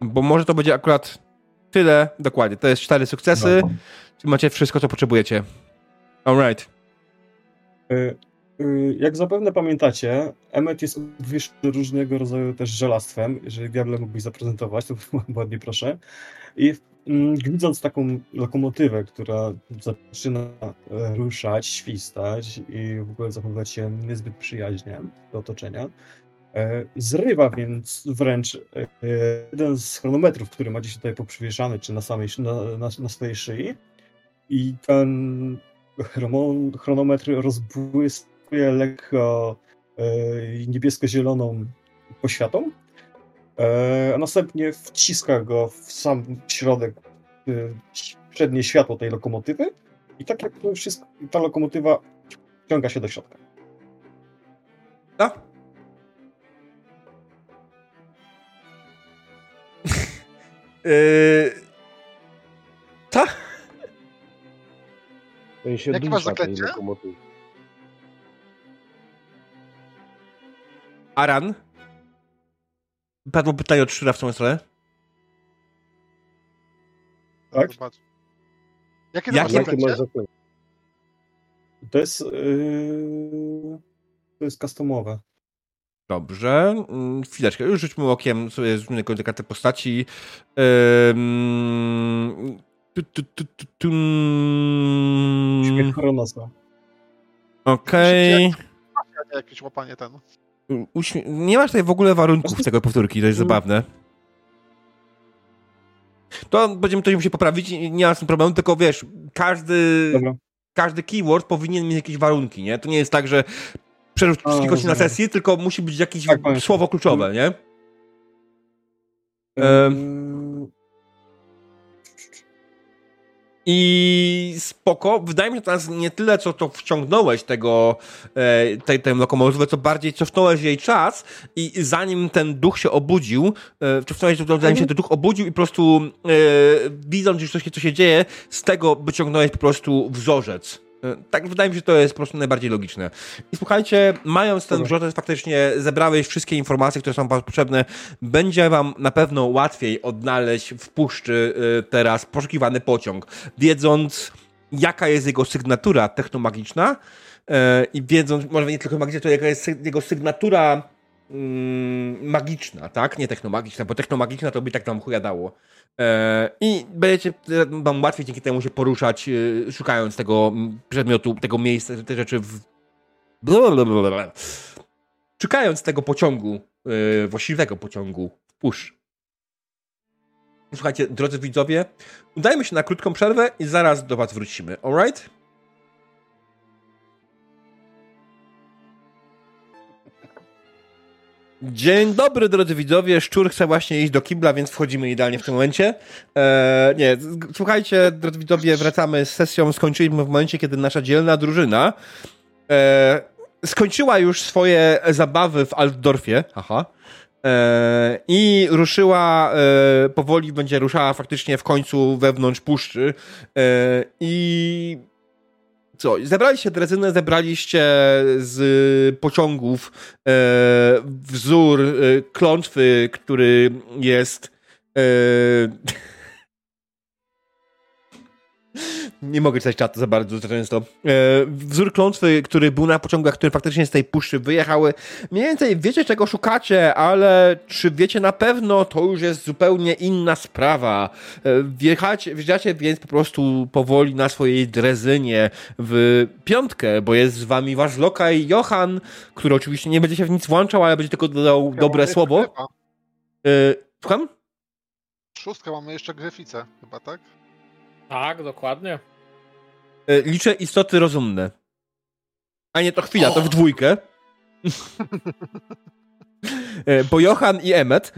Bo może to będzie akurat tyle, dokładnie. To jest cztery sukcesy. No. Macie wszystko, co potrzebujecie. Alright. Y, y, Jak zapewne pamiętacie, Emmet jest obwieszony różnego rodzaju też żelastwem. Jeżeli Diable mógłbyś zaprezentować, to ładnie proszę. I widząc taką lokomotywę, która zaczyna e, ruszać, świstać i w ogóle zachowywać się niezbyt przyjaźnie do otoczenia, e, zrywa więc wręcz e, jeden z chronometrów, który ma gdzieś tutaj poprzywieszany, czy na, samej, na, na, na swojej szyi. I ten chronometr rozbłyskuje lekko niebiesko-zieloną poświatą, a następnie wciska go w sam środek, e, przednie światło tej lokomotywy i tak jak to wszystko, ta lokomotywa wciąga się do środka. No. Yy... Ta? To się Jakie masz dusza tej zaklęcie? lokomotywy. Aran? Padło pytanie od Szyra w tą stronę. Tak? Jakie to Jakie- masz zaklęcie? To jest yy, to jest customowe. Dobrze. Mm, Chwileczkę. Już rzućmy okiem sobie zmienię kolejne kartę postaci. Ym... Śmiech Chronosa. Okej. Nie, Jakieś łapanie ten. Uśmie- Nie masz tutaj w ogóle warunków tego powtórki, to jest Mm. zabawne. To będziemy to musi poprawić, nie ma z tym problemu, tylko wiesz, każdy, Dobra. każdy keyword powinien mieć jakieś warunki, nie? To nie jest tak, że przerzuć A, wszystko ci na sesję, tylko musi być jakieś Tak, słowo kluczowe, nie? Em. I spoko. Wydaje mi się, że teraz nie tyle, co to wciągnąłeś tego, e, tej, tę lokomotywę, co bardziej cofnąłeś jej czas i zanim ten duch się obudził, e, cofnąłeś, zanim się ten duch obudził i po prostu e, widząc już, co się, co się dzieje, z tego wyciągnąłeś po prostu wzorzec. E, Tak, wydaje mi się, że to jest po prostu najbardziej logiczne. I słuchajcie, mając ten wzorzec, faktycznie zebrałeś wszystkie informacje, które są wam potrzebne. Będzie wam na pewno łatwiej odnaleźć w puszczy y, teraz poszukiwany pociąg, wiedząc jaka jest jego sygnatura technomagiczna e, i wiedząc, może nie tylko magiczna, to jaka jest jego sygnatura magiczna, tak? Nie technomagiczna, bo technomagiczna to by tak wam chuja dało. E, I będziecie wam łatwiej dzięki temu się poruszać, e, szukając tego mm, przedmiotu, tego miejsca, te rzeczy w... Blablabla. Szukając tego pociągu, e, właściwego pociągu w pusz. Słuchajcie, drodzy widzowie, udajmy się na krótką przerwę i zaraz do was wrócimy, alright? Dzień dobry, drodzy widzowie. Szczur chce właśnie iść do kibla, więc wchodzimy idealnie w tym momencie. Eee, nie, słuchajcie, drodzy widzowie, wracamy z sesją. Skończyliśmy w momencie, kiedy nasza dzielna drużyna e, skończyła już swoje zabawy w Altdorfie. Haha. E, I ruszyła, e, powoli będzie ruszała faktycznie w końcu wewnątrz puszczy. E, I co? Zebraliście drezynę, zebraliście z pociągów e, wzór e, klątwy, który jest. E, Nie mogę czytać czatu za bardzo za często. E, wzór klątwy, który był na pociągach, które faktycznie z tej puszczy wyjechały. Mniej więcej wiecie, czego szukacie, ale czy wiecie na pewno, to już jest zupełnie inna sprawa. E, wjechacie, wjeżdżacie więc po prostu powoli na swojej drezynie w piątkę, bo jest z wami wasz lokaj Johan, który oczywiście nie będzie się w nic włączał, ale będzie tylko dodał dobre Mamy słowo. E, słucham? Szóstkę mamy jeszcze gryficę, chyba, tak? Tak, dokładnie. E, liczę istoty rozumne. A nie, to chwila, to w dwójkę. E, Bo Johan i Emmet.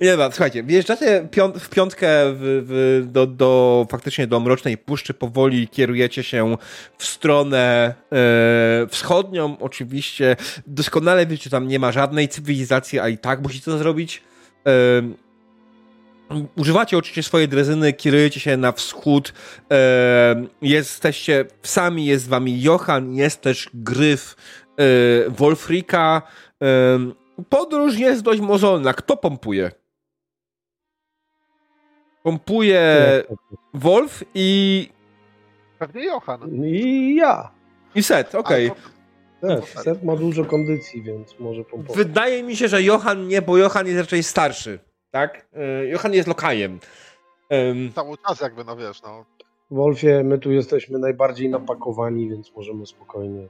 Nie dobra, słuchajcie, wjeżdżacie piąt, w piątkę w, w, do, do, faktycznie do Mrocznej Puszczy, powoli kierujecie się w stronę e, wschodnią, oczywiście. Doskonale wiecie, tam nie ma żadnej cywilizacji, a i tak musicie to zrobić. E, Używacie oczywiście swojej drezyny, kierujecie się na wschód. E, jesteście sami, jest z wami Johan, jest też Gryf e, Wolfrika. E, podróż jest dość mozolna. Kto pompuje? Pompuje Wolf i, Pewnie Johan. I ja. i Set, okej. To- Też. Set ma dużo kondycji, więc może pompować. Wydaje mi się, że Johan nie, bo Johan jest raczej starszy. Tak? E, Johan jest lokajem. Em, Cały czas jakby, no wiesz, no. Wolfie, my tu jesteśmy najbardziej napakowani, więc możemy spokojnie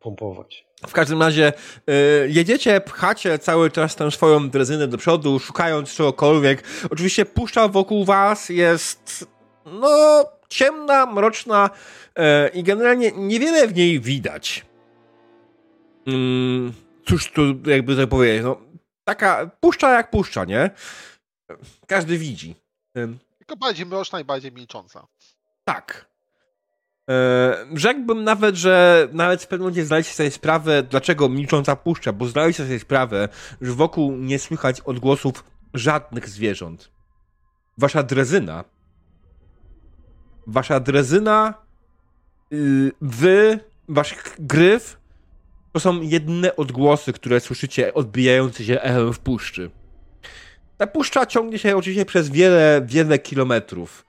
pompować. W każdym razie y, jedziecie, pchacie cały czas tę swoją drezynę do przodu, szukając czegokolwiek. Oczywiście puszcza wokół was jest no ciemna, mroczna y, i generalnie niewiele w niej widać. Mm, cóż tu jakby to powiedzieć, no taka puszcza jak puszcza, nie? Każdy widzi. Tylko bardziej mroczna i bardziej milcząca. tak. E, rzekłbym nawet, że nawet w pewnym momencie zdaliście sobie sprawę, dlaczego milcząca puszcza, bo zdaliście sobie sprawę, że wokół nie słychać odgłosów żadnych zwierząt. Wasza drezyna, wasza drezyna, yy, wy, wasz gryf, to są jedyne odgłosy, które słyszycie odbijające się echem w puszczy. Ta puszcza ciągnie się oczywiście przez wiele, wiele kilometrów.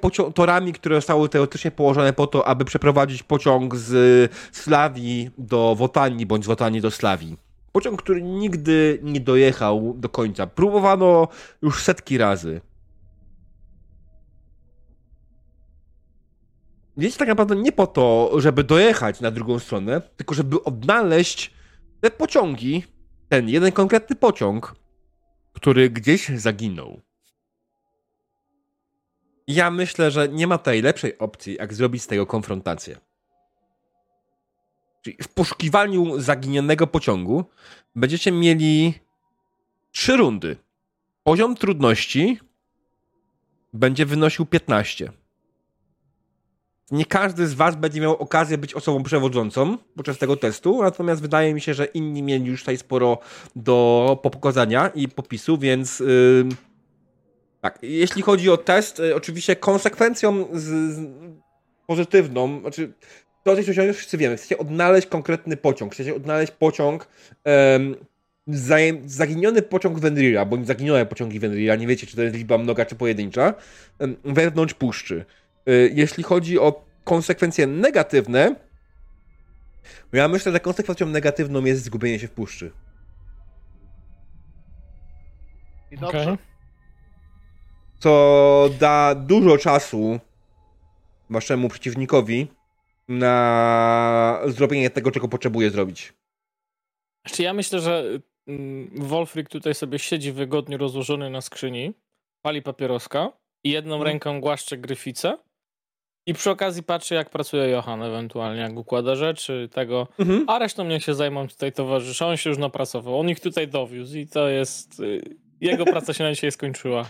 Pocią- torami, które zostały teoretycznie położone po to, aby przeprowadzić pociąg z Slawii do Wotanii, bądź z Wotanii do Slawii. Pociąg, który nigdy nie dojechał do końca. Próbowano już setki razy. Jedziecie tak naprawdę nie po to, żeby dojechać na drugą stronę, tylko żeby odnaleźć te pociągi, ten jeden konkretny pociąg, który gdzieś zaginął. Ja myślę, że nie ma tej lepszej opcji, jak zrobić z tego konfrontację. Czyli w poszukiwaniu zaginionego pociągu będziecie mieli trzy rundy. Poziom trudności będzie wynosił 15. Nie każdy z Was będzie miał okazję być osobą przewodzącą podczas tego testu, natomiast wydaje mi się, że inni mieli już tutaj sporo do pokazania i popisu, więc. Yy, tak, jeśli chodzi o test, y, oczywiście konsekwencją z, z pozytywną, znaczy to, coś osiągnąć wszyscy wiemy, chcecie odnaleźć konkretny pociąg, chcecie odnaleźć pociąg, zajem, zaginiony pociąg Wenrira, bądź zaginione pociągi Wenrira, nie wiecie, czy to jest liczba mnoga, czy pojedyncza, wewnątrz puszczy. Y, jeśli chodzi o konsekwencje negatywne, ja myślę, że konsekwencją negatywną jest zgubienie się w puszczy. I dobrze. Okej. co da dużo czasu waszemu przeciwnikowi na zrobienie tego, czego potrzebuje zrobić. Znaczy ja myślę, że mm, Wolfrik tutaj sobie siedzi wygodnie rozłożony na skrzyni, pali papieroska i jedną Mhm. ręką głaszcze gryficę i przy okazji patrzy jak pracuje Johan ewentualnie, jak układa rzeczy tego, Mhm. a resztą niech się zajmą tutaj towarzysze. On się już napracował, on ich tutaj dowiózł i to jest... y, Jego praca się na dzisiaj skończyła.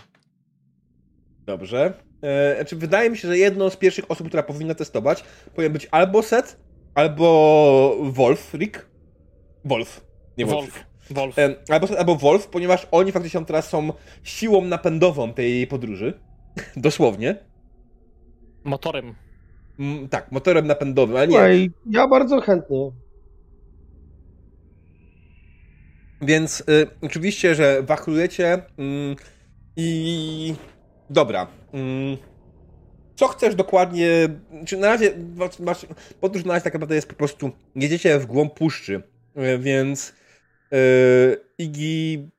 Dobrze. E, znaczy, wydaje mi się, że jedną z pierwszych osób, która powinna testować, powinien być albo Set, albo Wolf, Rick. Wolf. Nie Wolf. Wolf. Wolf. E, albo Set, albo Wolf, ponieważ oni faktycznie teraz są siłą napędową tej podróży. Dosłownie. Motorem. Mm, tak, motorem napędowym, ale nie. Słuchaj, ja bardzo chętnie. Więc y, oczywiście, że wachlujecie. Mm, I dobra. Mm. Co chcesz dokładnie? Czy na razie masz, podróż na razie tak naprawdę jest po prostu jedziecie w głąb puszczy, e, więc yy, Igi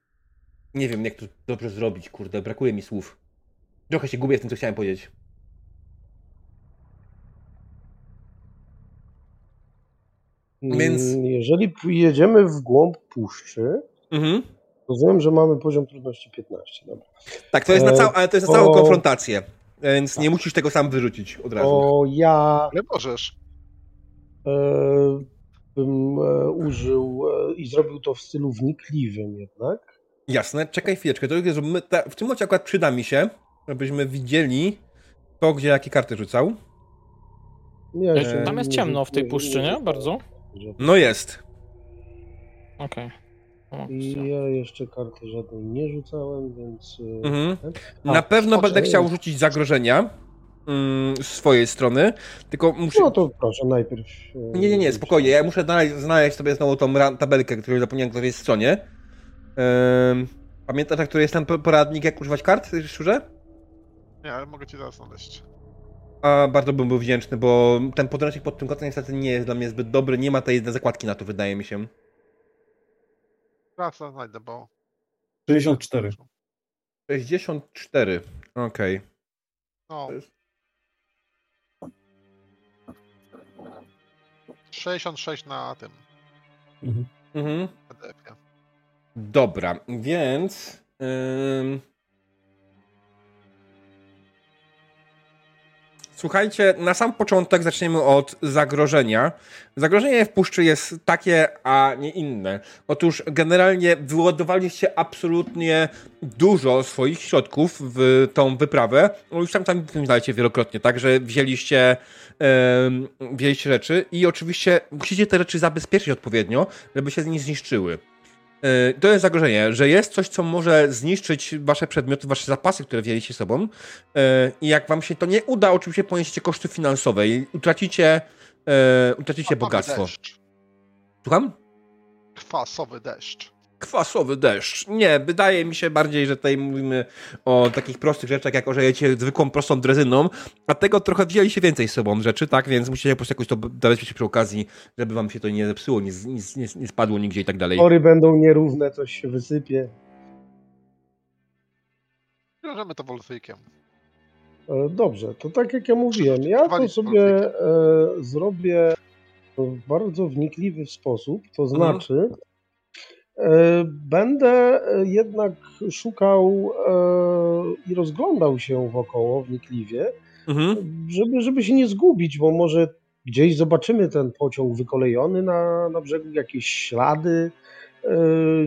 nie wiem jak to dobrze zrobić, kurde, brakuje mi słów. Trochę się gubię w tym, co chciałem powiedzieć. Więc- Mm, Jeżeli jedziemy w głąb puszczy, Mhm. rozumiem, że mamy poziom trudności 15. Dobra. Tak, to jest na E, całą, ale to jest na całą konfrontację, więc nie musisz tego sam wyrzucić od razu. To ja Ale możesz. e, bym e, użył e, i zrobił to w stylu wnikliwym jednak. Jasne, czekaj chwileczkę. To jest, że my ta, w tym momencie akurat przyda mi się, żebyśmy widzieli to, gdzie jakie karty rzucał. Ej, się Tam jest nie- ciemno w tej nie- puszczy, nie? Bardzo? No jest. Okej. O, I ja jeszcze karty żadnej nie rzucałem, więc. e, Mhm. A, Na pewno będę chciał rzucić zagrożenia mm, z swojej strony, tylko muszę... No to proszę, najpierw. e, Nie, nie, nie, spokojnie. Ja muszę znaleźć, znaleźć sobie znowu tą tabelkę, którą zapomniałem, na której stronie. Ym, pamiętasz, na której jest ten po- poradnik, jak używać kart, szczurze? Nie, ale mogę ci zaraz znaleźć. A bardzo bym był wdzięczny, bo ten podręcznik pod tym kotem niestety nie jest dla mnie zbyt dobry. Nie ma tej jednej zakładki na to, wydaje mi się. Zaraz znajdę, bo 64. 64. Okej. no. To jest- 66 na tym Mhm. Mhm. Dobra, więc. ym, Słuchajcie, na sam początek zaczniemy od zagrożenia. Zagrożenie w puszczy jest takie, a nie inne. Otóż generalnie wyładowaliście absolutnie dużo swoich środków w tą wyprawę. No już tam tam znaliście wielokrotnie, tak, że wzięliście, em, wzięliście rzeczy i oczywiście musicie te rzeczy zabezpieczyć odpowiednio, żeby się nie zniszczyły. E, To jest zagrożenie, że jest coś, co może zniszczyć wasze przedmioty, wasze zapasy, które wzięliście sobą. E, I jak wam się to nie uda, oczywiście poniesiecie koszty finansowe i utracicie, e, utracicie Kwasowy bogactwo. Deszcz. Słucham? Kwasowy deszcz. Kwasowy deszcz. Nie, wydaje mi się bardziej, że tutaj mówimy o takich prostych rzeczach, jak ożejecie zwykłą, prostą drezyną, a tego trochę wzięliście więcej z sobą rzeczy, tak? Więc musicie po prostu jakoś to zabezpieczyć przy okazji, żeby wam się to nie zepsuło, nie, nie, nie, spadło nigdzie i tak dalej. Tory będą nierówne, coś się wysypie. Wiążemy to wolfykiem. E, Dobrze, to tak jak ja mówiłem, ja to sobie e, zrobię w bardzo wnikliwy sposób, to Mhm. znaczy będę e, jednak szukał e, i rozglądał się wokoło wnikliwie, Mhm. żeby, żeby się nie zgubić, bo może gdzieś zobaczymy ten pociąg wykolejony na, na brzegu, jakieś ślady, e,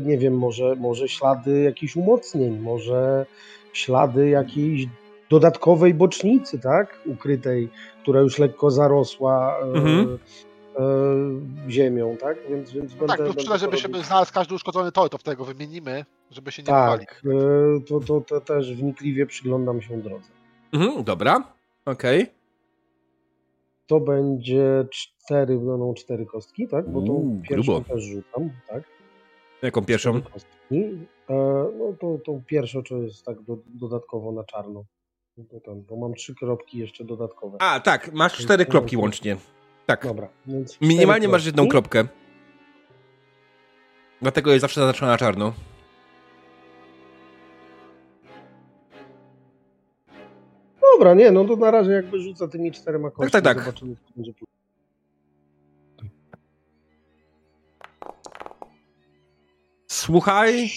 nie wiem, może, może ślady jakichś umocnień, może ślady jakiejś dodatkowej bocznicy, tak, ukrytej, która już lekko zarosła e, Mhm. E, ziemią, tak, więc, więc będę... tak, plus będę przyda, żeby to się znalazł każdy uszkodzony tor, to wtedy go wymienimy, żeby się nie. Tak, e, to, to, to też wnikliwie przyglądam się drodze. Mhm, dobra, okej. To będzie cztery, będą cztery kostki, tak? Bo tą pierwszą grubo. też rzucam, tak? Jaką pierwszą? Kostki. E, no to tą pierwszą to jest tak do, dodatkowo na czarno. No To tam, bo mam trzy kropki jeszcze dodatkowe. A, tak, masz cztery kropki łącznie. Tak. Dobra, Minimalnie masz jedną kropki. kropkę. Dlatego jest zawsze zaznaczona na czarno. Dobra, nie, no to na razie jakby rzucę tymi czterema kośćmi. tak, tak. Zobaczymy, co będzie później. Słuchaj,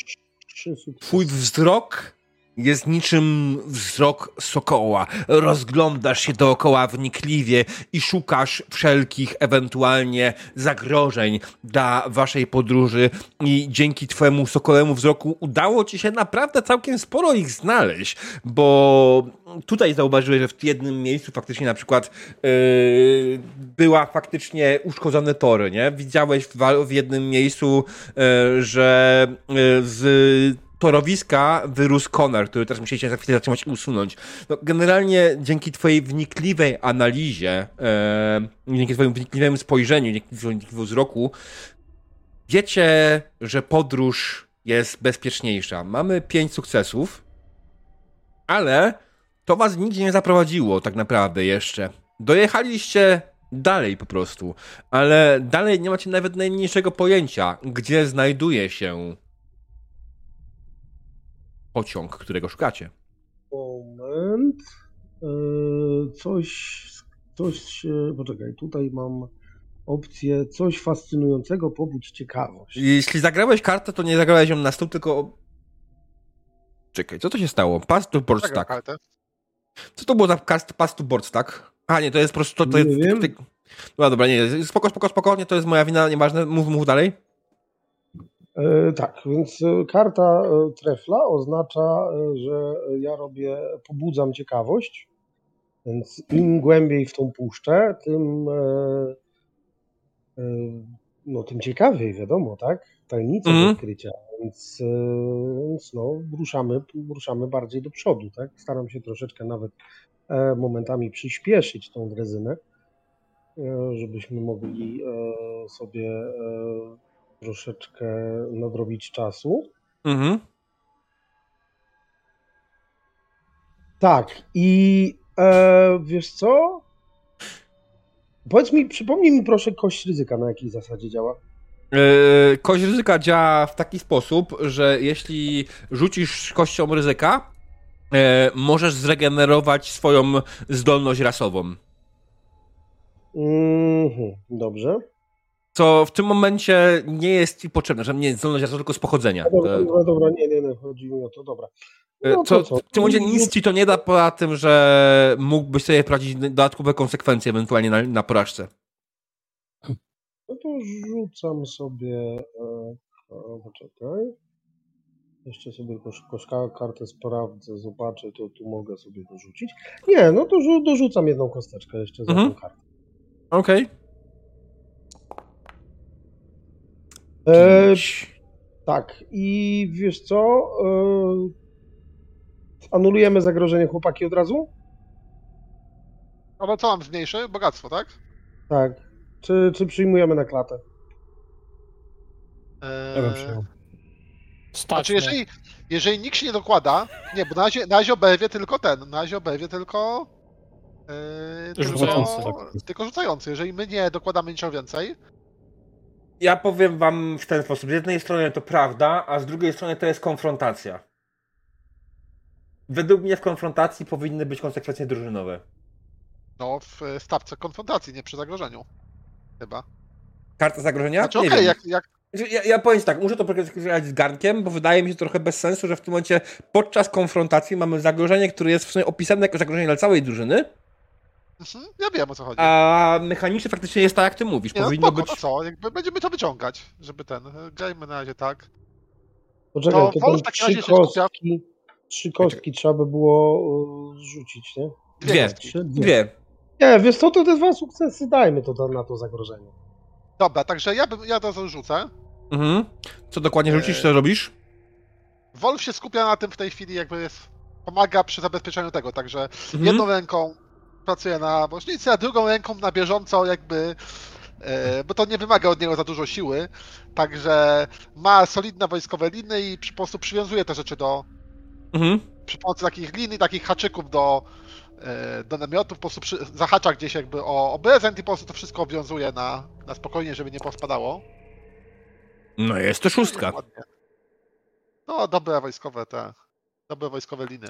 twój wzrok jest niczym wzrok sokoła. Rozglądasz się dookoła wnikliwie i szukasz wszelkich ewentualnie zagrożeń dla waszej podróży i dzięki twojemu sokolemu wzroku udało ci się naprawdę całkiem sporo ich znaleźć, bo tutaj zauważyłeś, że w jednym miejscu faktycznie na przykład yy, była faktycznie uszkodzone tory, nie? Widziałeś w, w jednym miejscu, yy, że yy, z torowiska wyrósł konar, który też musieliście za chwilę zatrzymać i usunąć. No, generalnie dzięki twojej wnikliwej analizie, e, dzięki twojemu wnikliwemu spojrzeniu, dzięki twojemu wzroku, wiecie, że podróż jest bezpieczniejsza. Mamy pięć sukcesów. Ale to was nigdzie nie zaprowadziło tak naprawdę jeszcze. Dojechaliście dalej po prostu, ale dalej nie macie nawet najmniejszego pojęcia, gdzie znajduje się pociąg, którego szukacie. Moment. Yy, Coś, coś, e, poczekaj, tutaj mam opcję coś fascynującego, pobudź ciekawość. Jeśli zagrałeś kartę, to nie zagrałeś ją na stół, tylko... Czekaj, co to się stało? Pass to board stack. Co to było za pass to board stack? A nie, to jest po prostu... To, to Nie jest, wiem. Ty... No dobra, nie, spoko, spoko, spoko, nie, to jest moja wina, nieważne, mów, mów dalej. E, tak, więc e, karta e, trefla oznacza, że ja robię, pobudzam ciekawość, więc im głębiej w tą puszczę, tym, no, tym ciekawiej, wiadomo, tak? Tajemnica Mhm. odkrycia, więc, więc no, ruszamy, ruszamy bardziej do przodu, tak? Staram się troszeczkę nawet momentami przyspieszyć tą drezynę, żebyśmy mogli sobie troszeczkę nadrobić czasu. Mhm. Tak, i e, wiesz co? Powiedz mi, przypomnij mi proszę kość ryzyka, na jakiej zasadzie działa. Yy, kość ryzyka działa w taki sposób, że jeśli rzucisz kością ryzyka, yy, możesz zregenerować swoją zdolność rasową. Mhm, dobrze. Co w tym momencie nie jest ci potrzebne, że nie jest zdolność tylko z pochodzenia. No dobra, To- dobra, dobra, nie, nie, nie, chodzi mi o to, dobra. E, No Co, to co? w tym momencie nic ci to nie da, poza tym, że mógłbyś sobie wprowadzić dodatkowe konsekwencje ewentualnie na, na porażce. No to rzucam sobie, e, e, poczekaj. Jeszcze sobie tylko kartę sprawdzę, zobaczę, to tu mogę sobie dorzucić. Nie, no to rzu- dorzucam jedną kosteczkę jeszcze za Mhm. tą kartę. Okej. E. Tak, i wiesz co? Yy, anulujemy zagrożenie chłopaki od razu? Ale co mam zmniejszy? Bogactwo, tak? Tak. Czy, czy przyjmujemy na klatę? Eee, Ja bym przyjął. Stać Znaczy, mnie. jeżeli, jeżeli nikt się nie dokłada, nie, bo na razie, na razie oberwie tylko ten, na razie oberwie tylko, yy, Rzucający, tylko, tak. tylko rzucający. Jeżeli my nie dokładamy niczego więcej, Ja powiem wam w ten sposób. Z jednej strony to prawda, a z drugiej strony to jest konfrontacja. Według mnie w konfrontacji powinny być konsekwencje drużynowe. no w e, stawce konfrontacji, nie przy zagrożeniu. Chyba. Karta zagrożenia? Znaczy, nie okej, wiem. jak, jak, Znaczy, Ja, ja powiem tak, muszę to pokazać z garnkiem, bo wydaje mi się trochę bez sensu, że w tym momencie podczas konfrontacji mamy zagrożenie, które jest w sumie opisane jako zagrożenie dla całej drużyny, mhm, ja wiem o co chodzi. a mechanicznie faktycznie jest tak, jak ty mówisz. nie, no Powinno spoko, być. to co, jakby będziemy to wyciągać, żeby ten, e, grajmy na razie tak. Poczekaj, To to, Wolf w takim trzy razie się skupia- kostki, trzy kostki trzeba by było y, rzucić, nie? Dwie. Trzy, Dwie. Nie, wiesz co, to te dwa sukcesy, dajmy to na- na to zagrożenie. Dobra, także ja, bym, ja to zarzucę. Mhm. Co dokładnie rzucisz, co robisz? Wolf się skupia na tym w tej chwili, jakby jest, pomaga przy zabezpieczeniu tego, także Mhm. jedną ręką pracuje na bocznicy, a drugą ręką na bieżąco jakby, e, bo to nie wymaga od niego za dużo siły, także ma solidne wojskowe liny i po prostu przywiązuje te rzeczy do, Mhm. przy pomocy takich lin i takich haczyków do, e, do namiotów, po prostu przy, zahacza gdzieś jakby o, o prezent i po prostu to wszystko obwiązuje na, na spokojnie, żeby nie pospadało. No jest to szóstka. No, dobre wojskowe te, dobre wojskowe liny.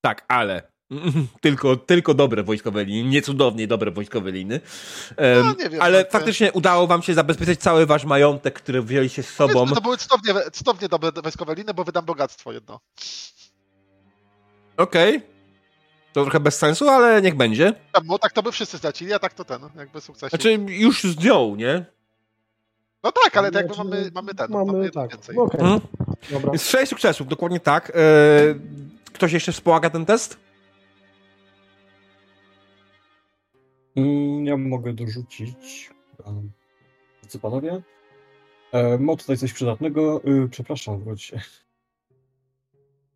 Tak, ale. Tylko, tylko dobre wojskowe linie, nie cudownie dobre wojskowe liny. Em, No, nie wiem, ale tak, faktycznie udało wam się zabezpieczyć cały wasz majątek, który wzięliście z sobą. Powiedzmy, to były cudownie, cudownie dobre wojskowe liny, bo wydam bogactwo jedno. Okej. To trochę bez sensu, ale niech będzie. Czemu? Tak to by wszyscy stracili, a tak to ten, jakby sukces. Znaczy, już zdjął, nie? No tak, ale to jakby Znaczy, mamy, mamy ten, Mamy, mamy jedno tak, więcej. okej, Mhm. dobra. Jest sześć sukcesów, dokładnie tak. E, ktoś jeszcze wspomaga ten test? Ja mogę dorzucić. Co panowie? E, mam tutaj coś przydatnego. E, przepraszam, wróć.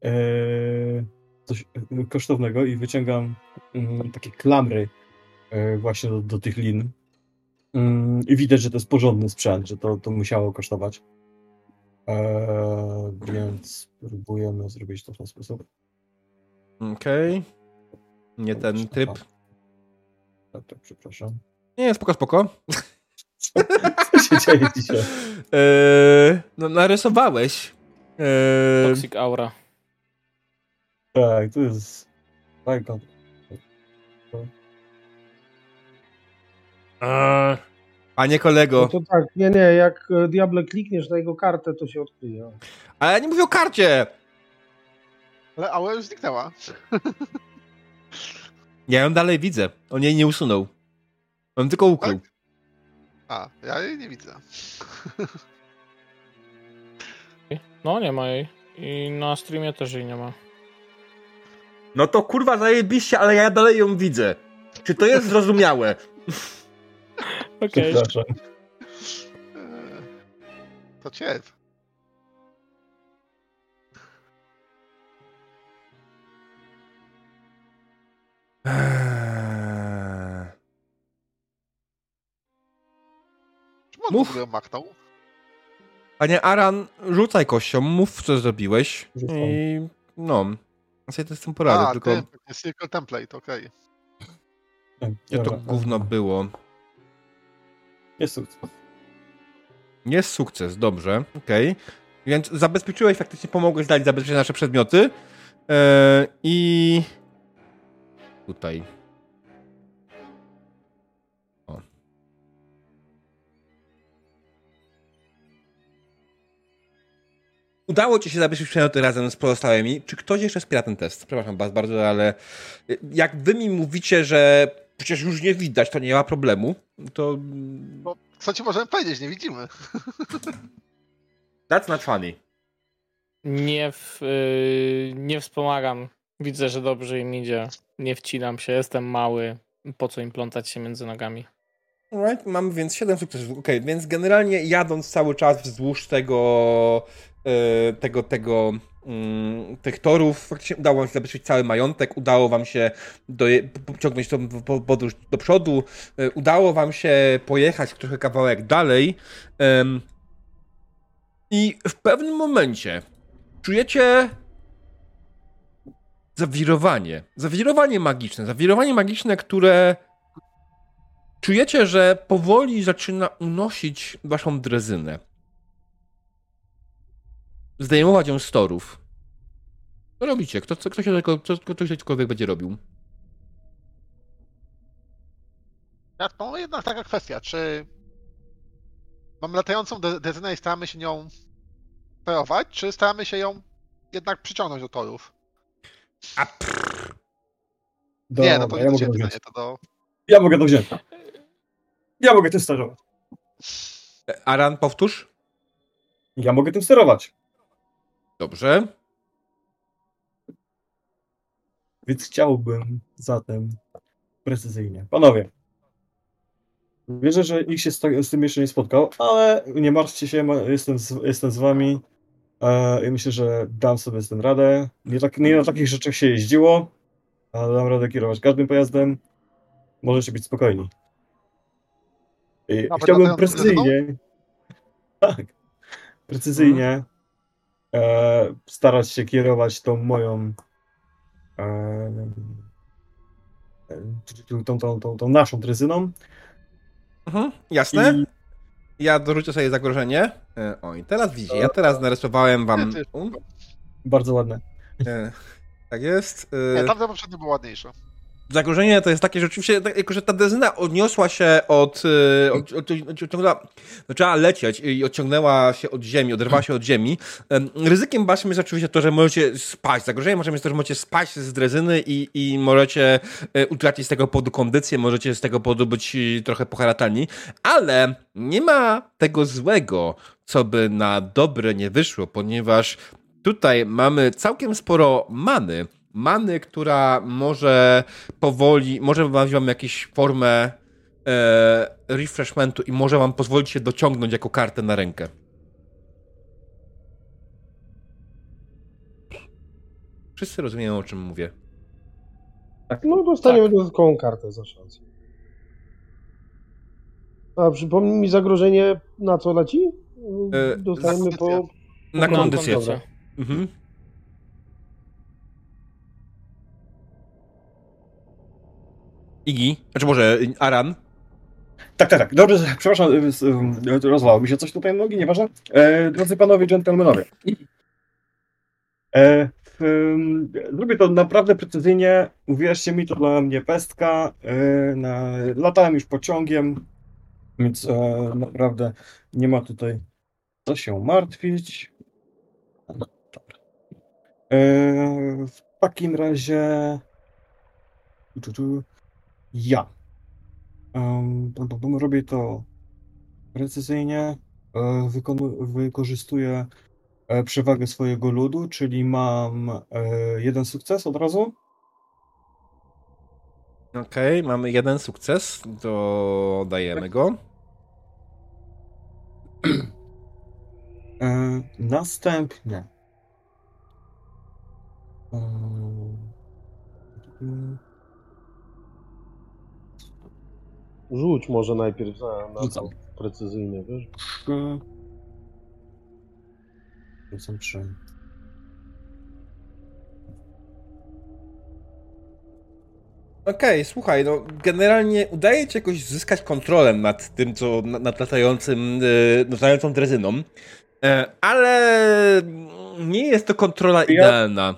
E, coś e, kosztownego i wyciągam mm, takie klamry e, właśnie do, do tych lin. Mm, I widać, że to jest porządny sprzęt, że to, to musiało kosztować. Eee, więc próbujemy zrobić to w ten sposób. Okej. Nie ten typ. Tak, przepraszam. Nie, spoko, spoko. Co się dzieje dzisiaj? Eee, no, narysowałeś. Eee, Toxic Aura. Tak, to jest... Tak, tak. eee, panie No kolego, to tak, nie, nie, jak e, Diable klikniesz na jego kartę, to się odkryje. ale ja nie mówię o karcie. Ale Aura już zniknęła. Ja ją dalej widzę. On jej nie usunął. On tylko ukrył. A, ja jej nie widzę. No, nie ma jej. I na streamie też jej nie ma. No to kurwa zajebiście, ale ja dalej ją widzę. Czy to jest zrozumiałe? Okej. Eee, To ciep. Eee, Czemu on Mów. w machnął? Panie Aran, rzucaj kością, mów co zrobiłeś. Rzucam. I no. Ja sobie to z tym poradzę, A, tylko tym, pewnie Circle Template, okej. gdzie to gówno było. Jest sukces. Jest sukces, dobrze, okej. Więc zabezpieczyłeś, faktycznie pomogłeś dać zabezpieczyć nasze przedmioty. Eee, I tutaj. O. Udało ci się zabezpieczyć przedmioty razem z pozostałymi. Czy ktoś jeszcze wspiera ten test? Przepraszam was bardzo, ale jak wy mi mówicie, że przecież już nie widać, to nie ma problemu, to No, co ci możemy powiedzieć, nie widzimy. that's not funny. Nie, w, y, nie wspomagam. Widzę, że dobrze im idzie. Nie wcinam się, jestem mały. Po co im plątać się między nogami? Alright, mamy więc 7 sukcesów. Okej, więc generalnie jadąc cały czas wzdłuż tego, e, tego, tego, mm, tych torów, faktycznie udało wam się zabezpieczyć cały majątek, udało wam się pociągnąć tą po- podróż do przodu, e, udało wam się pojechać trochę kawałek dalej i w pewnym momencie czujecie zawirowanie, zawirowanie magiczne, zawirowanie magiczne, które czujecie, że powoli zaczyna unosić waszą drezynę. Zdejmować ją z torów. Co robicie? Kto, kto, kto się kto, kto się cokolwiek będzie robił? Ja mam jednak taka kwestia, czy mamy latającą dezynę i staramy się nią sterować, czy staramy się ją jednak przyciągnąć do torów? A prrr, nie, no to Dobra, nie ja do mogę to wziąć. to do... Ja mogę to wziąć. Ja mogę tym sterować. Aran, powtórz. Ja mogę tym sterować. Dobrze. Więc chciałbym zatem precyzyjnie. Panowie, wierzę, że nikt się z, z tym jeszcze nie spotkał, ale nie martwcie się, jestem z, jestem z wami e, i myślę, że dam sobie z tym radę. Nie, tak, nie na takich rzeczach się jeździło, ale dam radę kierować każdym pojazdem. Możecie być spokojni. I Nawet chciałbym precyzyjnie, tak, precyzyjnie e, starać się kierować tą moją e, tą, tą, tą, tą naszą drezyną. Mhm, jasne. I Ja dorzucę sobie zagrożenie. E, O, i teraz widzicie, ja teraz narysowałem wam... Bardzo ładne. e, Tak jest. E, Nie, tamte poprzednie było ładniejsze. Zagrożenie to jest takie, że oczywiście, tak, jako że ta dezyna odniosła się od, e, od, od, od zaczęła lecieć i odciągnęła się od ziemi, oderwała się od ziemi. em, Ryzykiem waszym jest oczywiście to, że możecie spaść. Zagrożeniem waszym jest to, że możecie spaść z drezyny i, i możecie e, utracić z tego powodu kondycję, możecie z tego powodu być e, trochę poharatani, ale nie ma tego złego, co by na dobre nie wyszło, ponieważ tutaj mamy całkiem sporo many. Many, która może powoli, może dać wam jakąś formę e, refreshmentu i może wam pozwolić się dociągnąć jako kartę na rękę. Wszyscy rozumieją, o czym mówię. No, dostaniemy dodatkową kartę za szansę. A przypomnij mi zagrożenie, na co leci? E, Dostajemy za po... Na Na kondycję. kondycję. Mhm. Igi, znaczy może Aran. Tak, tak, tak. Dobrze, przepraszam, y, y, rozlało mi się coś tutaj nogi, nieważne. E, drodzy panowie, dżentelmenowie. E, zrobię to naprawdę precyzyjnie. Uwierzcie mi, to dla mnie pestka. E, na, latałem już pociągiem, więc e, naprawdę nie ma tutaj co się martwić. E, w takim razie tu, tu, ja. Um, robię to precyzyjnie. E, wykorzystuję e, przewagę swojego ludu, czyli mam e, jeden sukces od razu. Okej, mamy jeden sukces, dodajemy go. Następnie. Um, mm, Rzuć może najpierw na, na Rzucam. to precyzyjnie, wiesz? Rzucam trzy. Okej, słuchaj, no generalnie udaje ci jakoś zyskać kontrolę nad tym, co, nad, nad latającym, yy, latającą drezyną, e, ale nie jest to kontrola idealna.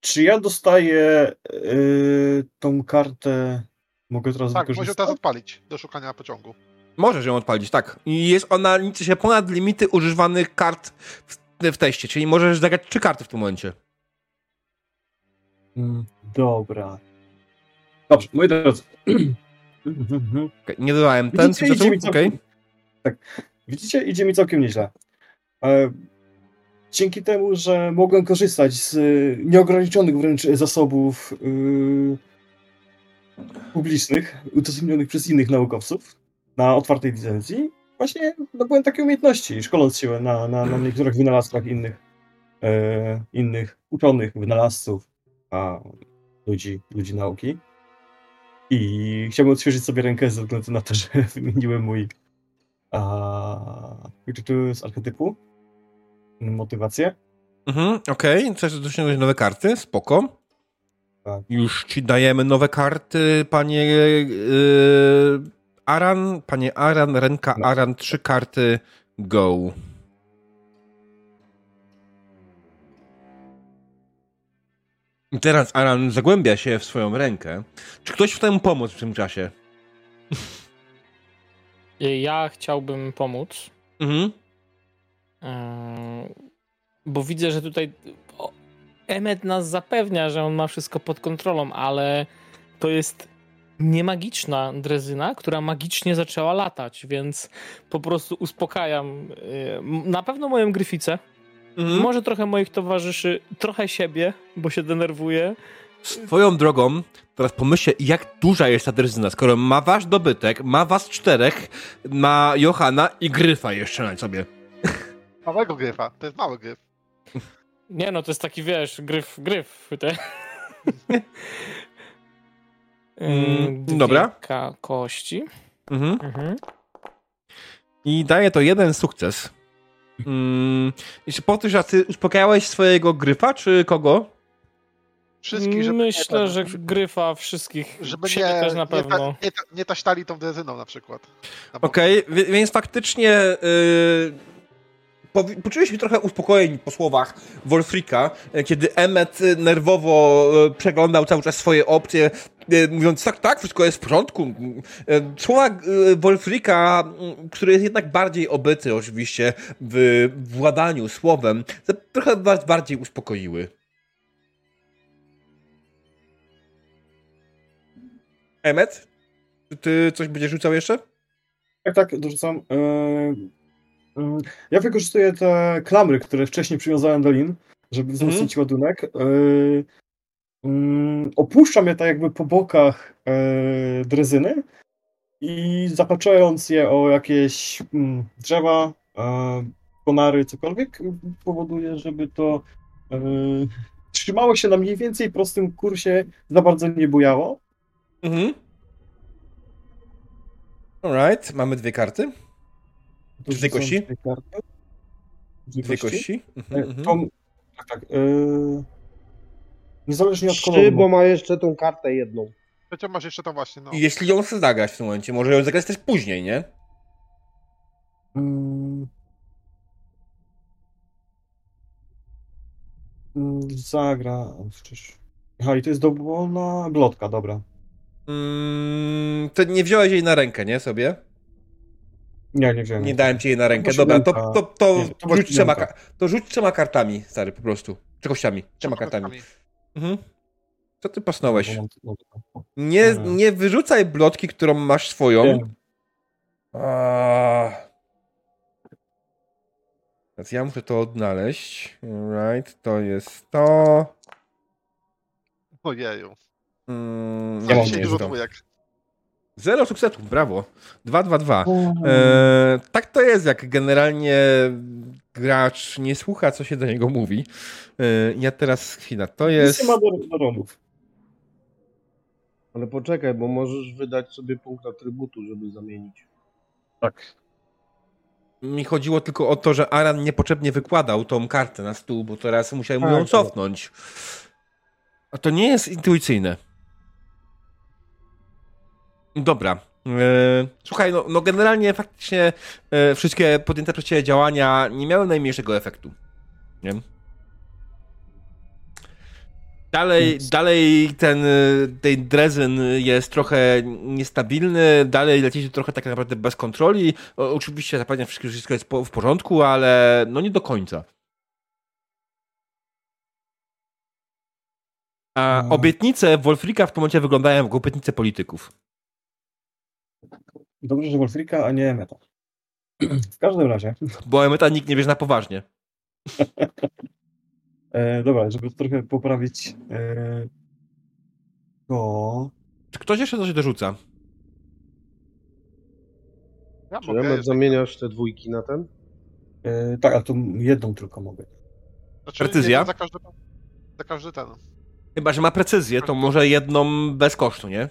Czy ja dostaję y, tą kartę? Mogę teraz Tak, możesz wykorzystać? teraz odpalić do szukania pociągu. Możesz ją odpalić, tak. I jest ona, liczy się ponad limity używanych kart w, w teście, czyli możesz zagrać trzy karty w tym momencie. Mm, Dobra. Dobrze, moi drodzy. Okej, nie dodałem ten Widzicie, idzie mi całkiem... Tak. Widzicie, idzie mi całkiem nieźle. E, dzięki temu, że mogłem korzystać z y, nieograniczonych wręcz zasobów y, publicznych, udostępnionych przez innych naukowców na otwartej licencji, właśnie nabyłem takie umiejętności, szkoląc się na, na, na niektórych wynalazkach innych, e, innych uczonych, wynalazców, a ludzi, ludzi nauki. I chciałbym odświeżyć sobie rękę ze względu na to, że wymieniłem mój a, z archetypu motywację. Mhm, okej, chcesz dosiągnąć nowe karty, spoko. Tak. Już ci dajemy nowe karty, panie yy, Aran, panie Aran, ręka No. Aran, trzy karty, go. I teraz Aran zagłębia się w swoją rękę. Czy ktoś chce mu pomóc w tym czasie? Ja chciałbym pomóc, Mhm. e, bo widzę, że tutaj Emmet nas zapewnia, że on ma wszystko pod kontrolą, ale to jest niemagiczna drezyna, która magicznie zaczęła latać, więc po prostu uspokajam m- na pewno moją gryficę, Mhm. może trochę moich towarzyszy, trochę siebie, bo się denerwuję. Swoją drogą, teraz pomyślcie, jak duża jest ta drezyna, skoro ma wasz dobytek, ma was czterech, ma Johana i Gryfa jeszcze na sobie. Małego gryfa, to jest mały gryf. Nie no, to jest taki, wiesz, gryf, gryf. Te. Mm, Dwie dobra. kości. Mhm. Mhm. I daje to jeden sukces. Mm, po tym, że ty uspokajałeś swojego Gryfa, czy kogo? Wszystkich, żeby Myślę, nie, że gryfa wszystkich. żeby nie, też na nie, pewno. ta, nie, ta, nie taśtali tą drezyną na przykład. Okej, wie- więc faktycznie yy, się trochę uspokojeń po słowach Wolfrika, e, kiedy Emmet e, nerwowo e, przeglądał cały czas swoje opcje, mówiąc tak, tak, wszystko jest w porządku. Słowa Wolfrika, który jest jednak bardziej obyty oczywiście w władaniu słowem, trochę was bardziej uspokoiły. Emmet, ty coś będziesz rzucał jeszcze? Tak, tak, dorzucam. Mm, ja wykorzystuję te klamry, które wcześniej przywiązałem do lin, żeby wzmocnić ładunek. E, mm, opuszczam je tak jakby po bokach e, drezyny i zapaczając je o jakieś mm, drzewa, e, konary, cokolwiek, powoduje, żeby to e, trzymało się na mniej więcej prostym kursie, za bardzo nie bujało. Mhm. Alright, mamy dwie karty. Dwie kości? dwie karty. Dwie kości? E, Mhm, mhm. To, tak, tak. E, niezależnie od Trzy, koloru. bo ma jeszcze tą kartę jedną. Przecież masz jeszcze tam właśnie, no. I Jeśli ją chcesz zagrać w tym momencie, może ją zagrać też później, nie? Mm. Mm, Zagra. Aha, i to jest dowolna glotka, dobra. Mm, to nie wziąłeś jej na rękę, nie? Sobie? Nie, nie wziąłem. Nie dałem ci jej na rękę. Dobra, to, to, to, Nie, to rzuć, trzema, to rzuć trzema kartami, stary, po prostu. Czy kościami? Trzema kartami. Mhm. Co ty pasnąłeś? Nie, Nie. wyrzucaj blotki, którą masz swoją. A. Teraz ja muszę to odnaleźć. Right, to jest to. Ojeju. Mm, Ja mam Dzisiaj nie dużo dwójek. Zero sukcesów, brawo. 2, 2, 2. Eee, tak to jest, jak generalnie gracz nie słucha, co się do niego mówi. Eee, ja teraz, chwila, to jest... Nie ma. Ale poczekaj, bo możesz wydać sobie punkt atrybutu, żeby zamienić. Tak. Mi chodziło tylko o to, że Aran niepotrzebnie wykładał tą kartę na stół, bo teraz musiałem mu Tak, ją tak. cofnąć. A to nie jest intuicyjne. Dobra. Eee, słuchaj, no, no generalnie faktycznie e, wszystkie podjęte przez ciebie działania nie miały najmniejszego efektu. Nie? Dalej, Nic. dalej ten, y, ten drezyn jest trochę niestabilny, dalej lecicie trochę tak naprawdę bez kontroli. O, oczywiście zapewniam wszystko, że wszystko jest po, w porządku, ale no nie do końca. A No. obietnice Wolfrika w tym momencie wyglądają jak obietnice polityków. Dobrze, że Wolfrika, a nie Meta. W każdym razie, Bo Emeta nikt nie bierze na poważnie. e, dobra, żeby trochę poprawić e, to... Czy ktoś jeszcze coś dorzuca? Ja Czy Remet zamieniasz te dwójki na ten? E, tak, a tu jedną tylko mogę. Znaczy, Precyzja? Za każdy, za każdy ten. Chyba, że ma precyzję, to może jedną bez kosztu, nie?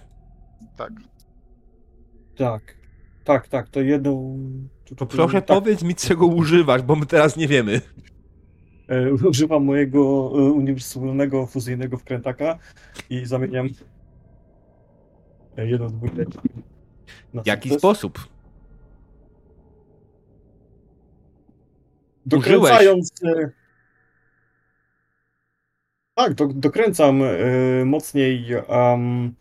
Tak. Tak, tak, tak, to jedną... To proszę tak, powiedz mi, czego używasz, bo my teraz nie wiemy. e, Używam mojego e, uniwersalnego fuzyjnego wkrętaka i zamieniam e, jedną dwójkę. jaki sukces. sposób? Dokręcając. e, Tak, do, dokręcam e, mocniej um,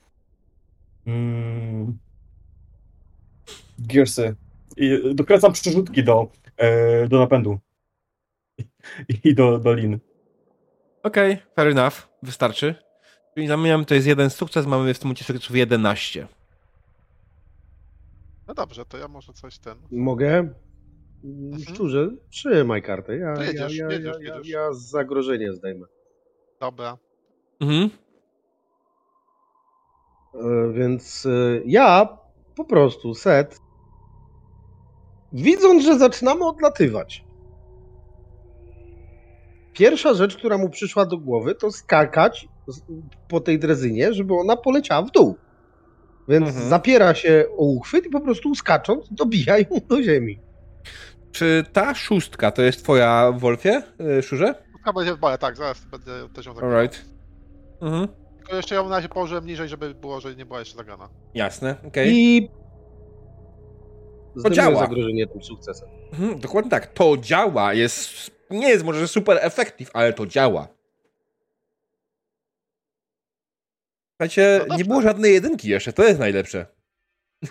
mm, gearsy. I dokręcam przerzutki do, e, do napędu. I do, do lin. Okej, fair enough, wystarczy. Czyli zamieniam, to jest jeden sukces, mamy w tym momencie sukcesów 11. No dobrze, to ja może coś ten. Mogę? Szczurze, trzymaj kartę. Ja, To jedziesz, ja, ja, jedziesz, ja, ja, jedziesz. ja zagrożenie zdejmę. Dobra. Mhm. E, Więc e, ja po prostu set, widząc, że zaczynamy odlatywać, pierwsza rzecz, która mu przyszła do głowy, to skakać po tej drezynie, żeby ona poleciała w dół. Więc Mhm. zapiera się o uchwyt i po prostu skacząc dobija ją do ziemi. Czy ta szóstka to jest twoja Wolfie, yy, Szurze? Chyba będzie w bale, tak, zaraz będę też ją zagrał. Alright. Mhm. Tylko jeszcze ją na razie położyłem niżej, żeby było, że nie była jeszcze zagrana. Jasne, okej. I zdejmuję działa. zagrożenie tym sukcesem. Mhm, dokładnie tak, to działa, jest, nie jest może super efektyw, ale to działa. Słuchajcie, No nie było żadnej jedynki jeszcze, to jest najlepsze.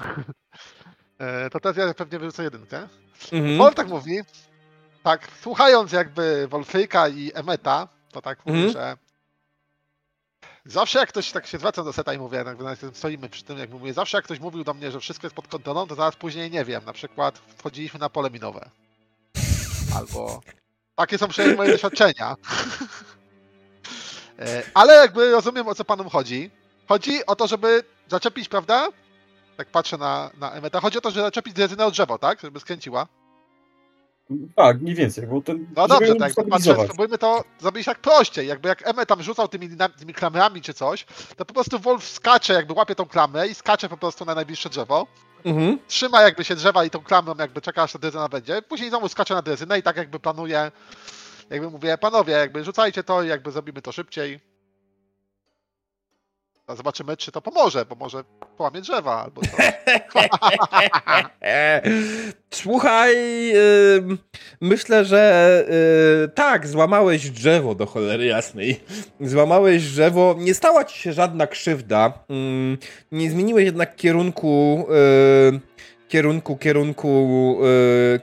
E, to teraz ja pewnie wyrzucę jedynkę. Mhm. Wolf tak mówi, tak, słuchając jakby Wolfyka i Emeta, to tak mówi, Mhm. że zawsze jak ktoś tak się zwraca do seta i mówię, nawet stoimy przy tym, jak mówię, zawsze jak ktoś mówił do mnie, że wszystko jest pod kontrolą, to zaraz później nie wiem, na przykład wchodziliśmy na pole minowe. Albo takie są przynajmniej moje doświadczenia. E, Ale jakby rozumiem o co panom chodzi. Chodzi o to, żeby zaczepić, prawda? Tak patrzę na, na Emeta. Chodzi o to, żeby zaczepić drezynę od drzewo, tak? Żeby skręciła. Tak, mniej więcej, bo ten. No dobrze, tak, patrzę, spróbujmy to zrobić tak prościej. Jakby jak Eme tam rzucał tymi, tymi klamrami czy coś, to po prostu Wolf skacze, jakby łapie tą klamrę i skacze po prostu na najbliższe drzewo. Mhm. trzyma jakby się drzewa i tą klamrą jakby czeka aż ta drezyna będzie, później znowu skacze na drezynę i tak jakby planuje, jakby mówię, panowie, jakby rzucajcie to i jakby zrobimy to szybciej. A zobaczymy, czy to pomoże, bo może połamie drzewa albo co. Słuchaj, ym, myślę, że y, tak, złamałeś drzewo do cholery jasnej. Złamałeś drzewo, nie stała ci się żadna krzywda. Ym, nie zmieniłeś jednak kierunku, y, kierunku, kierunku, y,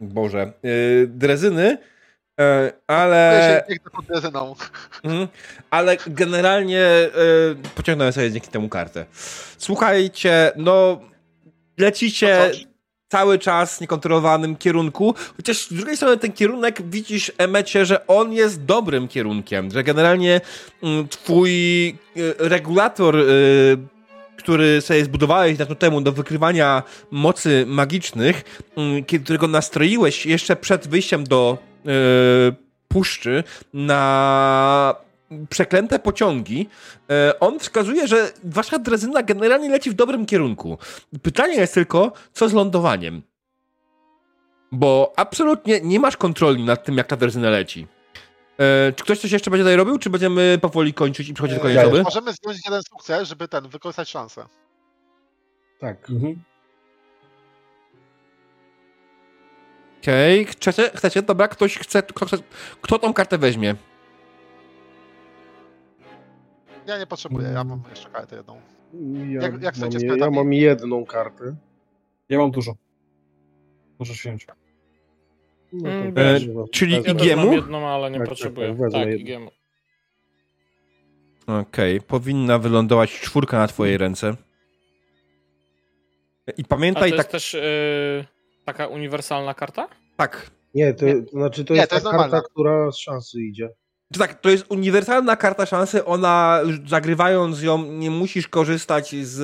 Boże, y, drezyny, ale... Pod drezyną. Mhm. Ale generalnie e, pociągnąłem sobie dzięki temu kartę. Słuchajcie, no lecicie No cały czas w niekontrolowanym kierunku, chociaż z drugiej strony ten kierunek widzisz, Emecie, że on jest dobrym kierunkiem, że generalnie mm, twój e, regulator e, który sobie zbudowałeś dawno temu do wykrywania mocy magicznych, mm, którego nastroiłeś jeszcze przed wyjściem do e, puszczy na przeklęte pociągi, e, on wskazuje, że wasza drezyna generalnie leci w dobrym kierunku. Pytanie jest tylko, co z lądowaniem? Bo absolutnie nie masz kontroli nad tym, jak ta drezyna leci. E, czy ktoś coś jeszcze będzie tutaj robił, czy będziemy powoli kończyć i przechodzić do kolejnej osoby? Możemy zdjąć jeden sukces, żeby ten, wykorzystać szansę. Tak. Mhm. Okej, chcecie? Chcecie? Dobra, ktoś chce, kto, chce, kto tą kartę weźmie? Ja nie potrzebuję, ja mam jeszcze kartę jedną. Ja, Jak- jak mam, je- ja mam jedną kartę. Ja mam dużo. Możesz wziąć. No Mm, e, czyli Ja Igiemu? mam jedną, ale nie Tak, tak, potrzebuję. tak, Tak, jedną. Igiemu. Okej, powinna wylądować czwórka na twojej ręce. I A to pamiętaj, jest tak, też y, taka uniwersalna karta? tak, Nie, to, Nie. to znaczy to Nie, jest to ta jest normalna. karta, która z szansy idzie. To tak, to jest uniwersalna karta szansy, ona zagrywając ją nie musisz korzystać z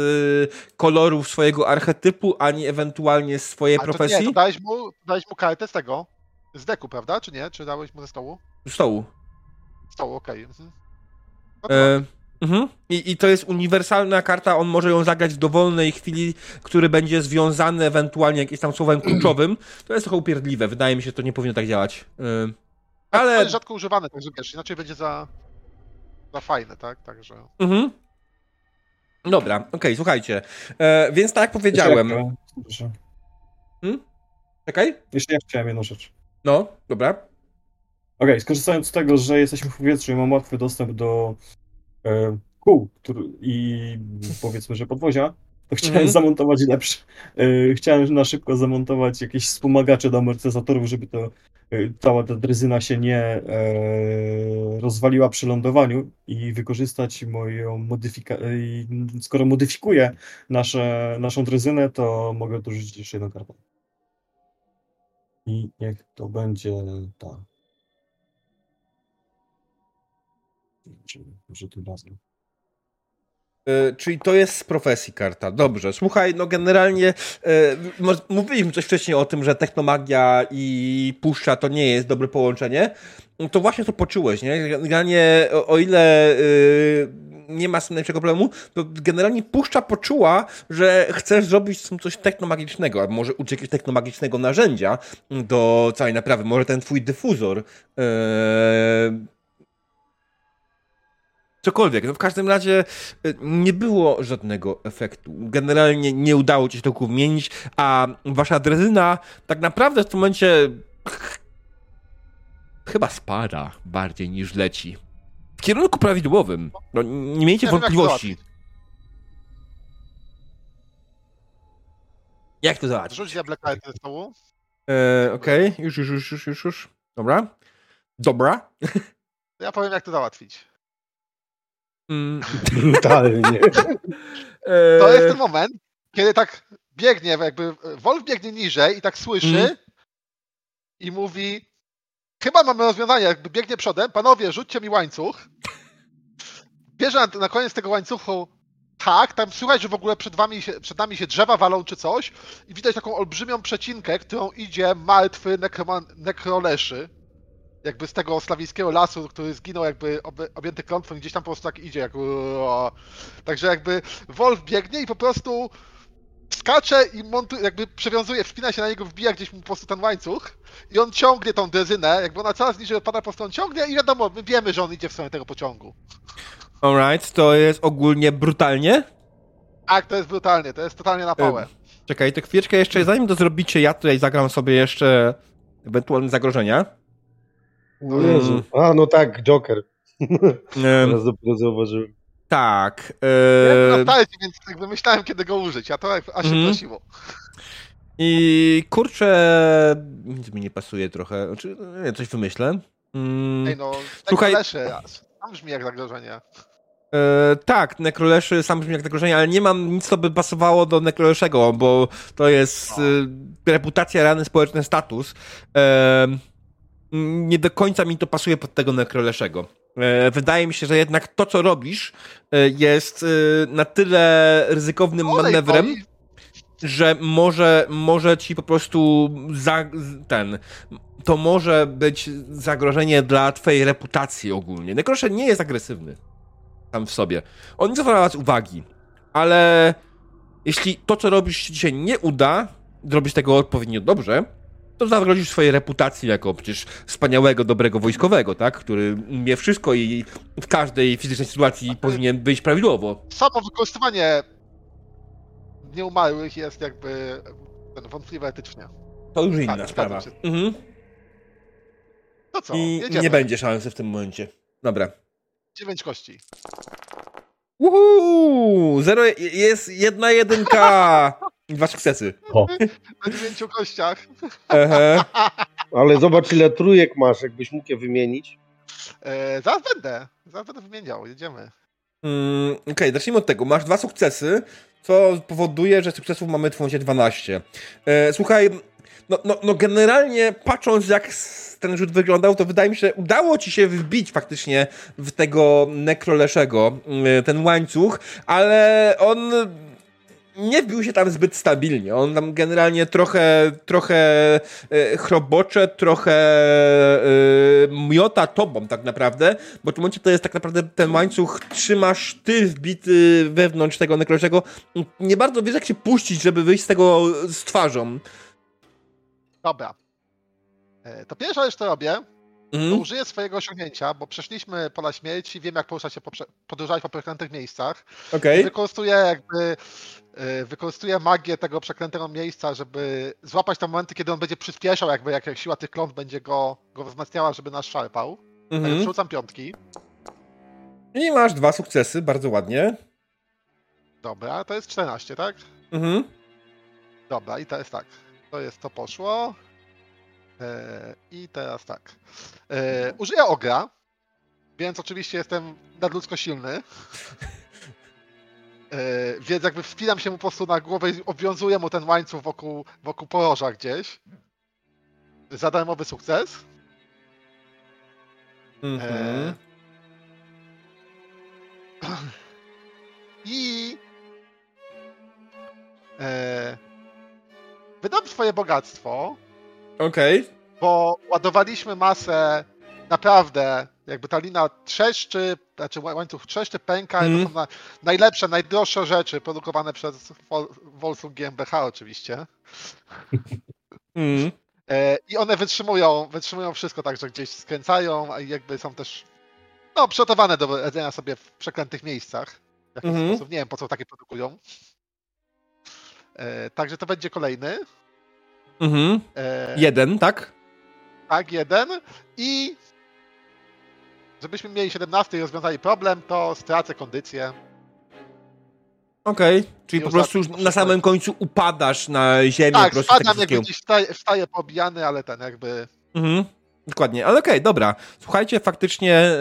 kolorów swojego archetypu, ani ewentualnie z swojej Ale to profesji. nie, to dałeś mu, dałeś mu kartę z tego, z deku, prawda? Czy nie? Czy dałeś mu ze stołu? Stołu. Stołu, okej. Mhm. No to E, mhm. I, I to jest uniwersalna karta, on może ją zagrać w dowolnej chwili, który będzie związany ewentualnie jakimś tam słowem kluczowym. To jest trochę upierdliwe, wydaje mi się, że to nie powinno tak działać. To ale... jest rzadko używane, także wiesz, inaczej będzie za, za fajne, tak? Także. Mhm. Dobra, okej, słuchajcie. E, więc tak jak powiedziałem... Jeszcze Proszę. Czekaj? Jeszcze ja chciałem jedną rzecz. No, dobra. Okej, skorzystając z tego, że jesteśmy w powietrzu i mam łatwy dostęp do kół który, i powiedzmy, że podwozia, to chciałem Mhm. zamontować lepsze. E, chciałem na szybko zamontować jakieś wspomagacze do amortyzatorów, żeby to e, cała ta drezyna się nie e, rozwaliła przy lądowaniu i wykorzystać moją modyfikację. Skoro modyfikuję nasze, naszą drezynę, to mogę dorzucić jeszcze jedną kartę. I niech to będzie ta. Tym razem? E, czyli to jest z profesji karta. Dobrze. Słuchaj, no generalnie e, mówiliśmy coś wcześniej o tym, że technomagia i puszcza to nie jest dobre połączenie. No to właśnie to poczułeś, nie? Generalnie o, o ile e, nie ma z tym najmniejszego problemu, to generalnie puszcza poczuła, że chcesz zrobić z tym coś technomagicznego, albo może użyć jakiegoś technomagicznego narzędzia do całej naprawy. Może ten twój dyfuzor cokolwiek. No w każdym razie y, nie było żadnego efektu. Generalnie nie udało ci się tego wymienić, a wasza drezyna tak naprawdę w tym momencie ch- chyba spada bardziej niż leci. W kierunku prawidłowym. No, nie miejcie wątpliwości. Jak to załatwić? Rzuć diable kartę ze stołu. E, Okej, już, już, już, już, już, już. Dobra. Dobra. Ja powiem, jak to załatwić. Mm, Brutalnie. e, To jest ten moment, kiedy tak biegnie, jakby Wolf biegnie niżej i tak słyszy Mhm. i mówi chyba mamy rozwiązanie, jakby biegnie przodem, panowie, rzućcie mi łańcuch. Bierze na, na koniec tego łańcuchu tak, tam słychać, że w ogóle przed, wami się, przed nami się drzewa walą czy coś i widać taką olbrzymią przecinkę, którą idzie martwy nekroman, nekroleszy. Jakby z tego slawińskiego lasu, który zginął jakby ob, objęty klątwą gdzieś tam po prostu tak idzie, jak. Także jakby Wolf biegnie i po prostu skacze i montuje, jakby przewiązuje, wspina się na niego, wbija gdzieś mu po prostu ten łańcuch i on ciągnie tą drezynę, jakby ona coraz niżej odpada, po prostu on ciągnie i wiadomo, my wiemy, że on idzie w stronę tego pociągu. Alright, to jest ogólnie brutalnie. Tak, to jest brutalnie, to jest totalnie na pałę. Czekaj, to chwileczkę jeszcze, zanim to zrobicie, ja tutaj zagram sobie jeszcze ewentualne zagrożenia. No Jezu. A, no tak, Joker. Teraz dopiero zauważyłem. tak. Ja E, na palcie, więc jakby myślałem, kiedy go użyć, a to jak- aż się Mhm. prosiło. I kurczę, nic mi nie pasuje trochę. Znaczy, nie, coś wymyślę. Mm, Ej no, Słuchaj- tam brzmi jak zagrożenie. e, tak, Nekroleszy sam brzmi jak zagrożenie, ale nie mam nic, co by pasowało do Nekroleszego, bo to jest e, reputacja, rany społeczny status. Mm, nie do końca mi to pasuje pod tego Nekroleszego. E, wydaje mi się, że jednak to, co robisz, e, jest e, na tyle ryzykownym manewrem, że może, może ci po prostu za, ten. To może być zagrożenie dla twojej reputacji ogólnie. Nekrosze nie jest agresywny sam w sobie. On nie zwraca was uwagi, ale jeśli to, co robisz się dzisiaj nie uda, zrobisz tego odpowiednio dobrze, to zagrozisz swojej reputacji jako przecież wspaniałego, dobrego wojskowego, tak? Który umie wszystko i w każdej fizycznej sytuacji powinien wyjść prawidłowo. Samo wykorzystywanie nieumarłych jest jakby ten, wątpliwe etycznie. To już inna Tak, sprawa. Mhm. To co, I jedziemy. nie będzie szansy w tym momencie. Dobra. Dziewięć kości. Uhu! Zero, jest jedna jedynka! Dwa sukcesy. O, Na dziewięciu kościach. Ehe. Ale zobacz, ile trójek masz, jakbyś mógł je wymienić. E, zaraz będę. Zaraz będę wymieniał, jedziemy. Mm, Okej, zacznijmy od tego. Masz dwa sukcesy, co powoduje, że sukcesów mamy w momencie 12. E, słuchaj, no, no, no generalnie patrząc jak ten rzut wyglądał, to wydaje mi się, że udało ci się wbić faktycznie w tego nekroleszego mm, ten łańcuch, ale on nie wbił się tam zbyt stabilnie. On tam generalnie trochę, trochę e, chrobocze, trochę e, miota tobą tak naprawdę, bo w tym momencie to jest tak naprawdę ten łańcuch, trzymasz ty wbity wewnątrz tego nekroleszego. Nie bardzo wiesz jak się puścić, żeby wyjść z tego z twarzą. Dobra. E, to pierwsza rzecz, co robię, to Mhm. użyję swojego osiągnięcia, bo przeszliśmy pola śmierci, wiem jak poruszać się po, podróżować po przeklętych miejscach. Okej. Wykorzystuję jakby e, wykorzystuję magię tego przeklętego miejsca, żeby złapać te momenty, kiedy on będzie przyspieszał, jakby jak, jak siła tych kląt będzie go, go wzmacniała, żeby nas szarpał. Tak, Mhm. przerzucam piątki. I masz dwa sukcesy, bardzo ładnie. Dobra, to jest 14, tak? Mhm. Dobra, i teraz tak. To jest to poszło. E, I teraz tak. E, użyję ogra, więc oczywiście jestem nadludzko silny. E, więc jakby wspinam się mu po prostu na głowę i obwiązuję mu ten łańcuch wokół, wokół poroża gdzieś. Za darmowy sukces. Mhm. I wydam swoje bogactwo, Okej. bo ładowaliśmy masę naprawdę, jakby ta lina trzeszczy, znaczy ła- łańcuch trzeszczy, pęka, i Mhm. to są na, najlepsze, najdroższe rzeczy produkowane przez Volsung GmbH oczywiście. E, I one wytrzymują, wytrzymują wszystko, także gdzieś skręcają, a jakby są też no, przygotowane do jedzenia sobie w przeklętych miejscach. W jakiś Mhm. sposób. Nie wiem, po co takie produkują. E, także to będzie kolejny. Mhm. E, Jeden, tak? Tak, jeden. I żebyśmy mieli 17 i rozwiązali problem, to stracę kondycję. Okej. Czyli Nie po prostu już na samym końcu upadasz na ziemię po Tak, prostu z tego spadam, jakby wszystkiego. gdzieś wstaję, wstaję pobijany, ale ten jakby... Mhm. Dokładnie, ale okej, dobra. Słuchajcie, faktycznie e,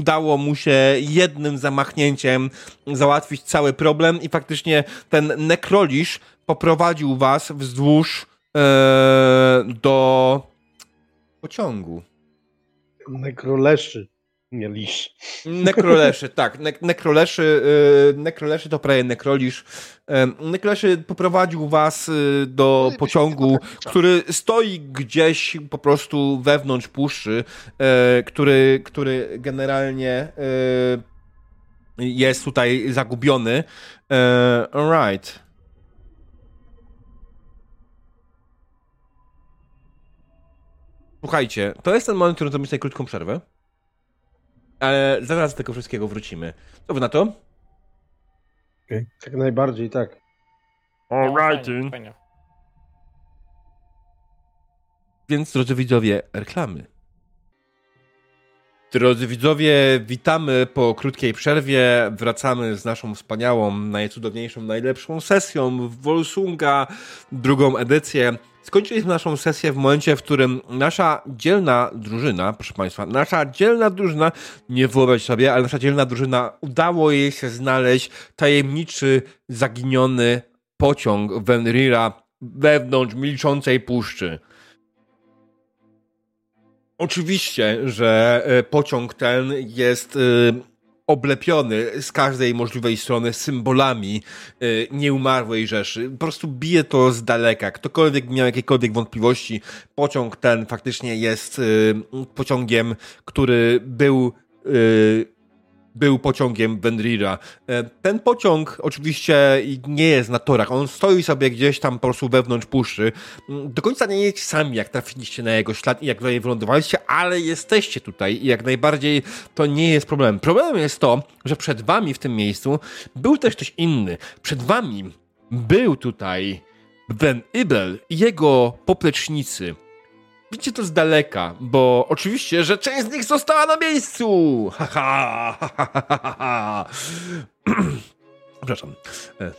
udało mu się jednym zamachnięciem załatwić cały problem i faktycznie ten nekrolisz poprowadził was wzdłuż e, do pociągu. Nekroleszy. Nie lisz. Nekroleszy, tak. Ne nekroleszy, yy, nekroleszy to prawie nekrolisz. Yy, nekroleszy poprowadził was yy, do No pociągu, potrafili który stoi gdzieś po prostu wewnątrz puszczy, yy, który, który generalnie yy, jest tutaj zagubiony. Yy, alright. Słuchajcie, to jest ten moment, w którym zrobimy sobie krótką przerwę. Ale zaraz do tego wszystkiego wrócimy. Co wy na to? Jak najbardziej tak. No, fajnie, fajnie. Więc, drodzy widzowie, reklamy. Drodzy widzowie, witamy po krótkiej przerwie. Wracamy z naszą wspaniałą, najcudowniejszą, najlepszą sesją w Volsunga, drugą edycję. Skończyliśmy naszą sesję w momencie, w którym nasza dzielna drużyna, proszę Państwa, nasza dzielna drużyna, nie wyobraź sobie, ale nasza dzielna drużyna udało jej się znaleźć tajemniczy, zaginiony pociąg Venrira wewnątrz milczącej puszczy. Oczywiście, że e, pociąg ten jest e, oblepiony z każdej możliwej strony symbolami e, nieumarłej Rzeszy. Po prostu bije to z daleka. Ktokolwiek miał jakiekolwiek wątpliwości, pociąg ten faktycznie jest pociągiem, który był był pociągiem Venrira. Ten pociąg oczywiście nie jest na torach, on stoi sobie gdzieś tam po prostu wewnątrz puszczy. Do końca nie wiecie sami, jak trafiliście na jego ślad i jak tutaj wylądowaliście, ale jesteście tutaj i jak najbardziej to nie jest problem. Problemem jest to, że przed wami w tym miejscu był też ktoś inny. Przed wami był tutaj Van Ibel i jego poplecznicy. Widzicie to z daleka, bo oczywiście, że część z nich została na miejscu! Ha, ha, ha, ha, ha, ha. Przepraszam. E.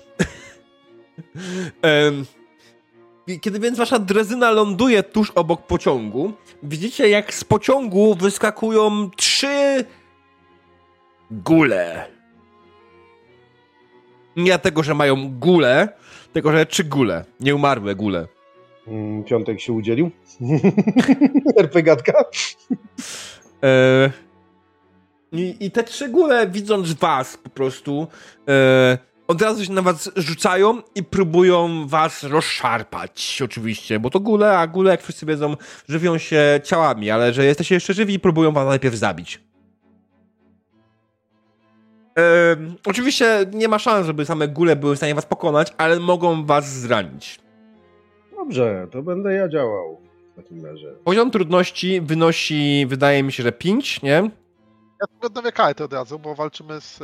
Kiedy więc wasza drezyna ląduje tuż obok pociągu, widzicie jak z pociągu wyskakują trzy gule. Nie dlatego, że mają gule, tylko że trzy gule, nieumarłe gule. Mm, Piątek się udzielił. RPGatka. E, i, I te trzy góle, widząc was po prostu, e, od razu się na was rzucają i próbują was rozszarpać, oczywiście, bo to góle, a góle, jak wszyscy wiedzą, żywią się ciałami, ale że jesteście jeszcze żywi, próbują was najpierw zabić. E, oczywiście nie ma szans, żeby same góle były w stanie was pokonać, ale mogą was zranić. Dobrze, to będę ja działał w takim razie. Poziom trudności wynosi, wydaje mi się, że 5, nie? Ja tu odnowię kartę od razu, bo walczymy z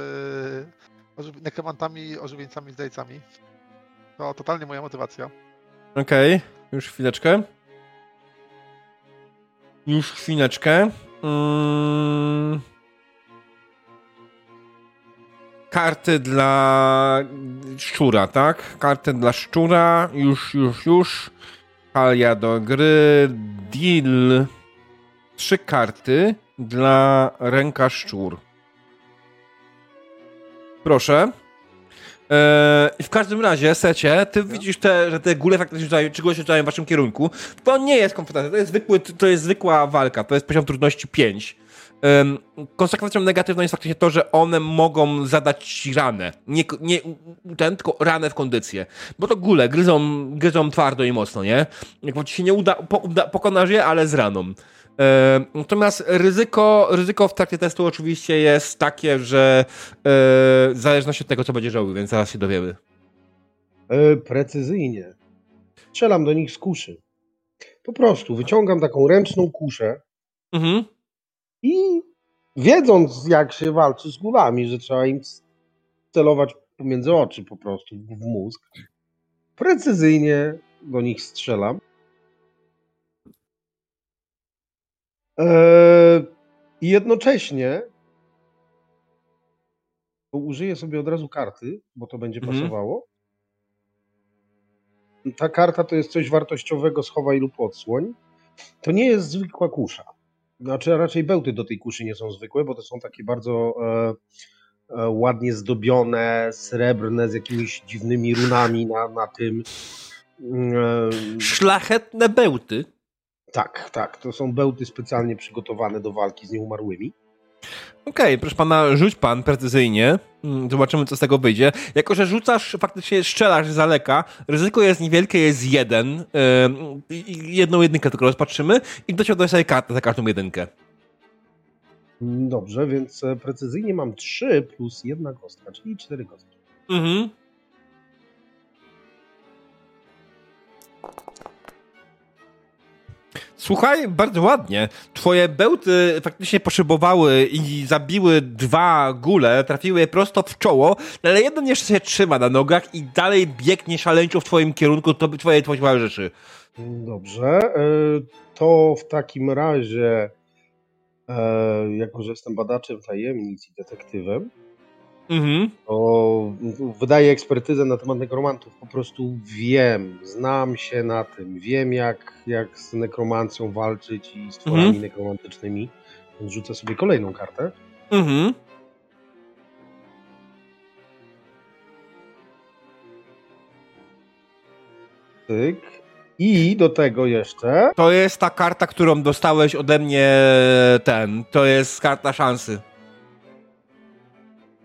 yy, nekromantami, ożywieńcami, zdrajcami. To totalnie moja motywacja. Okej, już chwileczkę. Już chwileczkę. Mm. Karty dla szczura, tak? Karty dla szczura. Już, już, już. Halia do gry. Deal. Trzy karty dla ręka szczur. Proszę. I w każdym razie, Secie, ty widzisz, te, że te góle faktycznie rzucają, czy się rzucają w waszym kierunku. To nie jest konfrontacja, to jest, zwykły, to jest zwykła walka, to jest poziom trudności 5. Konsekwencją negatywną jest faktycznie to, że one mogą zadać ci ranę. Nie, nie ten, tylko ranę w kondycję. Bo to góle gryzą, gryzą twardo i mocno, nie? Jak ci się nie uda, po, uda pokonasz je, ale z raną. Natomiast ryzyko, ryzyko w trakcie testu oczywiście jest takie, że e, w zależności od tego, co będzie robił, więc zaraz się dowiemy. E, precyzyjnie. Strzelam do nich z kuszy. Po prostu wyciągam taką ręczną kuszę Mhm. I wiedząc jak się walczy z gulami, że trzeba im celować pomiędzy oczy po prostu, w mózg, precyzyjnie do nich strzelam. Eee, I jednocześnie użyję sobie od razu karty, bo to będzie Mhm. pasowało. Ta karta to jest coś wartościowego, schowaj lub odsłoń. To nie jest zwykła kusza. Znaczy raczej bełty do tej kuszy nie są zwykłe, bo to są takie bardzo e, e, ładnie zdobione, srebrne, z jakimiś dziwnymi runami na, na tym. E, Szlachetne bełty. tak, tak. To są bełty specjalnie przygotowane do walki z nieumarłymi. Okej, proszę pana, rzuć pan precyzyjnie. Mm, Zobaczymy, co z tego wyjdzie. Jako, że rzucasz, faktycznie strzelasz z daleka, ryzyko jest niewielkie, jest jeden. Jedną jedynkę tylko rozpatrzymy i dociągnąć sobie kartę za każdą jedynkę. Dobrze, więc e, precyzyjnie mam 3 plus jedna kostka, czyli 4 kostki. Mhm. Słuchaj, bardzo ładnie. Twoje bełty faktycznie poszybowały i zabiły dwa gule, trafiły je prosto w czoło, ale jeden jeszcze się trzyma na nogach i dalej biegnie szaleńczo w twoim kierunku, to twoje, twoje towarzyszy. Dobrze, e, to w takim razie, e, jako że jestem badaczem tajemnic i detektywem, Mhm. to wydaję ekspertyzę na temat nekromantów. Po prostu wiem, znam się na tym, wiem jak, jak z nekromancją walczyć i z tworami Mhm. nekromantycznymi. Więc rzucę sobie kolejną kartę. Mhm. Tyk. I do tego jeszcze. To jest ta karta, którą dostałeś ode mnie ten. To jest karta szansy.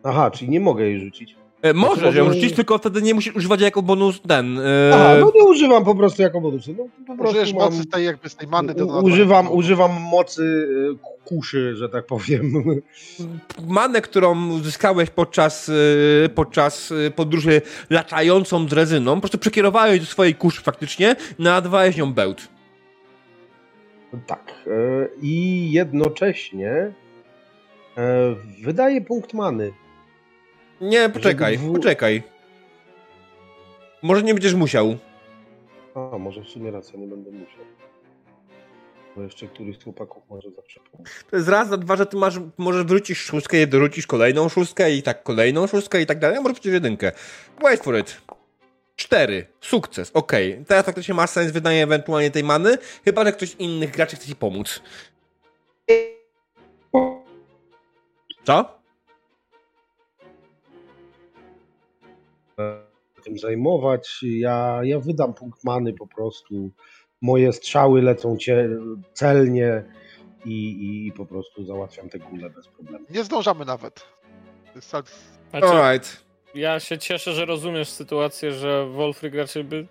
Aha, czyli nie mogę jej rzucić. E, Możesz ją rzucić, tylko wtedy nie musisz używać jako bonus ten. e, Aha, no nie używam po prostu jako bonusu. No, po prostu Użyjesz mam, mocy z tej jakby z tej many do u, dodawania. używam, używam mocy y, kuszy, że tak powiem. manę, którą uzyskałeś podczas, y, podczas y, podróży latającą drezyną, po prostu przekierowałeś do swojej kuszy faktycznie, nadawałeś nią bełt. Tak. e, I jednocześnie e, wydaje punkt many. Nie, poczekaj, dwu- poczekaj. Może nie będziesz musiał. A, może w sumie racja, nie będę musiał. Bo jeszcze któryś z chłopaków może zawsze pomóc. To jest raz, a dwa, że ty masz, możesz wrócić szóstkę i dorzucisz kolejną szóstkę i tak kolejną szóstkę i tak dalej, a może przecież jedynkę. Wait for it. Cztery. Sukces. Okej. Teraz faktycznie ma sens wydanie ewentualnie tej many, chyba, że ktoś innych graczy chce ci pomóc. Co? Tym zajmować. Ja, ja wydam punkt many po prostu. Moje strzały lecą celnie i, i po prostu załatwiam te gule bez problemu. Nie zdążamy nawet. Tak- Znaczy, Alright. ja się cieszę, że rozumiesz sytuację, że Wolfryk raczej by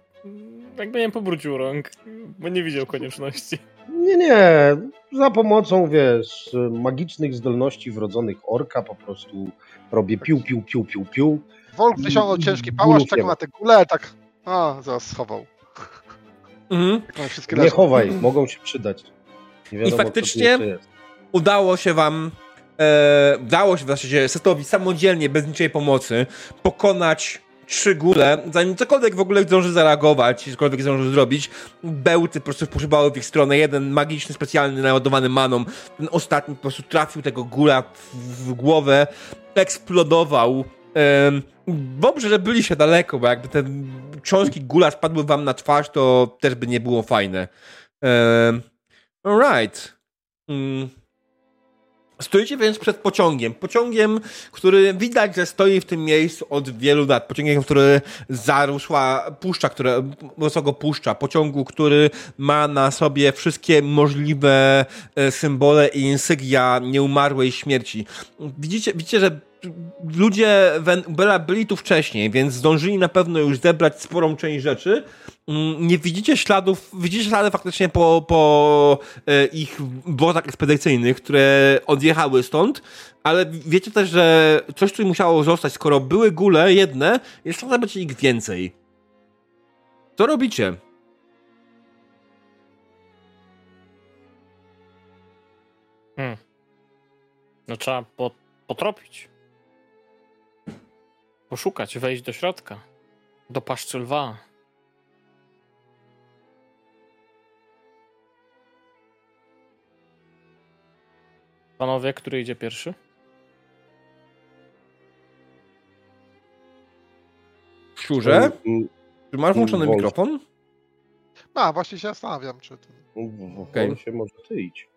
jakby nie pobrudził rąk, bo nie widział konieczności. Nie, nie. Za pomocą, wiesz, magicznych zdolności wrodzonych orka po prostu robię piu, piu, piu, piu, piu. Wolf wyciągnął ciężki pałasz, czekał ma. na te gule, tak. A, zaraz schował. Mhm. Wszystkie Nie chowaj, mogą się przydać. Wiadomo, tu faktycznie- udało się wam, e, udało się w zasadzie setowi samodzielnie, bez niczej pomocy, pokonać trzy góle, zanim cokolwiek w ogóle zdąży zareagować, cokolwiek zdąży zrobić, bełty po prostu poszybały w ich stronę, jeden magiczny, specjalny, naładowany maną, ten ostatni po prostu trafił tego gula w, w głowę, eksplodował. Dobrze, że byliście daleko, bo jakby te cząstki gula spadły wam na twarz, to też by nie było fajne. Alright. Mm. Stoicie więc przed pociągiem. Pociągiem, który widać, że stoi w tym miejscu od wielu lat. Pociągiem, który zarosła puszcza, które wysoko puszcza. Pociągu, który ma na sobie wszystkie możliwe e, symbole i insygnia nieumarłej śmierci. Widzicie, widzicie że ludzie byli tu wcześniej, więc zdążyli na pewno już zebrać sporą część rzeczy. Mm, Nie widzicie śladów, widzicie ślady faktycznie po, po e, ich wozach ekspedycyjnych, które odjechały stąd, ale wiecie też, że coś tu musiało zostać, skoro były gule jedne, jest szansa będzie ich więcej. Co robicie? No trzeba po, potropić. Poszukać, wejść do środka. Do paszczy lwa. Panowie, który idzie pierwszy? Mm, Czy masz włączony Wolf. mikrofon? A, właśnie się zastanawiam, czy to... W Okej. Wolfie może ty idź.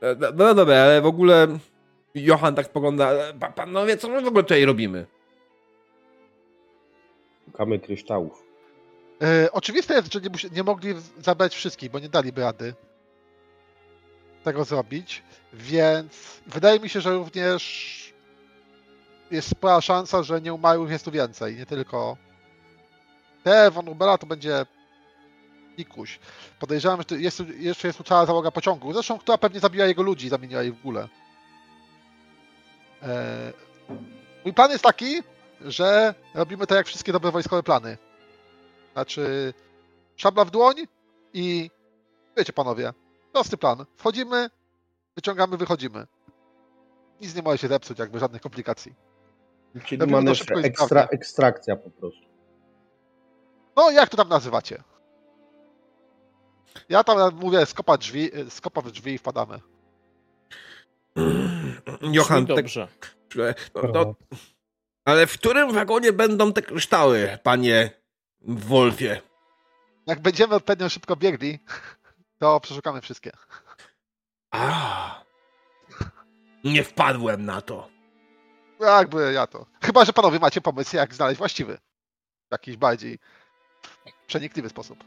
E, No, no dobra, ale w ogóle Johan tak spogląda, e, pa, panowie, co my w ogóle tutaj robimy? Szukamy kryształów. E, oczywiste jest, że nie, nie mogli zabrać wszystkich, bo nie daliby rady. tego zrobić, więc wydaje mi się, że również jest spora szansa, że nieumarłych jest tu więcej, nie tylko te von Ubera to będzie Ikuś. Podejrzewam, że jest, jeszcze jest tu cała załoga pociągu, zresztą która pewnie zabiła jego ludzi i zamieniła ich w górę. E, Mój plan jest taki, że robimy to jak wszystkie dobre wojskowe plany. Znaczy, szabla w dłoń i wiecie panowie, prosty plan. Wchodzimy, wyciągamy, wychodzimy. Nic nie może się zepsuć, jakby żadnych komplikacji. Czyli Robimy mamy ekstra, ekstrakcja po prostu. No, jak to tam nazywacie? Ja tam mówię, skopa drzwi, skopa w drzwi i wpadamy. Johan, tak, dobrze. no, no, ale w którym wagonie będą te kryształy, panie Wolfie? Jak będziemy odpowiednio szybko biegli, to przeszukamy wszystkie. A, nie wpadłem na to. Jakby ja to. Chyba, że panowie macie pomysł, jak znaleźć właściwy. W jakiś bardziej przenikliwy sposób.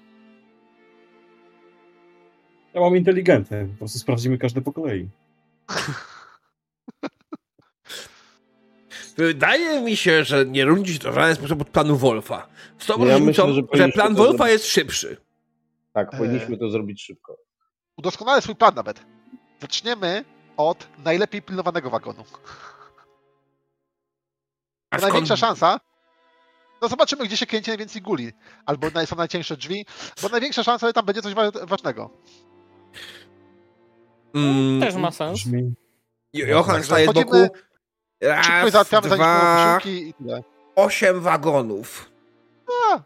Ja mam inteligentny, po prostu sprawdzimy każde po kolei. Wydaje mi się, że nie się to w żaden sposób od planu Wolfa. Z tą Ja różnicą, myślę, że że, powinniśmy plan to Wolfa zrobić. jest szybszy. Tak, powinniśmy to zrobić szybko. Udoskonalę swój plan nawet. Zaczniemy od najlepiej pilnowanego wagonu. A To skąd... największa szansa. No zobaczymy, gdzie się kręci najwięcej guli. Albo są najcieńsze drzwi, bo największa szansa, że tam będzie coś wa- ważnego. Mm, Też ma sens. Brzmi... Johan staje z Wchodzimy, boku. Szybko je Raz, załatwiamy, dwa, posiłki i tyle. osiem wagonów. A,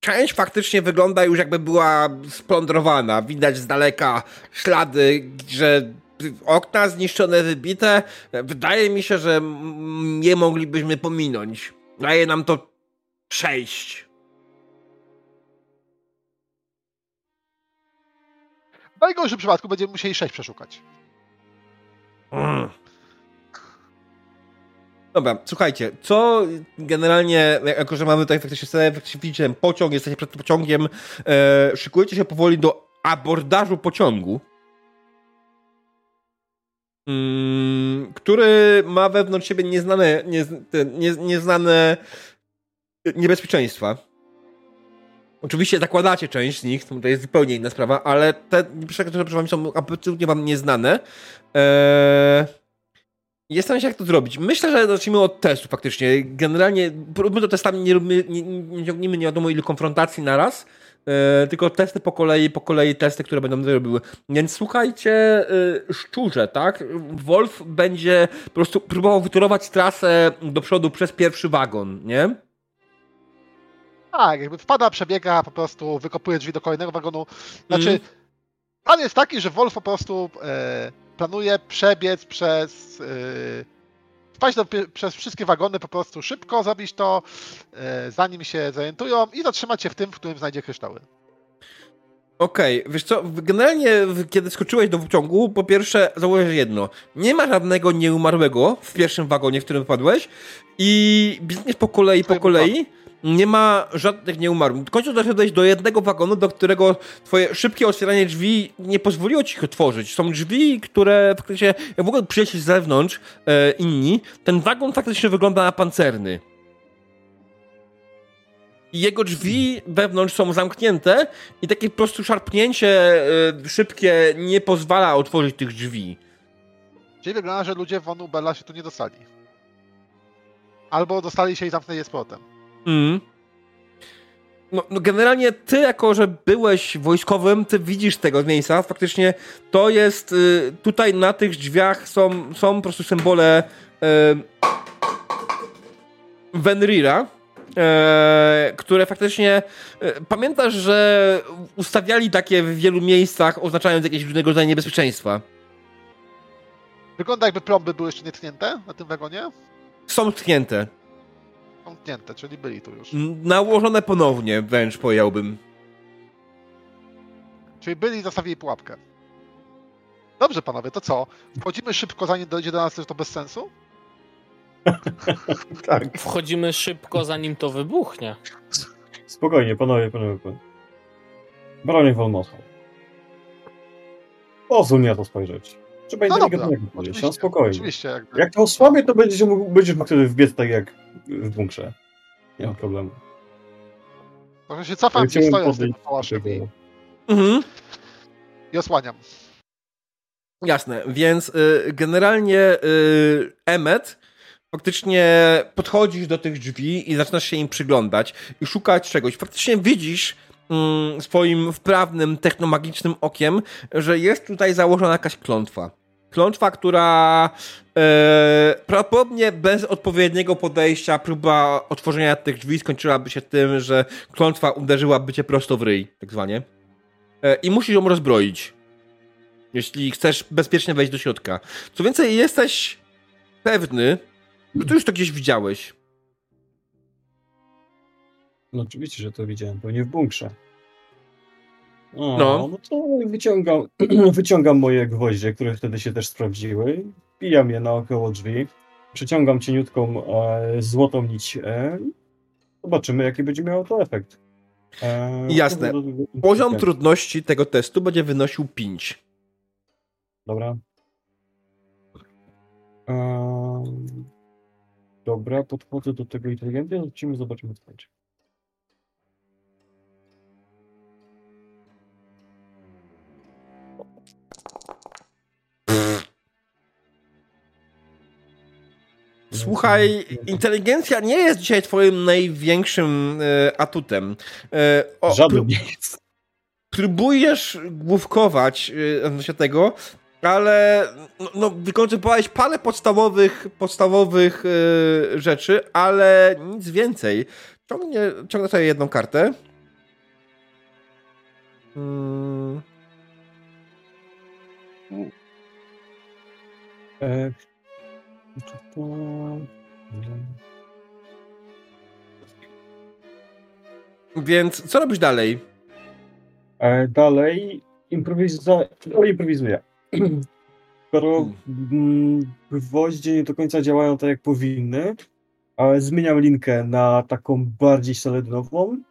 Część faktycznie wygląda już jakby była splądrowana. Widać z daleka ślady, że okna zniszczone, wybite. Wydaje mi się, że nie moglibyśmy pominąć. Daje nam to przejść. W najgorszym przypadku będziemy musieli sześć przeszukać. Mm. Dobra, słuchajcie, co generalnie, jako że mamy tutaj faktycznie scenę, faktycznie widzicie ten pociąg, jesteście przed pociągiem, e, szykujecie się powoli do abordażu pociągu, mm, który ma wewnątrz siebie nieznane, nie, nieznane niebezpieczeństwa. Oczywiście zakładacie część z nich, to jest zupełnie inna sprawa, ale te niebezpieczeństwa, które przed wami są absolutnie wam nieznane. Eee, Jestem się jak to zrobić. Myślę, że zacznijmy od testu faktycznie. Generalnie róbmy to testami, nie, róbmy, nie, nie ciągnijmy nie wiadomo ilu konfrontacji na raz, e, tylko testy po kolei, po kolei testy, które będą robiły. Więc słuchajcie, e, szczurze, tak? Wolf będzie po prostu próbował wyturować trasę do przodu przez pierwszy wagon, nie? Tak, jakby wpada, przebiega, po prostu wykopuje drzwi do kolejnego wagonu. Znaczy, Mhm. plan jest taki, że Wolf po prostu e, planuje przebiec przez. E, wpaść do, przez wszystkie wagony po prostu szybko, zrobić to, e, zanim się zorientują i zatrzymać się w tym, w którym znajdzie kryształy. Okej, wiesz co, generalnie kiedy skoczyłeś do pociągu, po pierwsze zauważyłeś jedno, nie ma żadnego nieumarłego w pierwszym wagonie, w którym wpadłeś i biegniesz po kolei, po kolei, nie ma żadnych nieumarłych. W końcu doszedłeś do jednego wagonu, do którego twoje szybkie otwieranie drzwi nie pozwoliło ci ich otworzyć. Są drzwi, które faktycznie, jak ogóle przyjść z zewnątrz e, inni, ten wagon faktycznie wygląda na pancerny. I jego drzwi wewnątrz są zamknięte i takie po prostu szarpnięcie e, szybkie nie pozwala otworzyć tych drzwi. Czyli wygląda, że ludzie von Ubella się tu nie dostali. Albo dostali się i zamknęli je z powrotem. Mm. No, no generalnie ty, jako że byłeś wojskowym, ty widzisz tego miejsca. Faktycznie to jest y, tutaj na tych drzwiach są, są po prostu symbole y, Venrira, e, które faktycznie e, pamiętasz, że ustawiali takie w wielu miejscach, oznaczając jakieś różnego rodzaju niebezpieczeństwa. Wygląda jakby plomby były jeszcze nie tknięte na tym wagonie. Są tknięte. Czyli byli tu już. Nałożone ponownie, wręcz powiedziałbym. Czyli byli i zostawili pułapkę. Dobrze, panowie, to co? Wchodzimy szybko, zanim dojdzie do nas, że to bez sensu? Tak. Wchodzimy szybko, zanim to wybuchnie. Spokojnie, panowie, panowie. panowie. Bronie von. Pozwól mi na to spojrzeć. Trzeba No dobra, powiedzieć, oczywiście, na spokojnie. oczywiście. Jakby, Jak to osłabię, to będziesz mógł, będziesz mógł wtedy wbiec tak jak w bunkrze. Nie ma problemu. Trochę się cofam, gdzie Chciałem stoję z tym pałaszem i, tego. Mhm. i osłaniam. Jasne, więc y, generalnie y, Emmet faktycznie podchodzisz do tych drzwi i zaczynasz się im przyglądać i szukać czegoś. Faktycznie widzisz swoim wprawnym, technomagicznym okiem, że jest tutaj założona jakaś klątwa. Klątwa, która e, prawdopodobnie bez odpowiedniego podejścia, próba otworzenia tych drzwi skończyłaby się tym, że klątwa uderzyłaby cię prosto w ryj, tak zwanie. E, I musisz ją rozbroić jeśli chcesz bezpiecznie wejść do środka. Co więcej, jesteś pewny, że ty już to gdzieś widziałeś. No oczywiście, że to widziałem, pewnie w bunkrze. O, No. no. to wyciągam, wyciągam moje gwoździe, które wtedy się też sprawdziły, pijam je naokoło drzwi, przeciągam cieniutką e, złotą nić e, zobaczymy, jaki będzie miało to efekt. E, Jasne. Poziom trudności tego testu będzie wynosił 5. Dobra. Ehm, dobra, podchodzę do tego inteligentnie, lecimy, zobaczymy co będzie. Słuchaj, inteligencja nie jest dzisiaj twoim największym e, atutem. E, o, Żaden pró- nie jest. próbujesz główkować e, tego, ale no, no, wykonywałeś parę podstawowych, podstawowych e, rzeczy, ale nic więcej. Ciągnie, ciągnę sobie jedną kartę. Mm. E, Więc co robisz dalej? E, dalej improwiza... o, improwizuję. Skoro mm, gwoździe nie do końca działają tak jak powinny, ale zmieniam linkę na taką bardziej solidnową,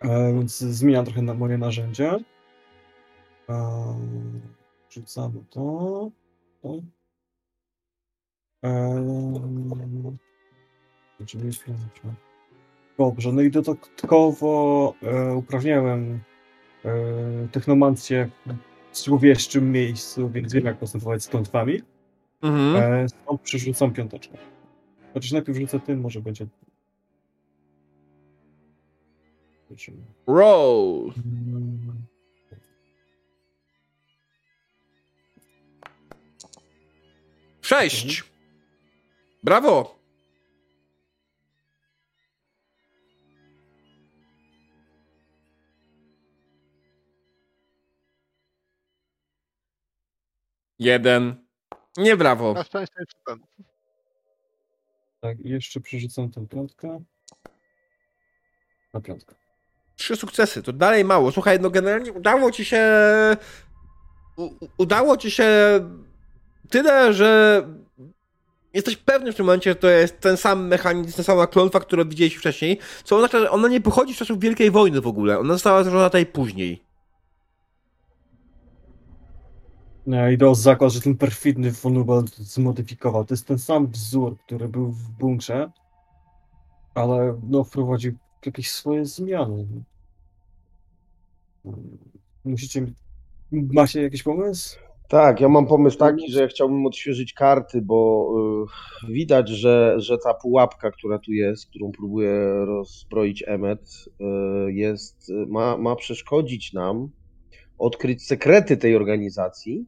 e, więc zmieniam trochę na moje narzędzie. E, Rzucamy to. to. Dobrze, no i dodatkowo e, uprawniałem e, technomancję w złowieszczym miejscu, więc wiem jak postępować z klątwami. Mhm. E, stąd przerzucam piąteczkę. Chociaż najpierw rzucę tym, może będzie... Roll. Mm, Sześć. Brawo. Jeden. Nie brawo. Na szczęście jeszcze ten. Tak, jeszcze przerzucam tę piątkę. Na piątkę. Trzy sukcesy, to dalej mało. Słuchaj, no generalnie udało ci się. U- udało ci się tyle, że jesteś pewny w tym momencie, że to jest ten sam mechanizm, ta sama klątwa, którą widzieliśmy wcześniej. Co oznacza, że ona nie pochodzi z czasów Wielkiej Wojny w ogóle. Ona została założona tutaj później. Ja idę o zakład, że ten perfidny Fonubel zmodyfikował. To jest ten sam wzór, który był w bunkrze, ale no wprowadził jakieś swoje zmiany. Musicie... Macie jakiś pomysł? Tak, ja mam pomysł taki, że ja chciałbym odświeżyć karty, bo y, widać, że, że ta pułapka, która tu jest, którą próbuje rozbroić Emmet, y, jest, ma, ma przeszkodzić nam odkryć sekrety tej organizacji.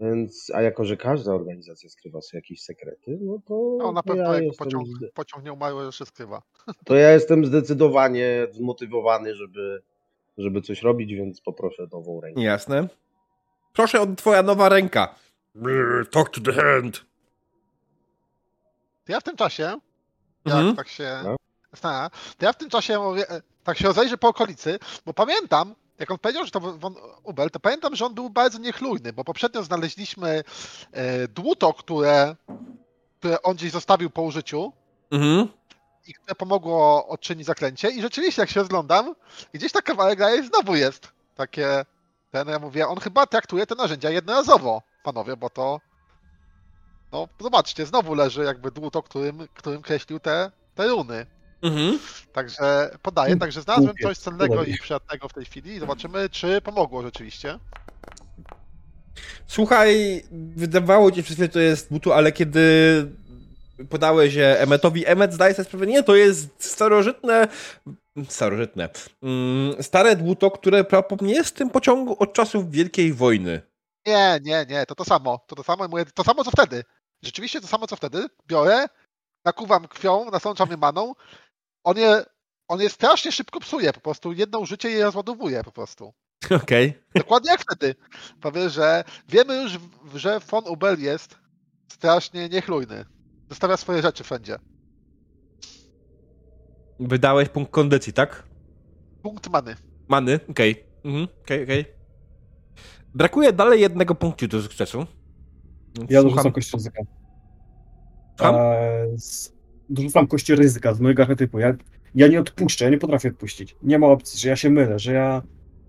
Więc, a jako, że każda organizacja skrywa sobie jakieś sekrety, no to, No, na pewno ja jak jestem, pociąg, pociągnie małe rzeczy skrywa. to ja jestem zdecydowanie zmotywowany, żeby, żeby coś robić, więc poproszę nową rękę. Jasne. Proszę o twoja nowa ręka. Brr, Talk to the hand. To ja w tym czasie, jak Mhm. tak się No. to ja w tym czasie mówię, e, tak się rozejrzę po okolicy, bo pamiętam, jak on powiedział, że to von Ubel, to pamiętam, że on był bardzo niechlujny, bo poprzednio znaleźliśmy e, dłuto, które, które on gdzieś zostawił po użyciu Mhm. i które pomogło odczynić zaklęcie i rzeczywiście, jak się rozglądam, gdzieś ta kawałek dalej znowu jest takie ten, ja mówię, on chyba traktuje te narzędzia jednorazowo, panowie, bo to no zobaczcie, znowu leży jakby dłuto, którym, którym kreślił te, te runy. Mhm. Także podaję, także znalazłem coś cennego i przydatnego w tej chwili i zobaczymy, czy pomogło rzeczywiście. Słuchaj, wydawało ci się że to jest butu, ale kiedy podałeś je Emmetowi, Emmet zdaje sobie sprawę, nie, to jest starożytne, starożytne, mm, stare dłuto, które prawdopodobnie jest w tym pociągu od czasów Wielkiej Wojny. Nie, nie, nie, to to samo, to to samo, mówię, to samo co wtedy. Rzeczywiście to samo co wtedy, biorę, nakuwam krwią, nasączam je maną, on je, on je strasznie szybko psuje, po prostu jedno użycie je rozładowuje po prostu. Okej. Dokładnie jak wtedy. Powiem, że wiemy już, że von Ubel jest strasznie niechlujny. Zostawia swoje rzeczy wszędzie. Wydałeś punkt kondycji, tak? Punkt many. Many, okej. Mhm, okej, okej. Brakuje dalej jednego punktu do sukcesu. Ja Słucham. dorzucam kość ryzyka. Słucham? Eee, z- dorzucam kości ryzyka z mojego archetypu. Ja, ja nie odpuszczę, ja nie potrafię odpuścić. Nie ma opcji, że ja się mylę, że ja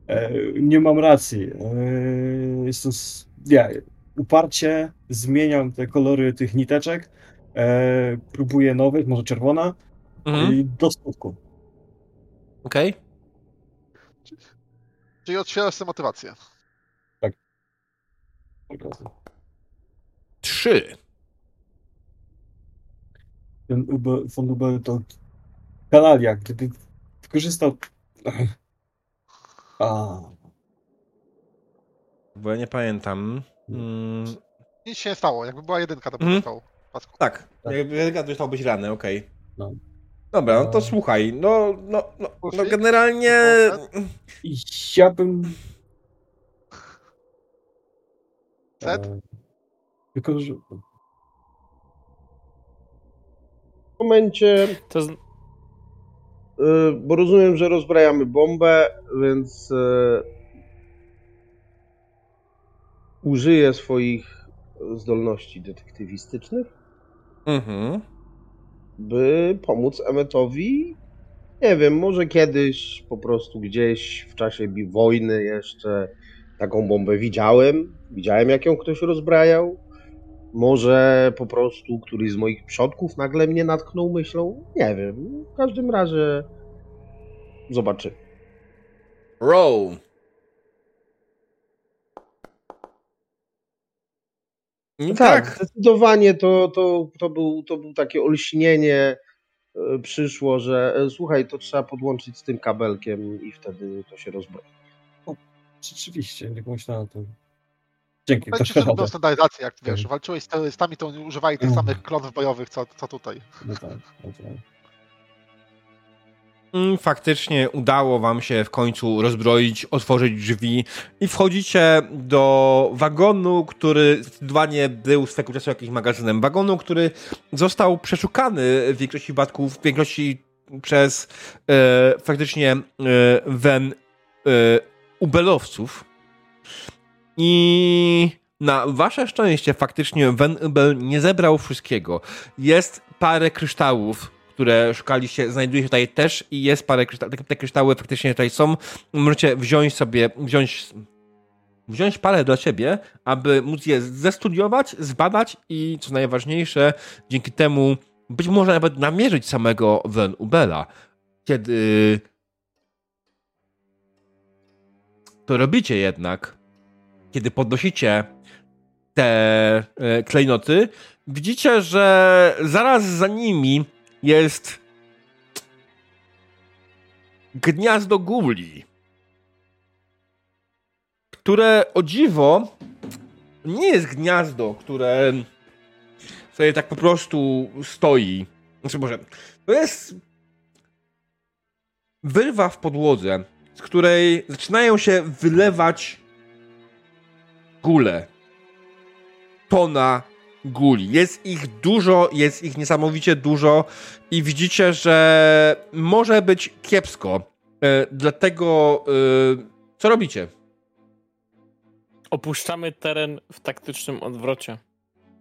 e, nie mam racji. E, jestem, s- ja uparcie zmieniam te kolory tych niteczek, e, próbuję nowych, może czerwona Mhm, i do skutku. okej. Czyli otwierasz sobie motywację. Razu. Trzy. Ten Ube, von Ubel to kanalia, gdyby wykorzystał... A, Bo ja nie pamiętam. Mm, Nic się nie stało. Jakby była jedynka, to by Mhm. został. Pasku. tak, Tak. jakby dostałbyś ranę, okej. No. Dobra, no to No. słuchaj, no, no, no, no generalnie... i ja bym... Set? E, wykorzy- W momencie, To z... y, bo rozumiem, że rozbrajamy bombę, więc y, użyję swoich zdolności detektywistycznych, Mhm. by pomóc Emmetowi. Nie wiem, może kiedyś po prostu gdzieś w czasie bi- wojny jeszcze taką bombę widziałem. Widziałem, jak ją ktoś rozbrajał. Może po prostu któryś z moich przodków nagle mnie natknął myślą. Nie wiem. W każdym razie zobaczymy. Roll. No Tak, tak. zdecydowanie to, to, to, był, to był takie olśnienie. e, Przyszło, że e, słuchaj, to trzeba podłączyć z tym kabelkiem i wtedy to się rozbroi. Rzeczywiście, nie pomyślałem o tym. Dzięki, Będzie lubią radę. standardyzację, jak wiesz, Tak. walczyłeś z terrorystami, to oni używali tych Mhm. samych klonów bojowych, co, co tutaj. No tak, no tak. Mm, Faktycznie udało wam się w końcu rozbroić, otworzyć drzwi i wchodzicie do wagonu, który zdecydowanie był swego czasu jakimś magazynem. Wagonu, który został przeszukany w większości przypadków, w większości przez e, faktycznie e, wen e, ubelowców. I na wasze szczęście faktycznie Wen Ubel nie zebrał wszystkiego. Jest parę kryształów, które szukaliście, znajduje się tutaj też i jest parę kryształów. Te, kryształy faktycznie tutaj są. Możecie wziąć sobie, wziąć, wziąć parę dla siebie, aby móc je zestudiować, zbadać i co najważniejsze, dzięki temu być może nawet namierzyć samego Wen Ubela. Kiedy to robicie jednak, kiedy podnosicie te e, klejnoty, widzicie, że zaraz za nimi jest gniazdo guli, które o dziwo nie jest gniazdo, które sobie tak po prostu stoi. Znaczy może, to jest wyrwa w podłodze, z której zaczynają się wylewać gule. Tona guli. Jest ich dużo, jest ich niesamowicie dużo i widzicie, że może być kiepsko. E, dlatego e, co robicie? Opuszczamy teren w taktycznym odwrocie.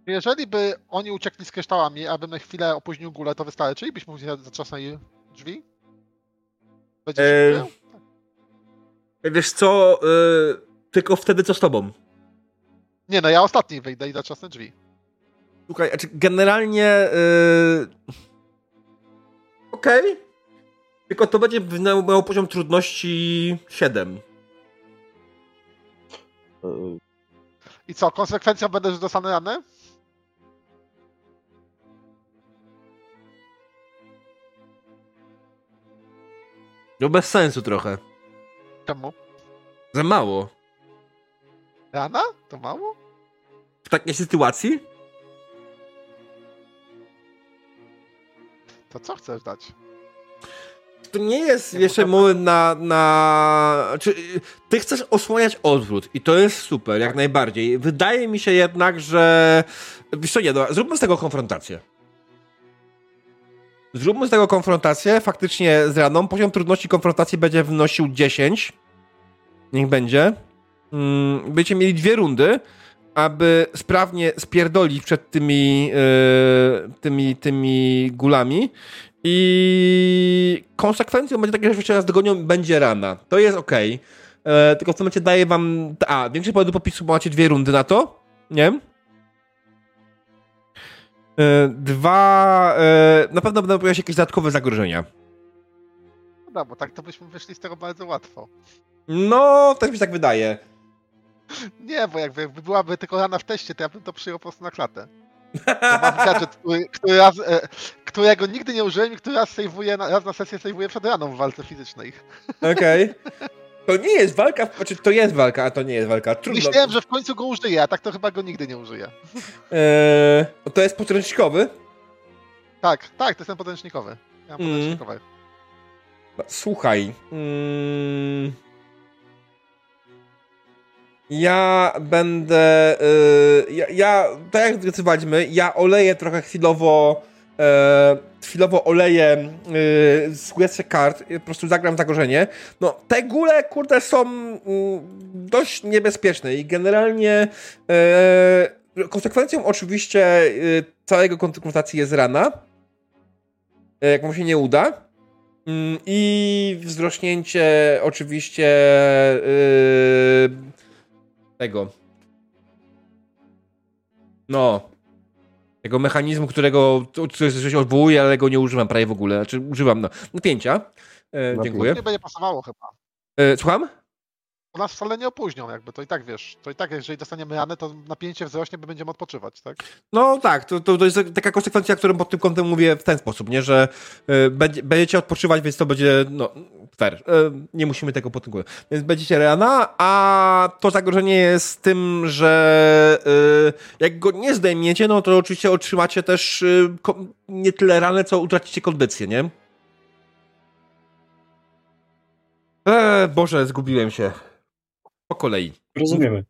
Jeżeli by oni uciekli z kryształami, abym na chwilę opóźnił gulę, to wystarczy i byśmy zatrzasnęli drzwi? Będzie Eee, się Wiesz co, e, tylko wtedy co z tobą? Nie, no ja ostatni wyjdę i zatrzasnę drzwi. Słuchaj, znaczy generalnie. Yy... Okej. Tylko to będzie miał miał poziom trudności 7. E, I co, konsekwencją będę, że dostanę ranę? No bez sensu trochę. Czemu? Za mało. Rana? To mało? W takiej sytuacji? To co chcesz dać? To nie jest Nie, jeszcze moment na, na... Czy, ty chcesz osłaniać odwrót i to jest super, jak najbardziej. Wydaje mi się jednak, że... Wiesz co, nie, dobra, zróbmy z tego konfrontację. Zróbmy z tego konfrontację, faktycznie z raną. Poziom trudności konfrontacji będzie wynosił 10. Niech będzie. Mm, Będziecie mieli dwie rundy, aby sprawnie spierdolić przed tymi, yy, tymi, tymi gulami. I konsekwencją będzie takie, że jeszcze raz dogonią będzie rana. To jest ok. tylko w tym momencie daję wam. A, większy powód do popisu, bo macie dwie rundy na to. Nie? E, Dwa. e, Na pewno będą pojawiać się jakieś dodatkowe zagrożenia. No, bo tak to byśmy wyszli z tego bardzo łatwo. No, też mi się tak wydaje. Nie, bo jakby jakby byłaby tylko rana w teście, to ja bym to przyjął po prostu na klatę. Bo mam gadżet, który, który raz, e, którego nigdy nie użyłem i który raz sejwuję, na, raz na sesję sejwuję przed raną w walce fizycznej. Okej. To nie jest walka, znaczy to jest walka, a to nie jest walka. Trudno. Myślałem, że w końcu go użyję, a tak to chyba go nigdy nie użyję. E, to jest podręcznikowy. Tak, tak, to jest ten podręcznikowy. Ja mam Mm. podręcznikowy. Słuchaj. Mm, ja będę. y, ja, ja, tak jak zdecydowaliśmy, ja oleję trochę chwilowo. E, chwilowo oleję y, z kart, po prostu zagram zagrożenie. No, te góle, kurde, są mm, dość niebezpieczne i generalnie e, konsekwencją oczywiście y, całego konfrontacji jest rana. E, jak mu się nie uda. Mm, I wzrośnięcie oczywiście yy, tego. No. Tego mechanizmu, którego się odwołuje, ale go nie używam prawie w ogóle. Znaczy używam no. Napięcia. E, Napięcia. dziękuję. Nie będzie pasowało chyba. E, słucham? Bo nas wcale nie opóźnią, jakby to i tak wiesz. To i tak, jeżeli dostaniemy ranę, to napięcie wzrośnie, bo będziemy odpoczywać, tak? No tak, to, to, to jest taka konsekwencja, którą pod tym kątem mówię w ten sposób, nie, że y, będzie, będziecie odpoczywać, więc to będzie, no, fair. Y, nie musimy tego kątem. Więc będziecie rana, a to zagrożenie jest tym, że y, jak go nie zdejmiecie, no to oczywiście otrzymacie też nie tyle ranę, co utracicie kondycję, nie? E, Boże, zgubiłem się. Po kolei. Rozumiemy.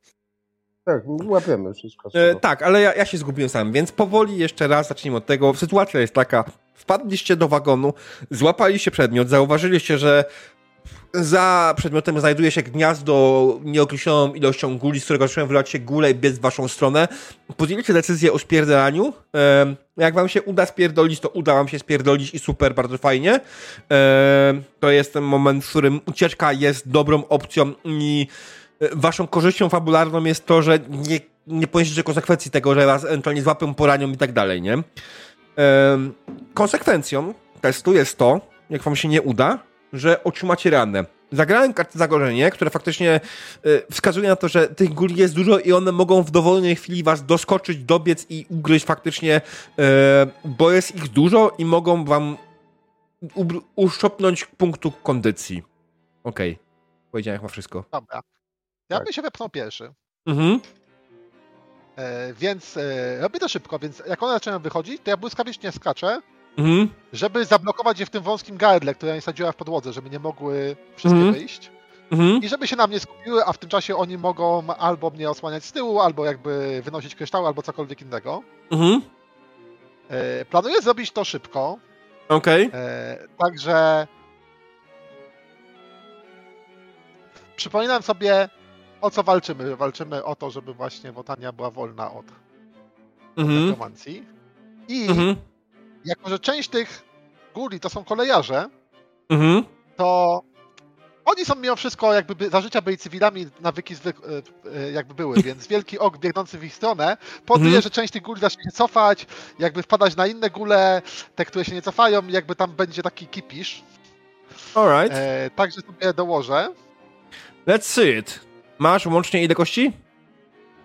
Tak, łapiemy wszystko. E, tak, ale ja, ja się zgubiłem sam, więc powoli jeszcze raz zacznijmy od tego. Sytuacja jest taka, wpadliście do wagonu, złapaliście przedmiot, zauważyliście, że za przedmiotem znajduje się gniazdo nieokreśloną ilością guli, z którego zaczynają wylać się gule i biec w waszą stronę. Podjęliście decyzję o spierdalaniu. Em, Jak wam się uda spierdolić, to uda wam się spierdolić i super, bardzo fajnie. Em, To jest ten moment, w którym ucieczka jest dobrą opcją i e, waszą korzyścią fabularną jest to, że nie, nie poniesiecie konsekwencji tego, że was ewentualnie złapią, poranią i tak dalej, nie? Konsekwencją testu jest to, jak wam się nie uda, że otrzymacie ranę. Zagrałem kartę zagrożenie, które faktycznie y, wskazuje na to, że tych guli jest dużo i one mogą w dowolnej chwili was doskoczyć, dobiec i ugryźć faktycznie, y, bo jest ich dużo i mogą wam uszczopnąć punktu kondycji. Okej. Powiedziałem chyba wszystko. Dobra. Ja Tak. bym się wepchnął pierwszy. Mhm. E, więc e, robię to szybko, więc jak one zaczynają wychodzić, to ja błyskawicznie skaczę, Mhm. żeby zablokować je w tym wąskim gardle, które ja sadziła w podłodze, żeby nie mogły wszystkie Mhm. wyjść. Mhm. I żeby się na mnie skupiły, a w tym czasie oni mogą albo mnie osłaniać z tyłu, albo jakby wynosić kryształy, albo cokolwiek innego. Mhm. E, planuję zrobić to szybko, Okej. e, także przypominam sobie co walczymy. Walczymy o to, żeby właśnie Wotania była wolna od Mhm. nekromancji. I Mhm. jako, że część tych guli to są kolejarze, Mhm. to Oni są mimo wszystko, jakby by, za życia byli cywilami, nawyki zwyk, e, e, jakby były, więc wielki ok biegnący w ich stronę powoduje, Mhm. że część tych guli zacznie się cofać, jakby wpadać na inne gule, te, które się nie cofają, jakby tam będzie taki kipisz. Alright. E, także sobie dołożę. Let's see it. Masz łącznie ile kości?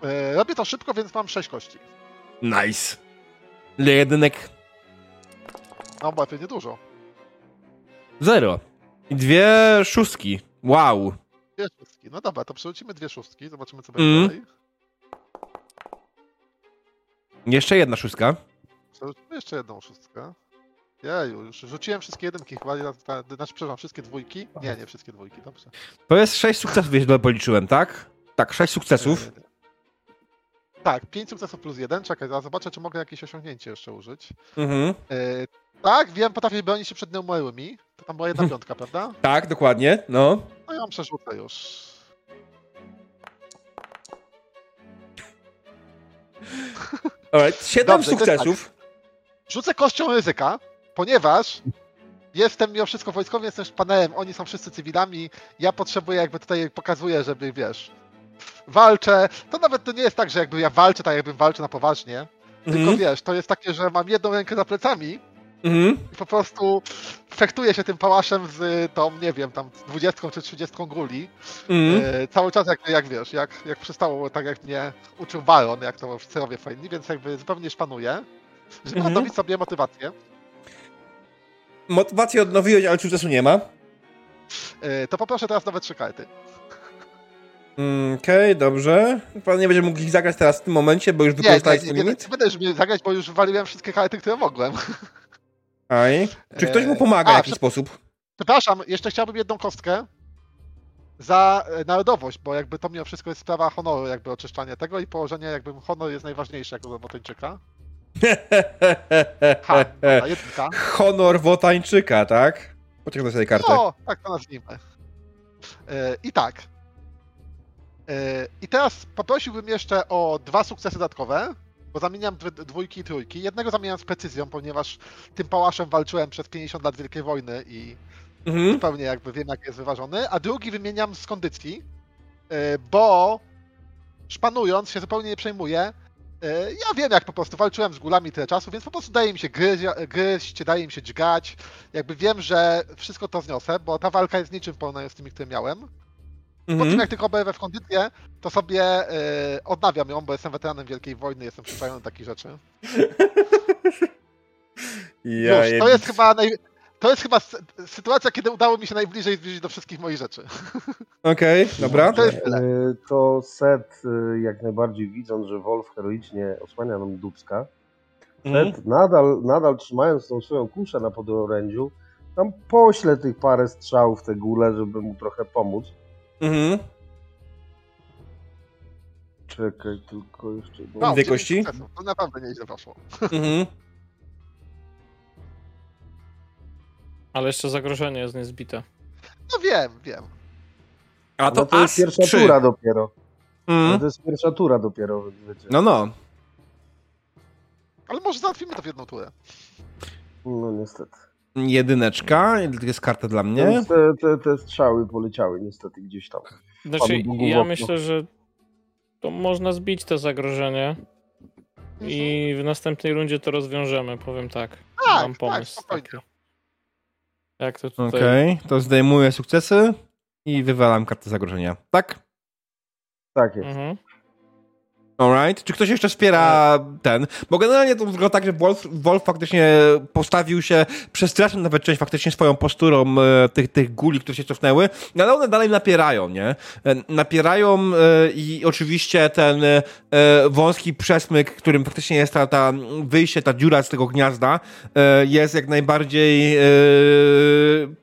E, robię to szybko, więc mam 6 kości. Nice. Ile jedynek? No, bo pewnie dużo. Zero. I dwie szóstki. Wow. Dwie szóstki. No dobra, to przerzucimy dwie szóstki, zobaczymy co będzie Mm. dalej. Jeszcze jedna szóstka. Przerzucimy jeszcze jedną szóstkę. Jeju, już rzuciłem wszystkie jedynki chyba, ja- ta- znaczy przepraszam, wszystkie dwójki? Nie, nie wszystkie dwójki, dobrze. To jest sześć sukcesów, jeśli policzyłem, tak? Tak, sześć sukcesów. E, Tak, 5 sukcesów plus jeden. Czekaj, zaraz zobaczę, czy mogę jakieś osiągnięcie jeszcze użyć. Mhm. E, tak, wiem, potrafię bronić się przed nieumarłymi. To tam była jedna piątka, prawda? Tak, dokładnie, no. No ja ją przerzucę już. Alright, siedem Dobrze, to jest sukcesów. Rzucę kością ryzyka, ponieważ jestem mimo wszystko wojskowy, jestem szpanerem, oni są wszyscy cywilami. Ja potrzebuję, jakby tutaj pokazuję, żeby wiesz. Walczę. To nawet to nie jest tak, że jakby ja walczę, tak jakbym walczył na poważnie. Tylko Mhm. wiesz, to jest takie, że mam jedną rękę za plecami Mhm. i po prostu fektuję się tym pałaszem z tą, nie wiem, tam 20 czy 30 guli. Mhm. E, cały czas jak, jak wiesz, jak, jak przystało, tak jak mnie uczył Baron, jak to oficerowie fajni, więc jakby zupełnie nie szpanuję. Żeby odnowić sobie motywację. Motywację odnowiłeś, ale sukcesu nie ma. E, to poproszę teraz nowe trzy karty. Mm, Okej, dobrze. Pan nie będzie mógł ich zagrać teraz w tym momencie, bo już Nie, nie, wykorzystałeś nie, swój nie, limit? nie będę już mnie zagrać, bo już wywaliłem wszystkie karty, które mogłem. Aj. Czy ktoś mu E, pomaga a, w jakiś sposób? Przepraszam, jeszcze chciałbym jedną kostkę za e, narodowość, bo jakby to mimo wszystko jest sprawa honoru, jakby oczyszczanie tego i położenie, jakby honor jest najważniejszy jako Robotyńczyka. Ha, jedynka. Honor Wotańczyka, tak? Pociągnę sobie kartę. No, tak to nazwijmy. E, I tak. E, I teraz poprosiłbym jeszcze o dwa sukcesy dodatkowe, bo zamieniam dwójki i trójki. Jednego zamieniam z precyzją, ponieważ tym pałaszem walczyłem przez 50 lat Wielkiej Wojny i Mhm. zupełnie jakby wiem, jak jest wyważony. A drugi wymieniam z kondycji, e, bo szpanując się zupełnie nie przejmuję. E, Ja wiem, jak po prostu walczyłem z gulami tyle czasu, więc po prostu daje mi się gryźć, gryźć daje im się dźgać. Jakby wiem, że wszystko to zniosę, bo ta walka jest niczym w porównaniu z tymi, które miałem. Po tym, Mhm. jak tylko oberwę w kondycję, to sobie e, odnawiam ją, bo jestem weteranem Wielkiej Wojny, jestem przyzwyczajony do takich rzeczy. Ja Już, to jest chyba naj... To jest chyba sytuacja, kiedy udało mi się najbliżej zbliżyć do wszystkich moich rzeczy. Okej, dobra. To jest tyle. E, To set e, jak najbardziej widząc, że Wolf heroicznie osłania nam Dubska, Mhm. set nadal, nadal trzymając tą swoją kuszę na podorędziu, tam pośle tych parę strzałów w te góle, żeby mu trochę pomóc. Mhm. Czekaj, tylko jeszcze... Wow, Dwie kości? To naprawdę nieźle poszło. Mhm. Ale jeszcze zagrożenie jest niezbite. No wiem, wiem. A to, no to jest pierwsza trzy. tura dopiero. Mhm. to jest pierwsza tura dopiero, wiecie. No, no. Ale może załatwimy to w jedną turę. No niestety. Jedyneczka, jest karta dla mnie. Te, te, te strzały poleciały niestety gdzieś tam. Znaczy, ja myślę, że to można zbić to zagrożenie i w następnej rundzie to rozwiążemy, powiem tak. Tak, Mam tak, pomysł spokojnie. Jak to tutaj... Okej, to zdejmuję sukcesy i wywalam kartę zagrożenia. Tak? Tak jest. Mhm. Alright. Czy ktoś jeszcze wspiera ten? Bo generalnie to wygląda tak, że Wolf, Wolf faktycznie postawił się, przestraszył nawet część faktycznie swoją posturą e, tych, tych guli, które się cofnęły, no ale one dalej napierają, nie? E, napierają e, i oczywiście ten e, wąski przesmyk, którym faktycznie jest ta, ta wyjście, ta dziura z tego gniazda, e, jest jak najbardziej e,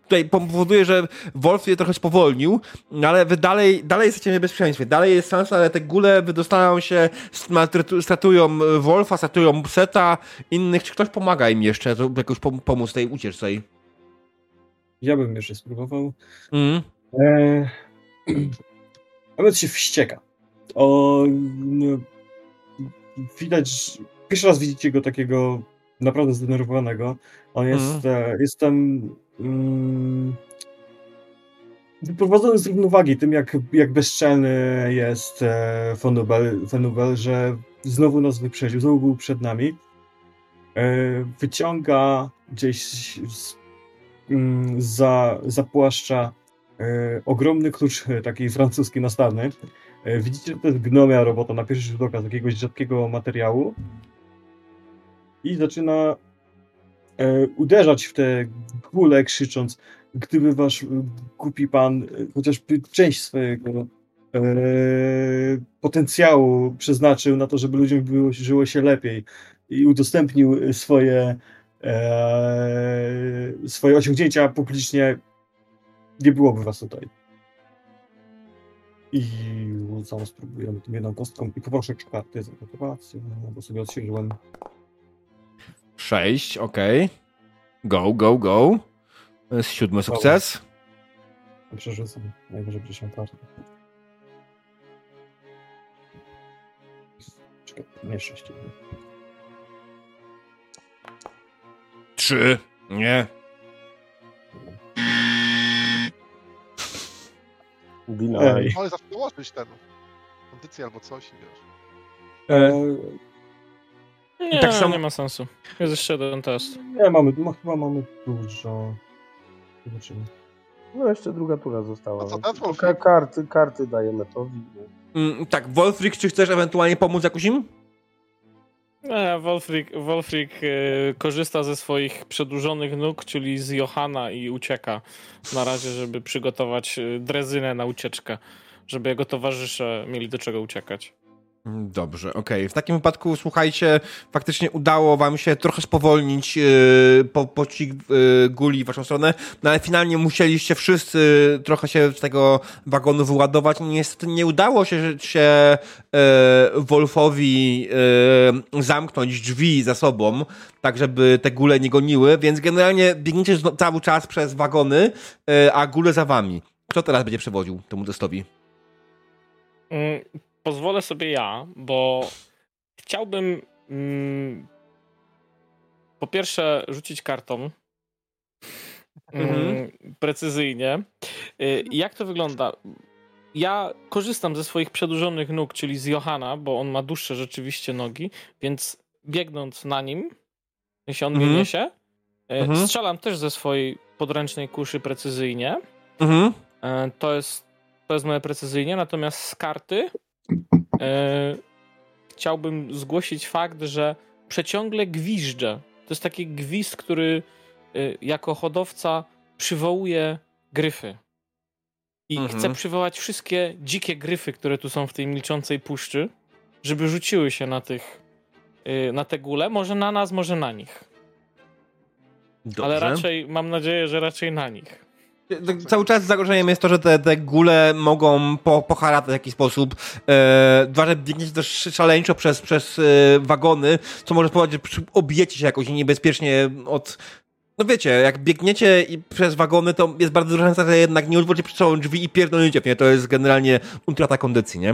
tutaj powoduje, że Wolf je trochę spowolnił, ale wy dalej, dalej jesteście w niebezpieczeństwie. Dalej jest szansa, ale te gule wydostają się, stratu- stratują Wolfa, stratują Seta, innych. Czy ktoś pomaga im jeszcze, żeby jakoś pom- pomóc tej ucieczce? Ja bym jeszcze spróbował. Mm. Eee, Nawet się wścieka. O, no, widać, pierwszy raz widzicie go takiego naprawdę zdenerwowanego. On jest, e, jest tam. Mm, wyprowadzony z równowagi tym, jak, jak bezczelny jest e, Fenubel, Fenubel, że znowu nas wyprzedził, znowu był przed nami. E, wyciąga gdzieś z, mm, za, za płaszcza e, ogromny klucz, e, taki francuski nastawny. Widzicie, że to jest gnomia robota na pierwszy rzut oka z jakiegoś rzadkiego materiału. I zaczyna e, uderzać w te gule, krzycząc gdyby wasz e, głupi pan e, chociażby część swojego e, potencjału przeznaczył na to, żeby ludziom było, żyło się lepiej i udostępnił swoje, e, swoje osiągnięcia publicznie, nie byłoby was tutaj. I rzucam, spróbujemy tym jedną kostką i poproszę trzy karty za motywację, bo sobie odświeżyłem. Sześć, okej. Go, go, go. To jest siódmy sukces. Przerzucam najwyżej 10 kart. Czekaj, nie 6. Trzy. Nie. Deny. Ale zawsze dołożyć ten kondycję albo coś wiesz. E, Nie, tak samo- nie ma sensu. Jest jeszcze jeden test. nie, mamy, ma, chyba mamy dużo. Zobaczymy. No jeszcze druga tura została. Wolfik? ka- karty, karty dajemy Towi. Mm, tak, Wolfric, czy chcesz ewentualnie pomóc jakoś im? Nie, Wolfric, Wolfric e, korzysta ze swoich przedłużonych nóg, czyli z Johana i ucieka na razie, żeby przygotować e, drezynę na ucieczkę, żeby jego towarzysze mieli do czego uciekać. Mm, Dobrze, okej. W takim wypadku, słuchajcie, faktycznie udało wam się trochę spowolnić yy, po, yy, guli w waszą stronę, no ale finalnie musieliście wszyscy trochę się z tego wagonu wyładować. Niestety nie udało się, się yy, Wolfowi yy, zamknąć drzwi za sobą, tak żeby te gule nie goniły, więc generalnie biegniecie cały czas przez wagony, yy, a gule za wami. Kto teraz będzie przewodził temu testowi? Mm, Pozwolę sobie ja, bo chciałbym mm, po pierwsze rzucić kartą mm, Mhm. precyzyjnie. Y, Jak to wygląda? Ja korzystam ze swoich przedłużonych nóg, czyli z Johana, bo on ma dłuższe rzeczywiście nogi, więc biegnąc na nim, jeśli on mnie Mhm. niesie, y, Mhm. strzelam też ze swojej podręcznej kuszy precyzyjnie. Mhm. E, To jest, to jest moje precyzyjnie, natomiast z karty chciałbym zgłosić fakt, że przeciągle gwiżdżę. To jest taki gwizd, który e, jako hodowca przywołuje gryfy. I Mhm. chcę przywołać wszystkie dzikie gryfy, które tu są w tej milczącej puszczy, żeby rzuciły się na tych, e, na te gule. Może na nas, może na nich. Dobrze. Ale raczej, mam nadzieję, że raczej na nich. Tak, Cały czas zagrożeniem jest to, że te, te gule mogą po, poharatać w jakiś sposób. E, dwa, że biegniecie też szaleńczo przez, przez e, wagony, co może spowodować, że obijecie się jakoś niebezpiecznie od... No wiecie, jak biegniecie i przez wagony, to jest bardzo duża szansa, że jednak nie otworzycie przed sobą drzwi i pierdolniecie w nie. To jest generalnie utrata kondycji, nie?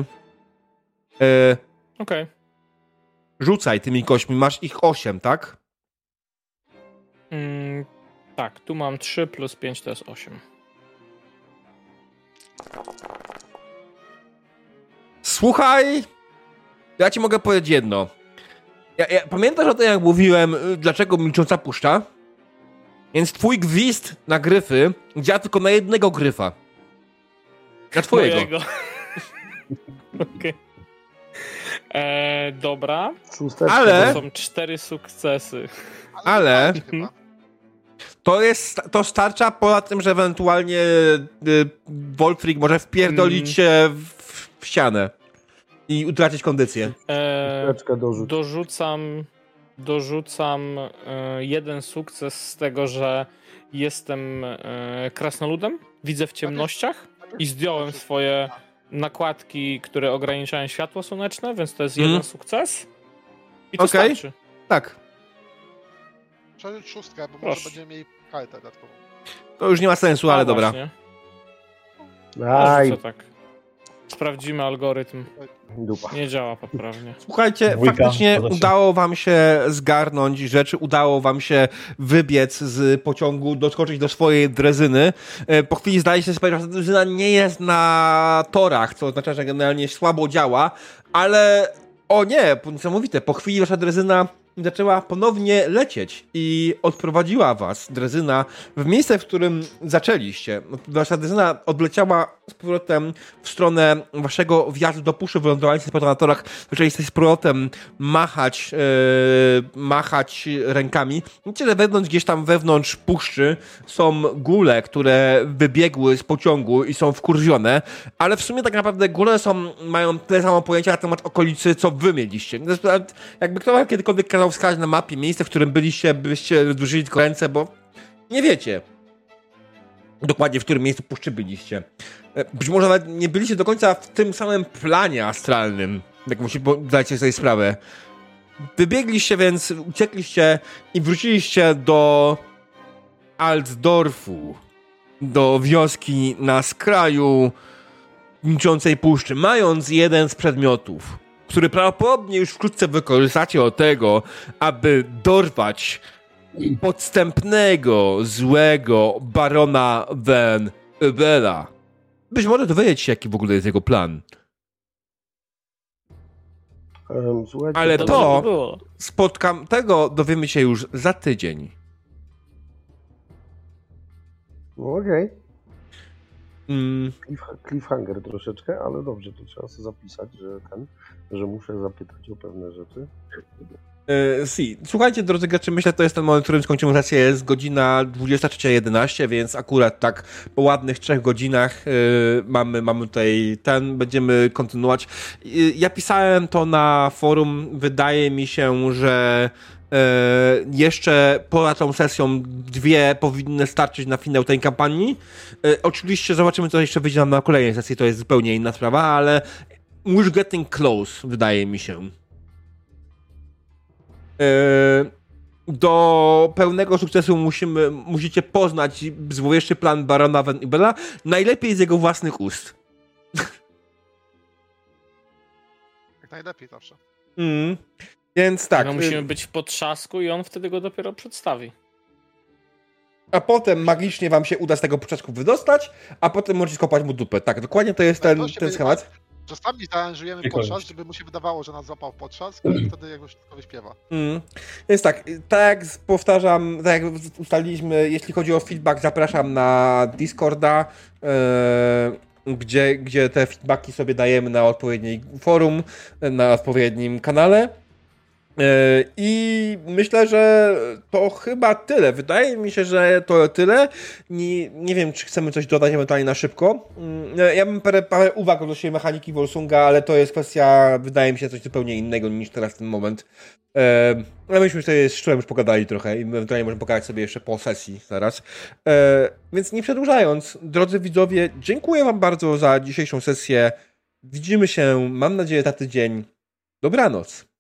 E, Okej. rzucaj tymi kośćmi, masz ich osiem, tak? Mm, tak, tu mam 3 plus 5 to jest 8. Słuchaj, ja ci mogę powiedzieć jedno. Ja, ja, pamiętasz o tym, jak mówiłem, y, dlaczego milcząca puszcza? Więc twój gwizd na gryfy działa tylko na jednego gryfa. Na twojego. Mojego. Okej. E, Dobra. Ale- to są cztery sukcesy. Ale- nie chyba. To jest, to starcza poza tym, że ewentualnie y, Wolfric może wpierdolić Mm. się w, w ścianę i utracić kondycję. E, dorzuć. dorzucam dorzucam e, jeden sukces z tego, że jestem e, krasnoludem, widzę w ciemnościach i zdjąłem swoje nakładki, które ograniczają światło słoneczne, więc to jest jeden sukces. I to Okej. starczy. Tak, Szóstkę, bo Proszę. może będziemy mieli kartę dodatkową. to już nie ma sensu, ale A, dobra. właśnie. A, Aj, tak. Sprawdzimy algorytm. Dupa. Nie działa poprawnie. Słuchajcie, Dwójka, faktycznie udało wam się zgarnąć rzeczy, udało wam się wybiec z pociągu, doskoczyć do swojej drezyny. E, Po chwili zdaje się sprawę, że ta drezyna nie jest na torach, co oznacza, że generalnie słabo działa, ale o nie, niesamowite, po chwili wasza drezyna zaczęła ponownie lecieć i odprowadziła was, drezyna, w miejsce, w którym zaczęliście. Wasza drezyna odleciała z powrotem w stronę waszego wjazdu do puszy, wylądowaliście na torach, zaczęliście z powrotem machać, e, machać rękami. Widzicie, że wewnątrz, gdzieś tam wewnątrz puszczy są gule, które wybiegły z pociągu i są wkurwione, ale w sumie tak naprawdę gule są, mają tyle samo pojęcia na temat okolicy, co wy mieliście. Jakby wam kiedykolwiek wskazać na mapie miejsce, w którym byliście, byście wydłużyli tylko ręce, bo nie wiecie dokładnie, w którym miejscu puszczy byliście. E, Być może nawet nie byliście do końca w tym samym planie astralnym, jak musicie, bo zdajcie sobie sprawę. Wybiegliście więc, uciekliście i wróciliście do Altdorfu, do wioski na skraju milczącej puszczy, mając jeden z przedmiotów, który prawdopodobnie już wkrótce wykorzystacie do tego, aby dorwać podstępnego, złego barona Van Ubela. Być może dowiedzieć się, jaki w ogóle jest jego plan. Słuchajcie, Ale to- było. Spotkam tego, dowiemy się już za tydzień. No okej. Mm, Cliff- Cliffhanger troszeczkę, ale dobrze, to trzeba sobie zapisać, że ten, że muszę zapytać o pewne rzeczy. e, si. Słuchajcie, drodzy gracze, myślę, że to jest ten moment, w którym skończymy sesję. Jest godzina 23.11, więc akurat tak po ładnych trzech godzinach e, mamy, mamy tutaj ten, będziemy kontynuować. E, ja pisałem to na forum. Wydaje mi się, że jeszcze poza tą sesją dwie powinny starczyć na finał tej kampanii. E, oczywiście zobaczymy, co jeszcze wyjdzie nam na kolejnej sesji, to jest zupełnie inna sprawa, ale we're getting close, wydaje mi się. E, do pełnego sukcesu musimy, musicie poznać złowieszczy plan Barona Van Ibela, najlepiej z jego własnych ust. Jak najlepiej zawsze. Mm. Więc tak, no, y, musimy być w potrzasku i on wtedy go dopiero przedstawi. a potem magicznie wam się uda z tego początku wydostać, a potem możecie skopać mu dupę. Tak, dokładnie to jest ten, To się ten będzie schemat. Czasami zaaranżujemy podczas, żeby mu się wydawało, że nas złapał podczas, i wtedy jakby wszystko wyśpiewa. Mm. Więc tak, tak jak powtarzam, tak jak ustaliliśmy, jeśli chodzi o feedback, zapraszam na Discorda, e, gdzie, gdzie te feedbacki sobie dajemy na odpowiednim forum, na odpowiednim kanale. E, I myślę, że to chyba tyle. Wydaje mi się, że to tyle. Nie, nie wiem, czy chcemy coś dodać ewentualnie na szybko. Mm, Ja bym parę, parę uwag odnośnie mechaniki Wolsunga, ale to jest kwestia, wydaje mi się, coś zupełnie innego niż teraz ten moment. E, ale myśmy sobie z Szczurem już pogadali trochę i ewentualnie możemy pogadać sobie jeszcze po sesji zaraz. E, więc nie przedłużając, drodzy widzowie, dziękuję Wam bardzo za dzisiejszą sesję. Widzimy się, mam nadzieję, za tydzień. Dobranoc.